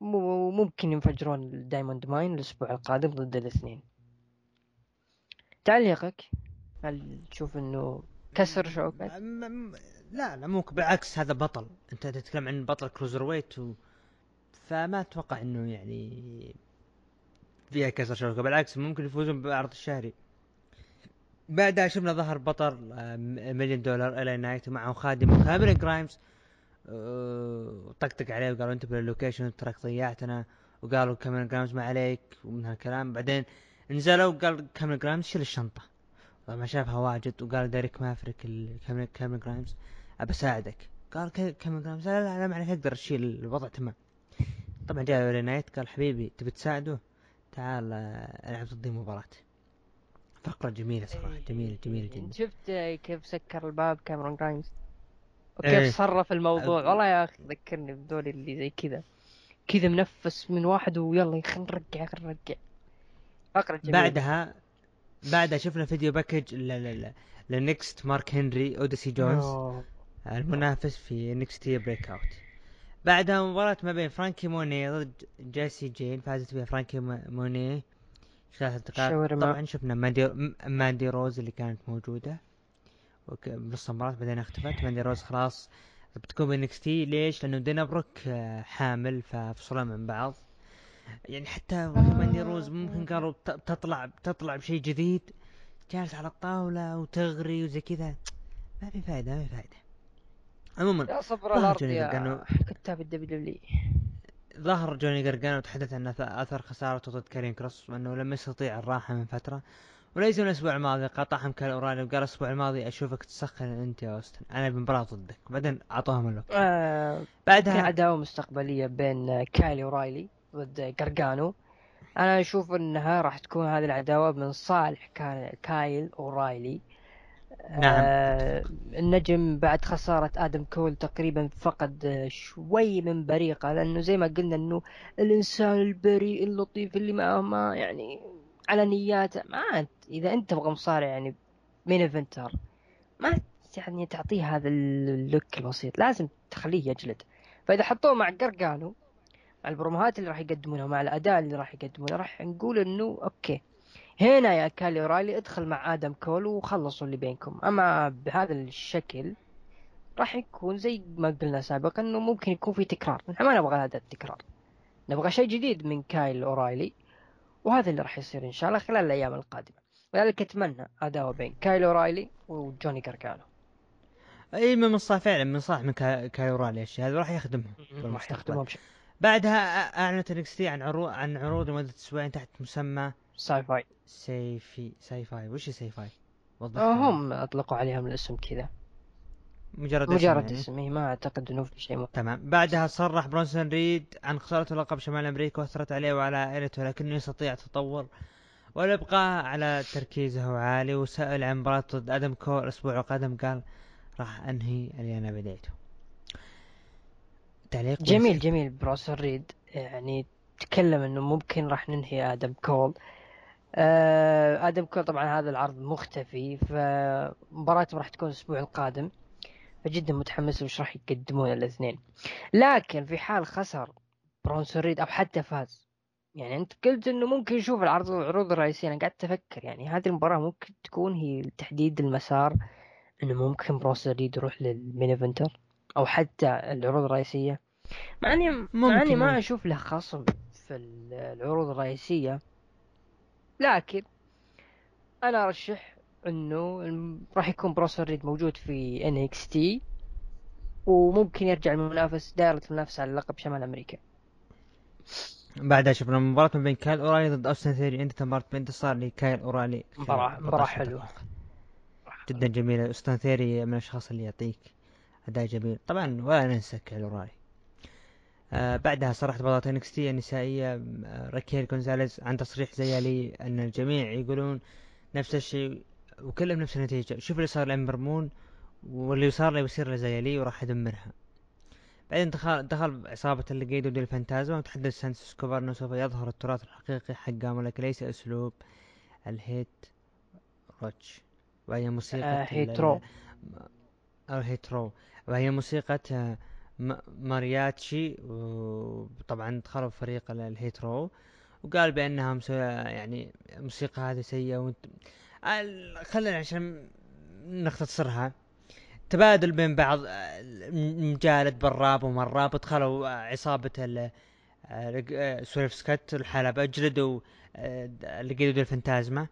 وممكن ينفجرون الدايموند ماين الأسبوع القادم ضد الاثنين. تعليقك؟ هل تشوف إنه كسر شوكة؟ لا لا مو بالعكس هذا بطل. أنت تتكلم عن بطل cruiserweight و... فما أتوقع إنه يعني فيها كسر شوكة بالعكس ممكن يفوزون بالعرض الشهري. بعدها شفنا ظهر بطل آه، مليون دولار LA نايت ومعه خادم كاميرون جرايمز. وطقطق عليه وقالوا أنت بال location track ضيعتنا وقالوا كاميرون جرايمز ما عليك ومن هالكلام. بعدين نزلوا وقال كاميرون جرايمز شيل الشنطة. ما شافها واجد وقال ديريك مافريك كاميرون جرايمز أبى أساعدك. قال كاميرون جرايمز لا لا, لا ما عليك أقدر أشيل الوضع تمام. طبعا جاء نايت قال حبيبي تبي تساعده؟ تعال آه، ألعب ضدي مباراة. فقرة جميلة صراحة إيه، جميلة جميلة جدا. شفت كيف سكر الباب كاميرون جرايمز وكيف إيه. صرف الموضوع؟ والله يا أخي ذكرني بذول اللي زي كذا. كذا منفس من واحد ويلا خلينا نرجع خلينا نرجع. فقرة جميلة. بعدها بعدها شفنا video package ل next مارك هنري أوديسي جونز. المنافس في NXT Breakout بعدها مباراة ما بين فرانكي موني ضد جيسي جين فازت فيها فرانكي موني. ثلاث دقائق طبعا شفنا ماندي ماندي روز اللي كانت موجودة. بنص المباراة بعدين اختفت. ماندي روز خلاص بتكون ب NXT ليش؟ لأنه دانا بروك آه، حامل ففصلوا من بعض. يعني حتى ماندي روز ممكن قالوا تطلع تطلع بشيء جديد جالس على الطاولة وتغري وزي كذا. ما في فائدة ما في فائدة عموما يا صبر الأرض يا كتاب الدبليو دبليو ظهر جوني قرقانو وتحدث عن أثر خسارته ضد كاريون كروس وأنه لم يستطيع الراحة من فترة. وليس من الأسبوع الماضي قاطعهم اورايلي وقال الأسبوع الماضي أشوفك تسخن أنت يا اوستن أنا بمباراه ضدك. بعدين أعطوهم الوقت. آه بعدها عداوه مستقبلية بين كايلي أورايلي. ضد جرجانو أنا أشوف إنها راح تكون هذه العداوة من صالح كايل أورايلي. نعم. آه النجم بعد خسارة آدم كول تقريبا فقد شوي من بريقة لأنه زي ما قلنا أنه الإنسان البريء اللطيف اللي معه ما يعني على نياته. ما أنت إذا أنت تبغى مصارع يعني main eventer ما يعني تعطيه هذا ال look البسيط لازم تخليه يجلد. فإذا حطوه مع قرقانو البروموهات اللي راح يقدمونها ومع الأداء اللي راح يقدمونه راح نقول أنه okay. هنا يا كايل اورايلي ادخل مع آدم كول وخلصوا اللي بينكم. أما بهذا الشكل راح يكون زي ما قلنا سابقا إنه ممكن يكون في تكرار. نحن ما نبغى هذا التكرار. نبغى شيء جديد من كايل اورايلي وهذا اللي راح يصير إن شاء الله خلال الأيام القادمة. ولذلك أتمنى عداوه بين كايل اورايلي وجوني قرقانو أي من صح فعلا من صح من كايل اورايلي الشيء هذا راح يخدمهم. راح يخدمهم بشكل بعدها أعلنت NXT عن عروض عن عروض لمده أسبوعين تحت مسمى Sci-Fi سيفي Sci-Fi وش Sci-Fi؟ هم أطلقوا عليهم الاسم كذا. مجرد مجرد اسم, اسم يعني. ما أعتقد إنه في شيء تمام. بعدها صرح برونسون ريد عن خسارته لقب شمال أمريكا وأثرت عليه وعلى عائلته لكنه يستطيع التطور والابقاء على تركيزه عالي. وسأل عن مباراة ضد آدم كول الأسبوع القادم قال راح أنهي اللي أنا بديته. تعليق جميل جميل. برونسون ريد يعني تكلم إنه ممكن راح ننهي آدم كول. آه آدم كول طبعا هذا العرض مختفي فمباراتهم راح تكون الأسبوع القادم فجدا متحمس وش راح يقدمون الاثنين. لكن في حال خسر برونسون ريد أو حتى فاز يعني أنت قلت إنه ممكن نشوف العرض العروض الرئيسية أنا قاعد أفكر يعني هذه المباراة ممكن تكون هي تحديد المسار إنه ممكن برونسون ريد يروح لل main eventer أو حتى العروض الرئيسية؟ مع اني مع إني ما أشوف له خصم في العروض الرئيسية. لكن أنا أرشح إنه راح يكون برونسون ريد موجود في NXT وممكن يرجع المنافس دائرة المنافسة على لقب شمال أمريكا. بعدها شفنا مباراة ما بين كايل أورايلي ضد أوستن ثيوري. انت مباراة بانتصار لكايل أورايلي مباراة مباراة حلوة. جدا جميلة. أوستن ثيوري من الأشخاص اللي يعطيك أداء جميل. طبعا ولا ننسى كايل أورايلي. آه بعدها صرحت بطلة NXT النسائية آه راكيل جونزاليز عن تصريح زيالي أن الجميع يقولون نفس الشيء وكلهم نفس النتيجة. شوف اللي صار لأمبر مون واللي صار له بيصير لزيالي وراح أدمرها. بعدين دخل دخل عصابة الليجيدو دي الفانتازما وتحدث سانس سكوبر إنه سوف يظهر التراث الحقيقي حقهم ولكن ليس أسلوب الهيت روتش. وهي موسيقى آه هيترو. أو هيترو. وهي موسيقى آه مارياتشي وطبعا دخلوا فريق ال- الهيترو وقال بأنها. يعني الموسيقى هذه سيئة وانت خلينا عشان نختصرها تبادل بين بعض مجالد بالراب ومراب دخلوا آه، عصابة آه، آه، سويف سكت الحلبة جلدوا آه، اللي الفانتازما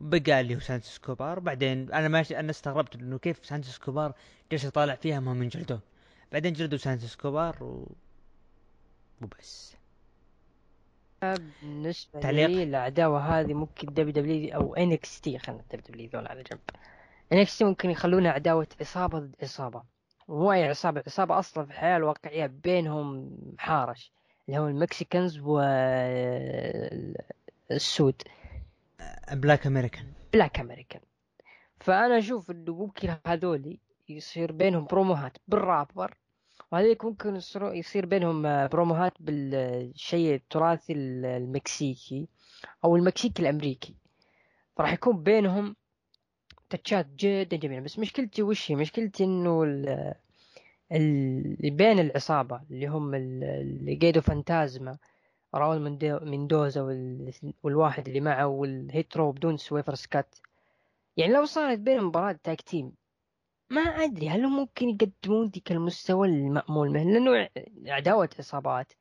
بقى اللي هو سانتوس سكوبار بعدين أنا ماشي أنا استغربت إنه كيف سانتوس سكوبار جالس يطالع فيها ما من جلدوه بعدين جلدوا سانتوس سكوبار و... وبس. بالنسبة تعليق؟ لي العداوة هذه ممكن دبليو دبليو أو NXT خلينا دبليو دبليو ذول على جنب. NXT ممكن يخلونها عداوة عصابة ضد عصابة مو أي عصابة عصابة أصلا في الحياة الواقعية بينهم حارش اللي هو ال Mexicans والسود بلاك امريكان بلاك امريكان فأنا أشوف إنه ممكن هذولي يصير بينهم بروموهات بالرابر. وهذيك ممكن يصير بينهم آه، بروموهات بالشيء التراثي ال- المكسيكي أو المكسيكي الأمريكي. فراح يكون بينهم touch ات جدا جميلة. بس مشكلتي وش هي؟ مشكلتي إنه ال- اللي بين العصابة اللي هم ال- Legado del Fantasma راول مندو- مندوزا وال- والواحد اللي معه وال Hit Row بدون سويرف سكوت يعني لو صارت بينهم مباراة tag team ما أدري هل هم ممكن يقدمون ذيك المستوى المأمول منه؟ لأنه عداوة عصابات.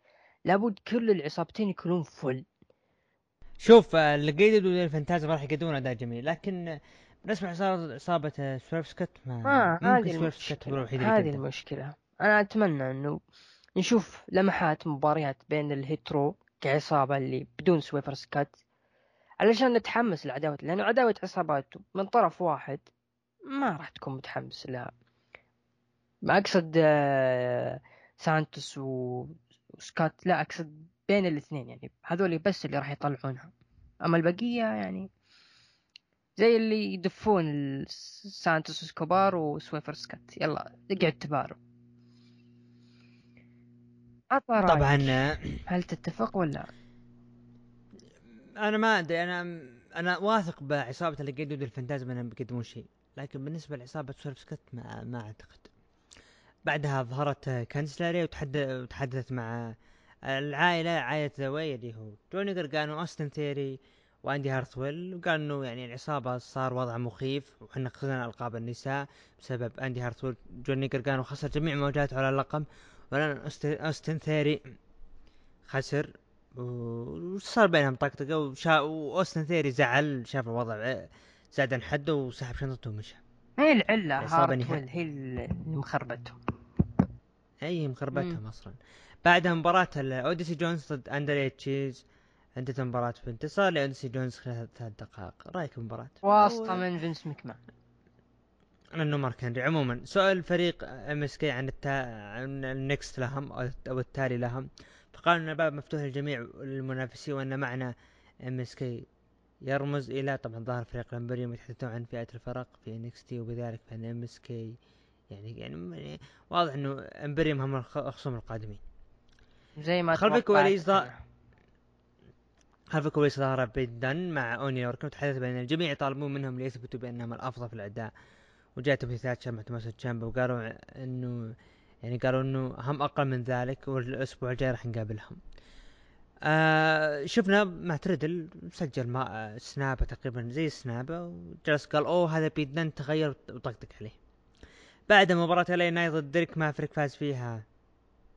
لابد كل العصابتين يكونون فل. شوف اللي قيدوا الفانتازما راح يقدمون أداء جميل لكن بالنسبة لعصابه عصابة سويف سكت ما آه هذه سكت اللي هذه يقدم. المشكلة. أنا أتمنى إنه نشوف لمحات مباريات بين الهيترو كعصابة اللي بدون سويفر سكات علشان نتحمس لعداوة لأنه عداوة عصابات من طرف واحد ما راح تكون متحمس لها ما أقصد آه، سانتوس وسكات لا أقصد بين الاثنين يعني. هذول بس اللي راح يطلعونها. أما البقية يعني زي اللي يدفون سانتوس وسكوبار وسويفر سكات يلا اقعد رأيك. طبعا آه، هل تتفق ولا؟ أنا ما أدري أنا أنا واثق بعصابه Legado del Fantasma انهم بيقدمون شيء. لكن بالنسبة لعصابة سويرف سكوت ما, ما أعتقد. بعدها ظهرت وتحدث وتحدثت مع العائلة عائلة The Way اللي هو جوني قرقانو أوستن ثيوري وإندي هارتويل. وقال انه يعني العصابة صار وضع مخيف وحنا خسرنا ألقاب النساء بسبب إندي هارتويل. جوني قرقانو خسر جميع مواجهاته على اللقب. أوست- اوستن ثيوري خسر وصار بينهم طقطقة. وشا... وأوستن ثيري زعل شاف الوضع زاد عن حده وسحب شنطته ومشى هي العلة هارتويل. هي اللي مخربتهم اي مخربتهم مم. أصلا بعدها مباراة الاوديسي جونز ضد اندري تشيز عندها مباراة بانتصار لاوديسي جونز خلال ثلاث دقائق. رأيك بالمباراة؟ واسطة من فينس مكمان لأنه مارك هنري عموما سؤال فريق MSK عن التا... عن ال next لهم أو التالي لهم. فقالوا إن الباب مفتوح للجميع المنافسين وإن معنى MSK يرمز إلى طبعا ظهر فريق الامبريوم يتحدثون عن فئة الفرق في NXT وبذلك فإن MSK يعني يعني واضح إنه امبريوم هم الخ- الخصوم القادمين زي ما ضا- أنا. خلف الكواليس ظهر بيت دن مع أوني يورك وتحدث بأن الجميع يطالبون منهم ليثبتوا بأنهم الأفضل في الأداء وجاء تمثيلات شمع توماس تشامبا وقالوا إنه يعني قالوا إنه هم أقل من ذلك والأسبوع الجاي راح نقابلهم. آه شفنا مع تريدل سجل ما سنابة تقريبا زي السنابه وجلس قال أوه هذا بيت دن تغير وطقطق عليه. بعد مباراة الي نايت ضد ديريك مافريك فاز فيها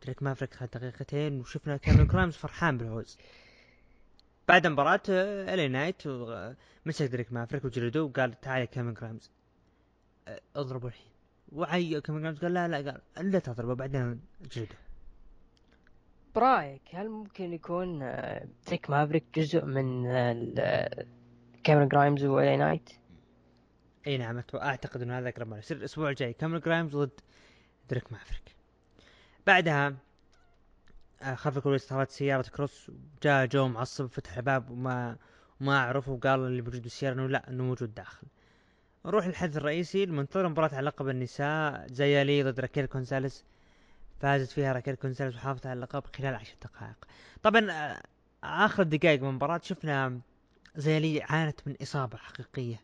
ديريك مافريك خد دقيقتين وشفنا كامل كرامز فرحان بالفوز. بعد مباراة الي نايت مسك ديريك مافريك وجلدوه وقال تعال يا كاميرون جرايمز اضربوا الحين وعي كاميرون جرايمز قال لا لا قال لا تضربه بعدين جلده برأيك هل ممكن يكون آه، ديريك مافريك جزء من آه، كاميرون جرايمز واي نايت إي نعم أعتقد إنه هذا أقرب مرة يصير. الأسبوع الجاي كاميرون جرايمز ضد دريك مافريك بعدها آه، خلف الكواليس ظهرت سيارة كروس جاء جو معصب فتح الباب وما وما أعرف وقال اللي موجود بالسيارة إنه لا إنه موجود داخل. نروح للحدث الرئيسي المنتظر مباراة على لقب النساء زيالي ضد راكيل كونساليس فازت فيها راكيل كونساليس وحافظت على اللقب خلال عشر دقائق. طبعا آه، آخر دقائق من المباراة شفنا زيالي عانت من إصابة حقيقية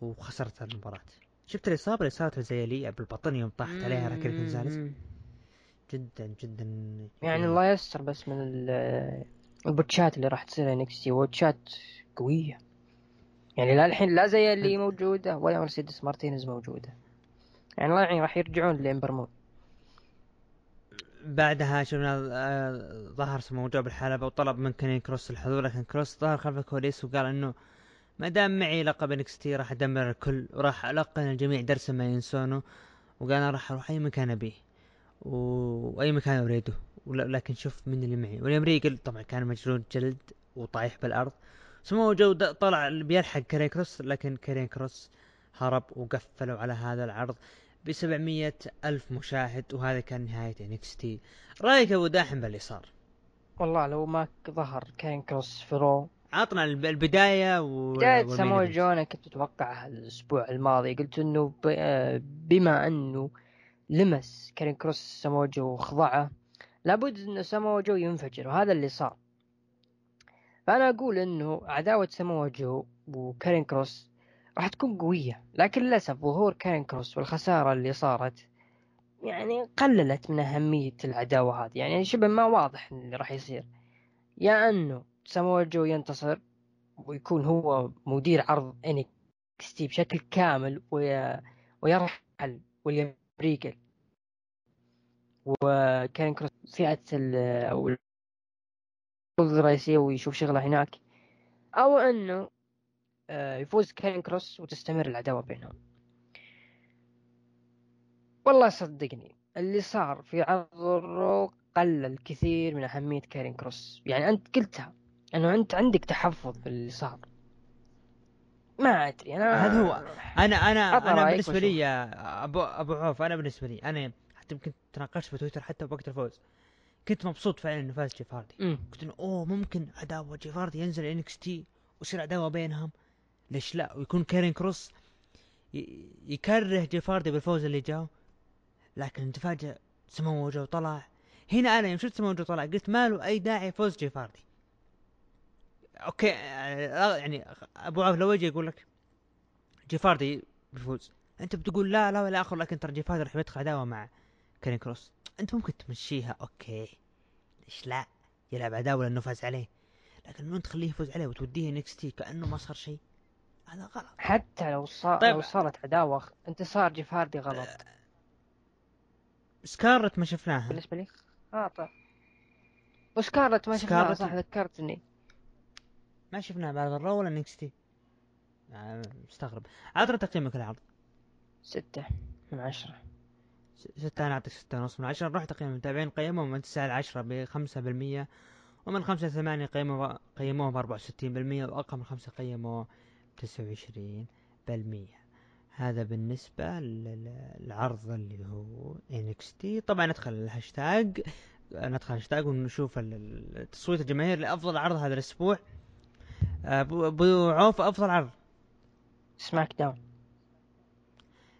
وخسرت المباراة. شفت الإصابة اللي صارت لزيالي بالبطن يوم طاحت عليها راكيل كونزاليس جدا جدا. يعني الله يستر بس من ال- البوتشات اللي راح تصير NXT بوتشات قوية. يعني لا الحين لا زيا لي موجودة ولا مرسيدس مارتينيز موجودة. يعني الله يعين راح يرجعون لإمبر مون. بعدها شفنا آه، ظهر موجود بالحلبة وطلب من كارين كروس الحضور لكن كروس ظهر خلف الكواليس وقال إنه ما دام معي لقب NXT راح أدمر الكل وراح ألقن الجميع درسا ما ينسونه. وقال أنا راح أروح أي مكان أبيه واي مكان أريده. ول- لكن شوف من اللي معي. وليم ريجل طبعا كان مجلود جلد وطايح بالأرض. سمو جو طلع بيلحق كارين كروس لكن كارين كروس هرب وقفلوا على هذا العرض. ب 700 ألف مشاهد وهذا كان نهاية NXT رأيك أبو داحم باللي صار والله لو ما ظهر كارين كروس في Raw عطنا الب- البداية و بداية وال main event. سامو جو أنا كنت اتوقعها الأسبوع الماضي قلت. آه، بما إنه لمس كارين كروس سامو جو وخضعه لابد انه سامو جو ينفجر وهذا اللي صار فأنا أقول إنه عداوة سامو جو وكارين كروس راح تكون قوية لكن للأسف ظهور كارين كروس والخسارة اللي صارت يعني قللت من أهمية العداوة هذه يعني شبه ما واضح اللي راح يصير. يا أنه سامو جو ينتصر ويكون هو مدير عرض NXT بشكل كامل وي... ويرحل ويليام ريجل وكان كروس فئة ال... الرئيسية ويشوف شغله هناك. أو أنه يفوز كارين كروس وتستمر العداوة بينهم. والله صدقني اللي صار في عرض ال Raw قلل كثير من أهمية كارين كروس. يعني أنت قلتها أنه أنت عندك تحفظ في اللي صار. ما أدري أنا هذا هو. أنا رأيك بالنسبة وشوف. لي يا ابو أبو عوف أنا بالنسبة لي أنا حتى يمكن تناقشت في تويتر حتى وقت الفوز. كنت مبسوط فعلا إنه فاز جيف هاردي إنه أوه ممكن عداوة جيف هاردي ينزل NXT ويصير عداوة بينهم. ليش لا؟ ويكون كارين كروس يكره جيف هاردي بالفوز اللي جاه لكن تفاجأ سمو جو طلع. هنا أنا يوم شفت سمو جو طلع قلت ما له أي داعي فوز جيف هاردي okay آه، يعني أبو عوف لو يجي يقول لك جيف هاردي بيفوز. أنت بتقول لا لا ولا أخر لكن ترى جيف هاردي راح يدخل عداوة مع كارين كروس. أنت ممكن تمشيها okay. ليش لا؟ يلعب عداوة لأنه فاز عليه. لكن من تخليه يفوز عليه وتوديه NXT كأنه ما صار شيء. هذا غلط. حتى لو صار طيب. لو صارت عداوة انتصار جيف هاردي غلط سكارلت ما شفناها. بالنسبة لي؟ آه طيب. وسكارلت ما شفناها صح ذكرتني. ما شفناها بعد ال Raw ولا NXT آه، مستغرب. عطنا تقييمك العرض. ستة من عشرة. ستة أنا أعطيك ستة ونص من عشرة. نروح تقييم المتابعين. قيموا من تسعة لعشرة بخمسة بالمية ومن خمسة لثمانية قيموا قيموه بأربعة وستين بالمية وأقل من خمسة قيموه بتسعة وعشرين بالمية هذا بالنسبة لل- للعرض اللي هو NXT طبعا ندخل الهاشتاج ندخل الهاشتاج ونشوف ال- ال- التصويت الجماهير لأفضل عرض هذا الأسبوع. أبو عوف أفضل عرض. SmackDown.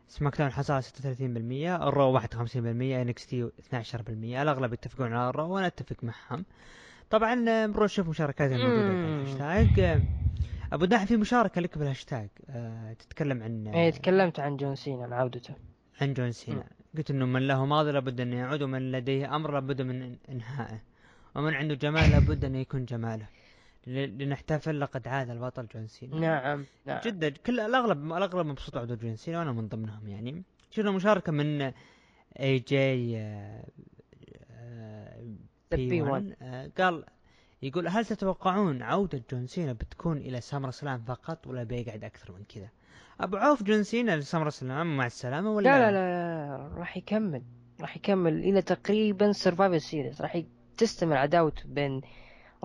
SmackDown حصل 36% ال Raw 51% NXT 12% الأغلب يتفقون على ال Raw وأنا أتفق معهم. طبعا آه، نروح نشوف مشاركات الموجوده مم. بالهاشتاج آه، أبو داحم في مشاركة لك بالهاشتاج آه، تتكلم عن آه، إيه تكلمت عن جون سينا عن عودته عن جون سينا. قلت إنه من له ماضي لابد أن يعود ومن لديه أمر لابد من إنهائه. ومن عنده جمال لابد أن يكون جماله. لنحتفل لقد عاد البطل جون سينا. نعم نعم. جدا. كل الأغلب الأغلب مبسوط عودة جون سينا وأنا من ضمنهم يعني. شفنا مشاركة من اي جي بي P1. 1 قال يقول هل تتوقعون عودة جون سينا بتكون إلى SummerSlam فقط ولا بيقعد أكثر من كذا؟ أبو عوف جون سينا ل SummerSlam مع السلامة ولا لا لا؟ لا, لا راح يكمل راح يكمل إلى تقريبا Survivor Series راح تستمر عداوته بين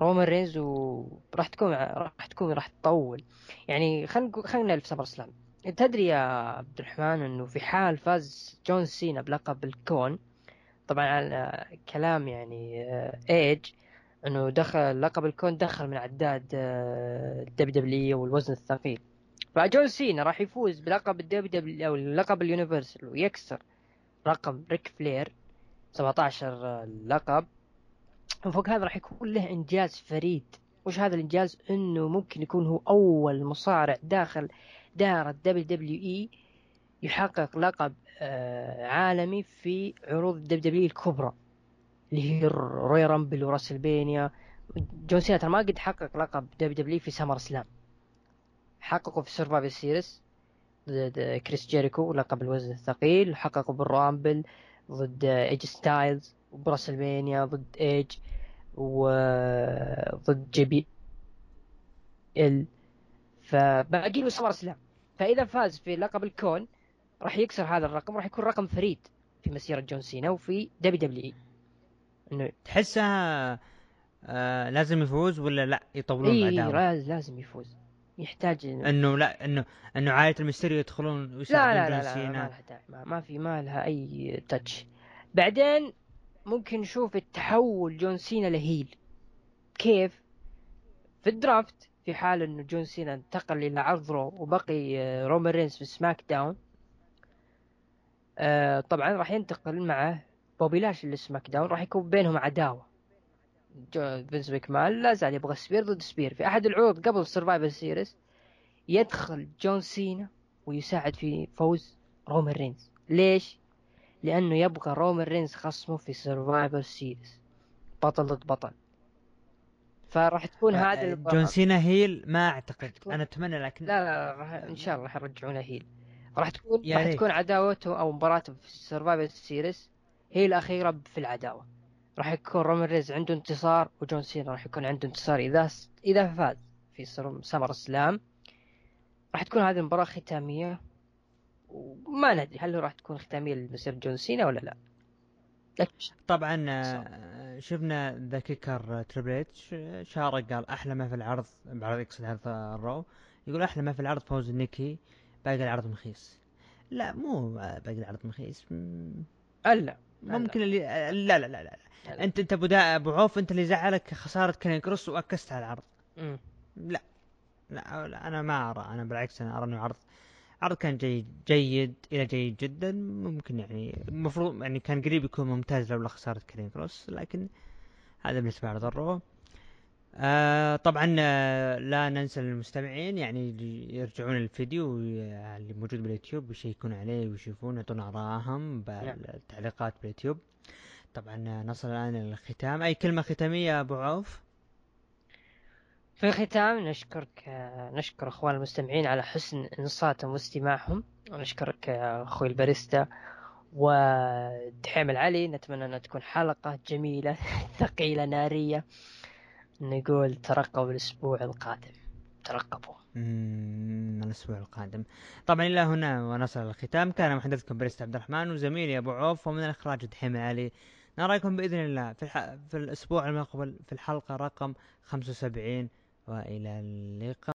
رومان رينز وراح تكون راح تكون راح تطول. يعني خلينا خلينا نلف SummerSlam. تدري يا عبد الرحمن إنه في حال فاز جون سينا بلقب الكون طبعا على كلام يعني آه، ايج إنه دخل لقب الكون دخل من عداد ال WWE والوزن الثقيل. فجون سينا راح يفوز بلقب ال WWE أو لقب ال Universal ويكسر رقم ريك فلير 17 لقب. وفوق هذا راح يكون له إنجاز فريد. وش هذا الإنجاز؟ إنه ممكن يكون هو أول مصارع داخل دائرة WWE يحقق لقب آه، عالمي في عروض ال WWE الكبرى. اللي هي Royal Rumble و WrestleMania جون سينا ترى ما قد حقق لقب WWE في SummerSlam. حققوا في Survivor Series ضد كريس جيريكو لقب الوزن الثقيل. حققوا بال Rumble ضد اي جي ستايلز وب WrestleMania ضد ايج وضد جي بي ال فباقي له SummerSlam. فإذا فاز في لقب الكون راح يكسر هذا الرقم راح يكون رقم فريد في مسيرة جون سينا وفي WWE إنه تحسها آه لازم يفوز ولا لا؟ يطولون إيه بعدها. لازم يفوز. يحتاج إنه لا إنه إنه عائلة المستريو يدخلون ويساعدون لا لا, لا, لا ما لها داعي ما, ما في ما لها أي touch بعدين ممكن نشوف التحول جون سينا ل heel. كيف؟ في ال draft في حال إنه جون سينا انتقل إلى عرض Raw وبقي آه، رومان رينز في SmackDown. آه طبعا راح ينتقل معه بوبي لاش لسماك داون راح يكون بينهم عداوة. فينس ماكمان لا زال يبغى spear ضد spear. في أحد العروض قبل Survivor Series يدخل جون سينا ويساعد في فوز رومان رينز. ليش؟ لأنه يبغى رومان رينز خصمه في Survivor Series بطل ضد بطل. فراح تكون آه هذا جون سينا heel ما أعتقد. أنا أتمنى لكن لا لا راح إن شاء الله راح يرجعونه heel. راح تكون راح تكون عداوته أو مباراته في Survivor Series هي الأخيرة في العداوة. راح يكون رومان رينز عنده انتصار وجون سينا راح يكون عنده انتصار. إذا إذا فاز في SummerSlam راح تكون هذه المباراة ختامية. وما ندري هل راح تكون ختامية لمسيرة جون سينا ولا لا. طبعا آه، شفنا The Kicker تريبل اتش شارك قال أحلى ما في العرض بعرض يقصد عرض ال Raw. يقول أحلى ما في العرض فوز نيكي باقي العرض مخيس لا مو باقي العرض مخيس ألا. ممكن اللي لا لا لا, لا. انت انت أبو أبو عوف انت اللي زعلك خسارة كاريون كروس و NXT على العرض. م. لا. لا أنا ما أرى. أنا بالعكس أنا أرى إنه عرض عرض كان جيد جيد إلى جيد جدا. ممكن يعني المفروض يعني كان قريب يكون ممتاز لولا خسارة كاريون كروس لكن هذا بالنسبة لعرض الرو آه طبعا آه لا ننسى المستمعين يعني يرجعون الفيديو اللي موجود باليوتيوب يشيكون عليه ويشوفون يعطون ارائهم نعم. بالتعليقات باليوتيوب. طبعا نصل الآن للختام أي كلمة ختامية أبو عوف؟ في الختام نشكرك نشكر أخوان المستمعين على حسن إنصاتهم واستماعهم. ونشكرك أخوي الباريستا ودحيم العلي. نتمنى انها تكون حلقة جميلة <laughs> ثقيلة نارية. نقول ترقبوا الأسبوع القادم. ترقبوا. الأسبوع القادم. طبعا إلى هنا ونصل الختام. كان محدثكم بريست عبد الرحمن وزميلي أبو عوف. ومن الإخراج دحيم العلي نراكم بإذن الله. في, الح... في الأسبوع المقبل في الحلقة رقم 75 وإلى اللقاء.